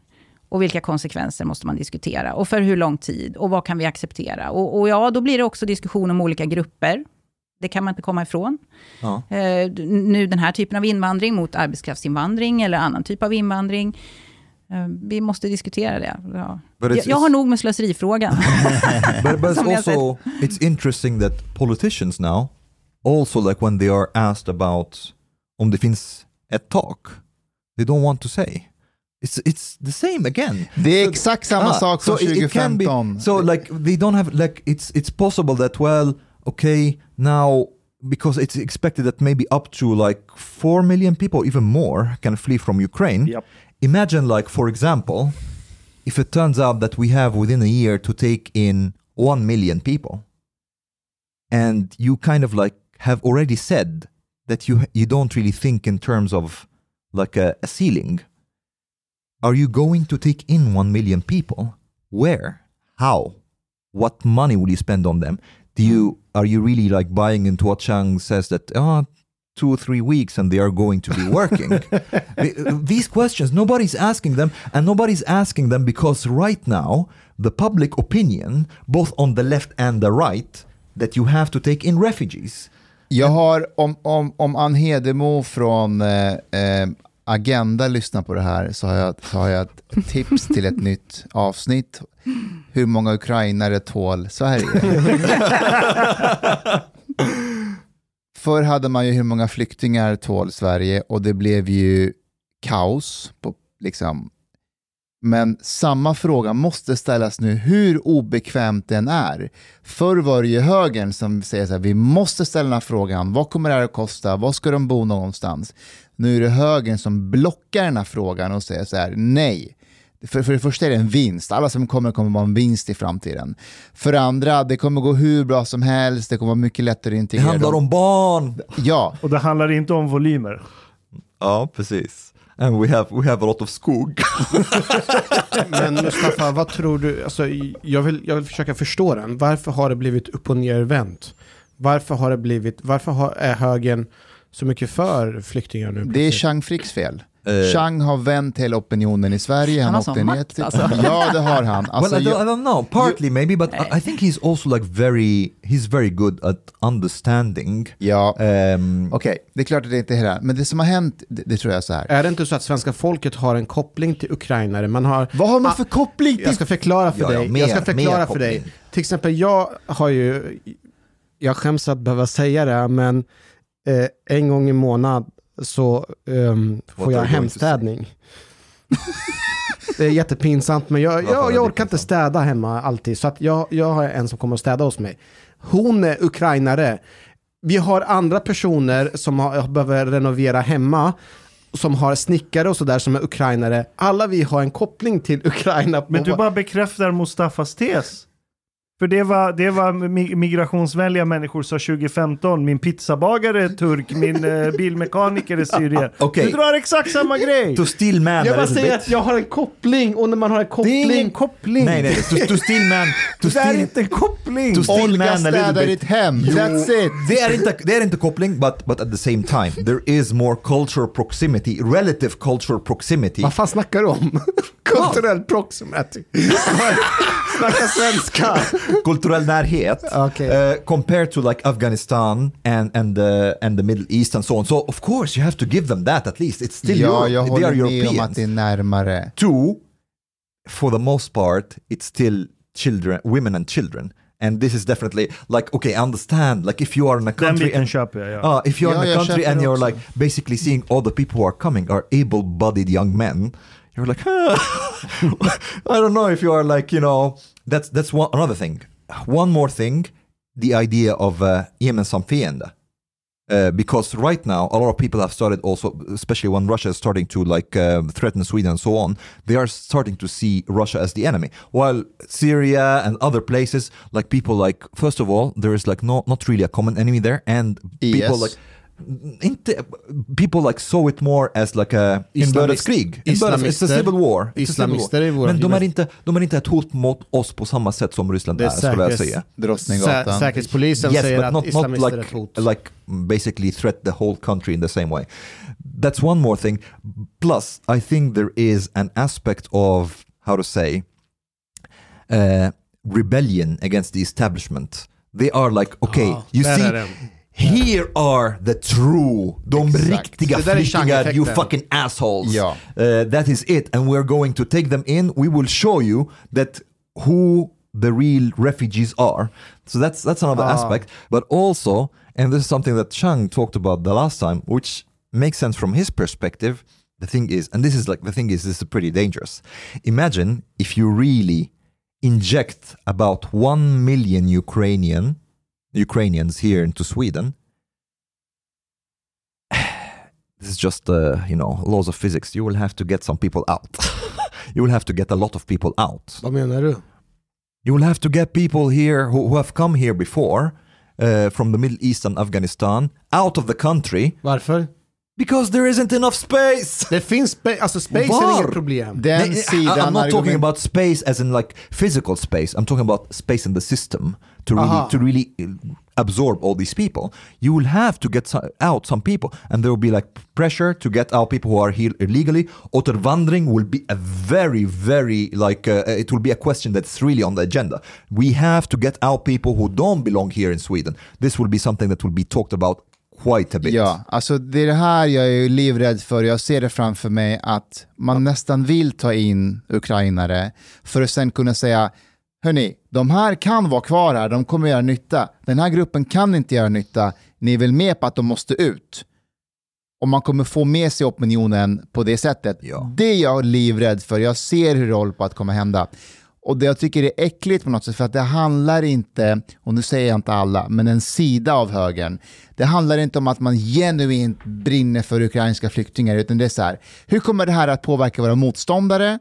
Och vilka konsekvenser måste man diskutera? Och för hur lång tid? Och vad kan vi acceptera? Och, och ja, då blir det också diskussion om olika grupper. Det kan man inte komma ifrån. Ja. Eh, nu den här typen av invandring mot arbetskraftsinvandring eller annan typ av invandring. Eh, vi måste diskutera det. Ja. Jag, jag har nog med slöserifrågan. [LAUGHS] but, but it's Som jag also it's interesting that politicians now also like when they are asked about om det finns ett tak they don't want to say it's it's the same again Det är exakt samma Ah, sak som so it- it can be- 2015. so like they don't have like it's it's possible that well okay now because it's expected that maybe up to like 4 million people even more can flee from Ukraine. Yep. imagine like for example if it turns out that we have within a year to take in 1 million people and you kind of like have already said that you you don't really think in terms of like a, a ceiling are you going to take in 1 million people? Where? How? What money will you spend on them? Do you are you really like buying into what chang says that oh two or three weeks and they are going to be working? [LAUGHS] The- These questions, nobody's asking them, and nobody's asking them because right now, the public opinion, both on the left and the right, that you have to take in refugees. Jag har, om, om, om Ann Hedemo från eh, eh, Agenda lyssnar på det här så har, jag, så har jag ett tips till ett nytt avsnitt. Hur många ukrainare tål Sverige? [LAUGHS] Förr hade man ju hur många flyktingar tål Sverige och det blev ju kaos. På, liksom. Men samma fråga måste ställas nu, hur obekvämt den är. Förr var det ju högern som säger så här, vi måste ställa den här frågan, vad kommer det här att kosta, var ska de bo någonstans? Nu är det högern som blockar den här frågan och säger så här, nej. För, för det första är det en vinst, alla som kommer kommer vara en vinst i framtiden. För det andra, det kommer gå hur bra som helst, det kommer vara mycket lättare att Det integrera handlar dem. om barn. Ja, Och det handlar inte om volymer. Ja, precis. And we have, we have a lot of skog. [LAUGHS] Men Mustafa, vad tror du? Alltså, jag, vill, jag vill försöka förstå den. Varför har det blivit upp och nervänt? Varför har det blivit, varför har, är högern så mycket för flyktingar nu? det är? Chang Fricks fel. Eh. Chang har vänt hela opinionen i Sverige. Han har åkte sån makt, till- alltså. Ja, det har han. [LAUGHS] Alltså, well, I, don't, jag, I don't know. Partly maybe, but I, I think he's also like very, he's very good at understanding. ja, Um, okej, det är klart att det inte är hela. Men det som har hänt, det, det tror jag är så här. Är det inte så att svenska folket har en koppling till ukrainare? Man har, Vad har man för koppling till? jag ska förklara för Ja, ja, dig. mer- jag ska förklara för dig. Till exempel, jag har ju, jag skäms att behöva säga det, men eh, en gång i månad så What får jag hemstädning. [LAUGHS] det är jättepinsamt, men jag, jag, jag orkar inte städa hemma alltid. Så att jag, jag har en som kommer att städa hos mig. Hon är ukrainare. Vi har andra personer som har, behöver renovera hemma som har snickare och sådär som är ukrainare. Alla vi har en koppling till [LAUGHS] Ukraina. På Men du bara bekräftar Mustafas tes. För det var, det var mi- migrationsvänliga människor sa 2015. Min pizzabagare är turk, min eh, bilmekaniker är syrier. [LAUGHS] Okej. Du drar exakt samma grej! to still man Jag bara säger att jag har en koppling och när man har en Det är koppling... ingen koppling! Nej, nej, to, to still man, to Det är inte en koppling! to still Olga man städar ditt hem, that's it. Det är, inte, det är inte koppling, but, but at the same time, there is more cultural proximity, relative cultural proximity. Vad fan snackar du om? Kulturell proximity. [LAUGHS] Snacka svenska. [LAUGHS] Kulturell närhet. Okej. Uh, compared to like Afghanistan and, and, the, and the Middle East and so on. So of course you have to give them that at least. It's still Ja, Europe. jag They are håller med om Europeans. att det är närmare. Two, for the most part, it's still children, women and children. And this is definitely like, okay, I understand. Like if you are in a country and köper jag, ja. Uh, if you're Ja, in a country and you're like basically seeing all the people who are coming are able-bodied young men, you're like, [LAUGHS] I don't know if you are like, you know, that's that's one another thing. One more thing, the idea of uh, gemensam fiende. Uh, because right now a lot of people have started also especially when russia is starting to like uh, threaten sweden and so on they are starting to see russia as the enemy while syria and other places like people like first of all there is like no not really a common enemy there and people IS. like inte, people like saw it more as like a inbördeskrig. Inbördes- It's a civil war. It's a civil war. Islamister är våra Men de är, inte, de är inte ett hot mot oss på samma sätt som Ryssland Det är, är skulle jag säga. Drottninggatan. Sä säkerhetspolisen Yes, säger but att not, not islamister är ett like, hot. like basically threat the whole country in the same way. That's one more thing. Plus, I think there is an aspect of, how to say, uh, rebellion against the establishment. They are like, okay, Ja, you see. Here are the true, de Exakt. riktiga flyktingar, you fucking assholes. Ja. Uh, that is it. And we're going to take them in. We will show you that who the real refugees are. So that's that's another Ah. aspect. But also, and this is something that Chang talked about the last time, which makes sense from his perspective. The thing is, and this is like the thing is, this is pretty dangerous. Imagine if you really inject about one million Ukrainian Ukrainians here into Sweden. [SIGHS] This is just uh, you know laws of physics. You will have to get some people out. [LAUGHS] you will have to get a lot of people out. Vad menar du? You will have to get people here who, who have come here before uh, from the Middle East and Afghanistan out of the country Varför? because there isn't enough space. Det finns spa- alltså space Var? är inget problem. Den I- sidan I'm not talking argument- about space as in like physical space. I'm talking about space in the system to really Aha. to really absorb all these people, you will have to get out some people, and there will be like pressure to get out people who are here illegally. Återvandring will be a very, very like uh, it will be a question that's really on the agenda. We have to get out people who don't belong here in Sweden. This will be something that will be talked about quite a bit. Ja, alltså det är det här jag är livrädd för. Jag ser det framför mig att man nästan vill ta in ukrainare för att sen kunna säga Hörni, de här kan vara kvar här, de kommer göra nytta. Den här gruppen kan inte göra nytta. Ni är väl med på att de måste ut? Och man kommer få med sig opinionen på det sättet. Ja. Det är jag livrädd för. Jag ser hur det håller på att komma hända. Och det jag tycker är äckligt på något sätt, för att det handlar inte, och nu säger jag inte alla, men en sida av högern. Det handlar inte om att man genuint brinner för ukrainska flyktingar, utan det är så här, hur kommer det här att påverka våra motståndare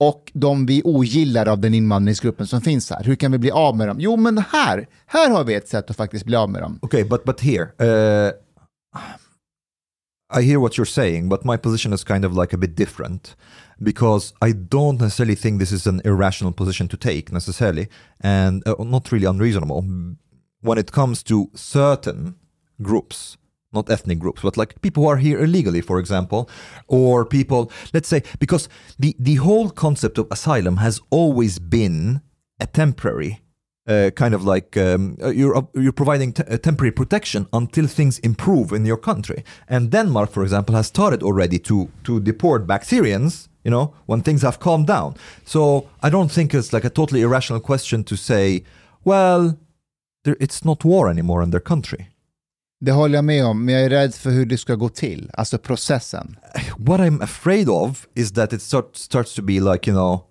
och de vi ogillar av den invandringsgruppen som finns här? Hur kan vi bli av med dem? Jo, men här, här har vi ett sätt att faktiskt bli av med dem. Okej, Okay, but but here, uh, I hear what you're saying, but my position is kind of like a bit different because I don't necessarily think this is an irrational position to take necessarily, and uh, not really unreasonable when it comes to certain groups. Not ethnic groups, but like people who are here illegally, for example, or people, let's say, because the, the whole concept of asylum has always been a temporary uh, kind of like um, uh, you're you're providing uh, temporary protection until things improve in your country. And Denmark, for example, has started already to to deport back Syrians. You know, when things have calmed down. So I don't think it's like a totally irrational question to say, well, there, it's not war anymore in their country. Det håller jag med om, men jag är rädd för hur det ska gå till, alltså processen. What I'm afraid of is that it start, starts to be like you know,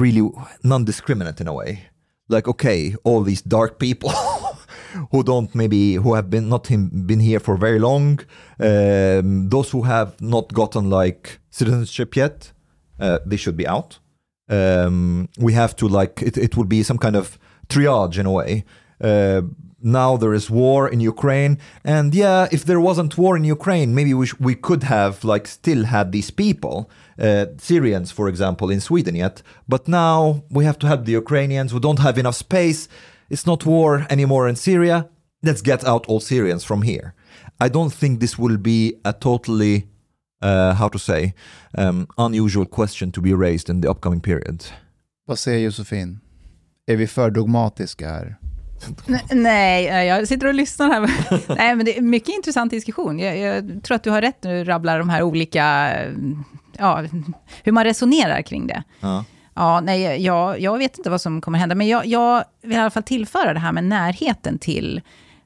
really non-discriminate in a way. Like okay, all these dark people [LAUGHS] who don't maybe who have been not him, been here for very long, um, those who have not gotten like citizenship yet, uh, they should be out. Um, we have to like it, it would be some kind of triage in a way. Uh, now there is war in Ukraine, and yeah, if there wasn't war in Ukraine, maybe we sh- we could have like still had these people, uh, Syrians, for example, in Sweden yet. But now we have to help the Ukrainians who don't have enough space. It's not war anymore in Syria. Let's get out all Syrians from here. I don't think this will be a totally, uh, how to say, um, unusual question to be raised in the upcoming period. Vad säger Josefin? Är vi för dogmatiska här? Nej, eh, jag sitter och lyssnar här. [LAUGHS] Nej, men det är mycket intressant diskussion. Jag, jag tror att du har rätt när du rabblar de här olika, eh, ja, hur man resonerar kring det. Ja. Ja, nej, jag, jag vet inte vad som kommer hända, men jag, jag vill i alla fall tillföra det här med närheten till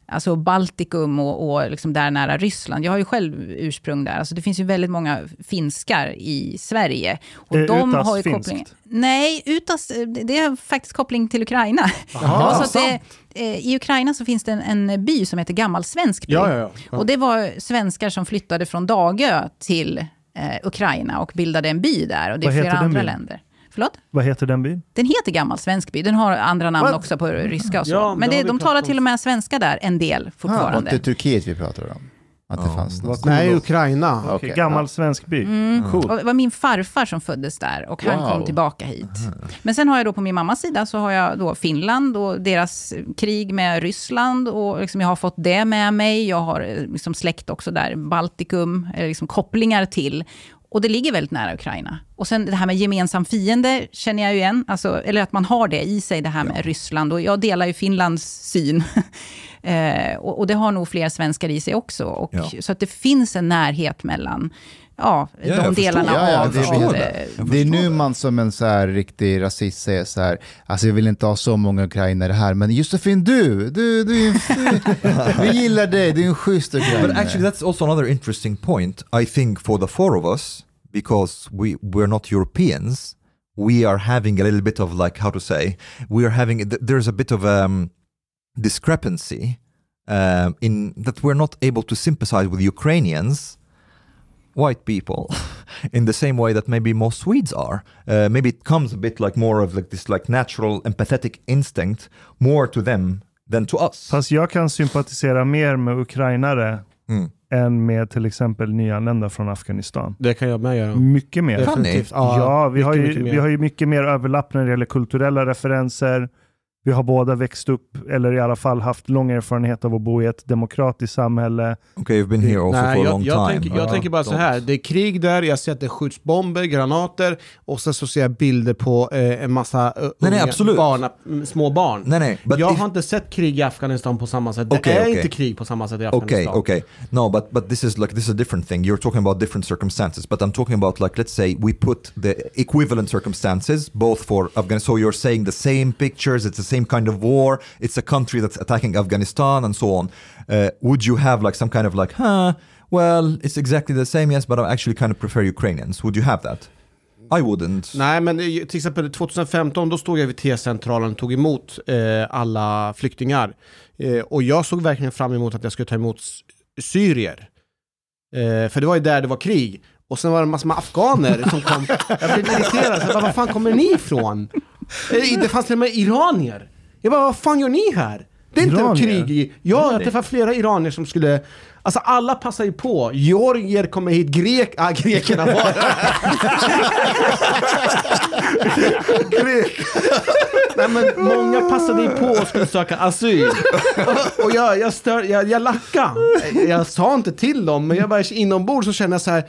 alltså Baltikum och, och liksom där nära Ryssland. Jag har ju själv ursprung där. Alltså det finns ju väldigt många finskar i Sverige. Och Eh, de utas har ju finskt? koppling... Nej, utas, det- det är faktiskt koppling till Ukraina. Det var [LAUGHS] så att sant. det, eh, I Ukraina så finns det en, en by som heter Gammalsvenskby. Ja, ja, ja. ja. Och det var svenskar som flyttade från Dagö till eh, Ukraina och bildade en by där. Och det är Vad heter flera andra länder. Förlåt? Vad heter den byn? Den heter Gammal Svenskby. Den har andra namn What? också på ryska och så. Ja, men det det, de talar till och med svenska där, en del Var fortfarande. inte Turkiet vi pratade om? Att det Ja. fanns något. Nej, Ukraina. Okej, Okej, gammal svensk by. Mm. Cool. Och det var min farfar som föddes där och han Wow. kom tillbaka hit. Men sen har jag då på min mammas sida så har jag då Finland och deras krig med Ryssland och liksom jag har fått det med mig. Jag har eh, liksom släkt också där, Baltikum, eller liksom kopplingar till. Och det ligger väldigt nära Ukraina. Och sen det här med gemensam fiende känner jag ju igen, alltså, eller att man har det i sig, det här med Ryssland. Och jag delar ju Finlands syn. [LAUGHS] eh, och, och det har nog fler svenskar i sig också. Och, Ja. Så att det finns en närhet mellan ja, Ja, de delarna. Ja, ja, av... det av det. Det är nu man som en så här riktig rasist säger så här, alltså jag vill inte ha så många ukrainare här, men Josefin du, du, du, är en- [LAUGHS] vi gillar dig, du är en schysst But ukrainare. actually, that's also another interesting point. I think for the four of us, because we we're not Europeans, we are having a little bit of like how to say we are having th- there's a bit of um, discrepancy um, in that we're not able to sympathize with Ukrainians, white people, in the same way that maybe most Swedes are. Uh, maybe it comes a bit like more of like this like natural empathetic instinct more to them than to us. Fast jag kan sympatisera mer med ukrainare Mm. än med till exempel nyanlända från Afghanistan. Det kan jag med göra. Mycket mer. Definitivt. Ja, vi, har mycket, ju, mycket mer. vi har ju mycket mer överlapp när det gäller kulturella referenser. Vi har båda växt upp, eller i alla fall haft lång erfarenhet av att bo i ett demokratiskt samhälle. Okay, you've been here also Nej, for a jag, long jag, time. tänker, jag Ja, tänker bara så här. Det är krig där, jag ser att det skjuts bomber, granater och sen så ser jag bilder på eh, en massa eh, Nej, nej, absolut. mm, små barn. Nej, nej, but jag if- har inte sett krig i Afghanistan på samma sätt. Okej, det är okej. inte krig på samma sätt i Okay, Afghanistan. okay. No, but but this is like this is a different thing. You're talking about different circumstances, but I'm talking about like let's say we put the equivalent circumstances both for Afghanistan. So you're saying the same pictures, it's the same kind of war, it's a country that's attacking Afghanistan and so on. Uh, would you have like some kind of like, huh? Well, it's exactly the same, yes, but I actually kind of prefer Ukrainians. Would you have that? I wouldn't. Nej, men eh, till exempel 2015 då stod jag vid T-centralen och tog emot eh, alla flyktingar. Eh, och jag såg verkligen fram emot att jag skulle ta emot syrier. Eh, för det var ju där det var krig. Och sen var det en massa afghaner som kom. [LAUGHS] Jag blev irriterad. Så jag bara, var fan kommer ni ifrån? Eh, det fanns till och med iranier. Jag bara, vad fan gör ni här? Det är inte Iranier? krig i... Ja, jag träffade flera iranier som skulle... Alltså alla passar ju på. Georgier kommer hit, grek... Ah, grekerna var Grek. Nej men många passade ju på och skulle söka asyl. Och, jag, jag, stör, jag, jag lackade. Jag sa inte till dem, men jag bara inombords så kände jag så här.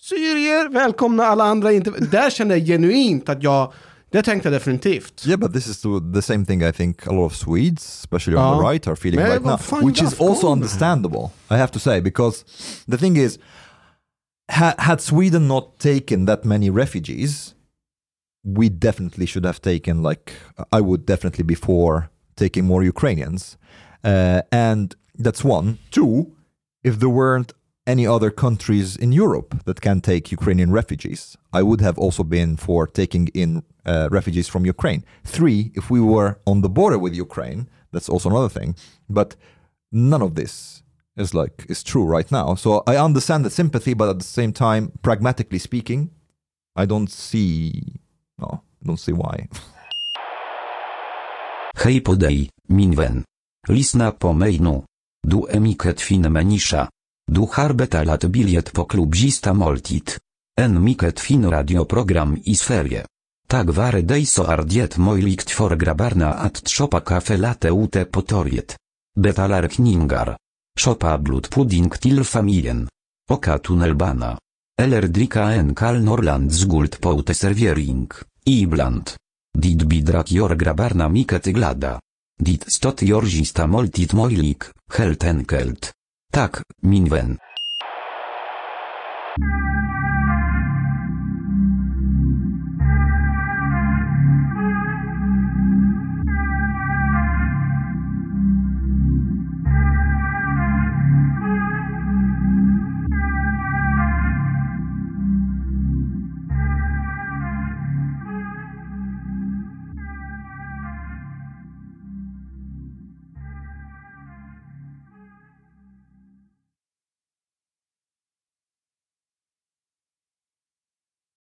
Syrier, välkomna alla andra inte. Där kände jag genuint att jag, det tänkte jag definitivt. Yeah, but this is the, the same thing I think a lot of Swedes, especially on the right, are feeling Men right now, which is also understandable. I have to say because the thing is, ha- had Sweden not taken that many refugees, we definitely should have taken like I would definitely be for taking more Ukrainians, uh, and that's one. Two, if there weren't any other countries in Europe that can take Ukrainian refugees, I would have also been for taking in uh, refugees from Ukraine. Three, if we were on the border with Ukraine, that's also another thing. But none of this is like is true right now. So I understand the sympathy, but at the same time, pragmatically speaking, I don't see. No, don't see why. Hej podej, minwen. Lisna po mainu. Du emiket fin. Du har betalat bilet på klubbista moltit. En mycket fin radioprogram i Sverige. Tag vare dig så är det möjligt för grabbarna att köpa kaffe ute på torget. Betalar kningar. Shoppa blodpudding till familjen. Oka tunnelbana. Eller dricka en kall Norrlandsguld på uteservering, ibland. Dit bidrak jor grabarna mycket glada. Dit stot jorzista moltit mojlik, helt enkelt. Tak, minwen.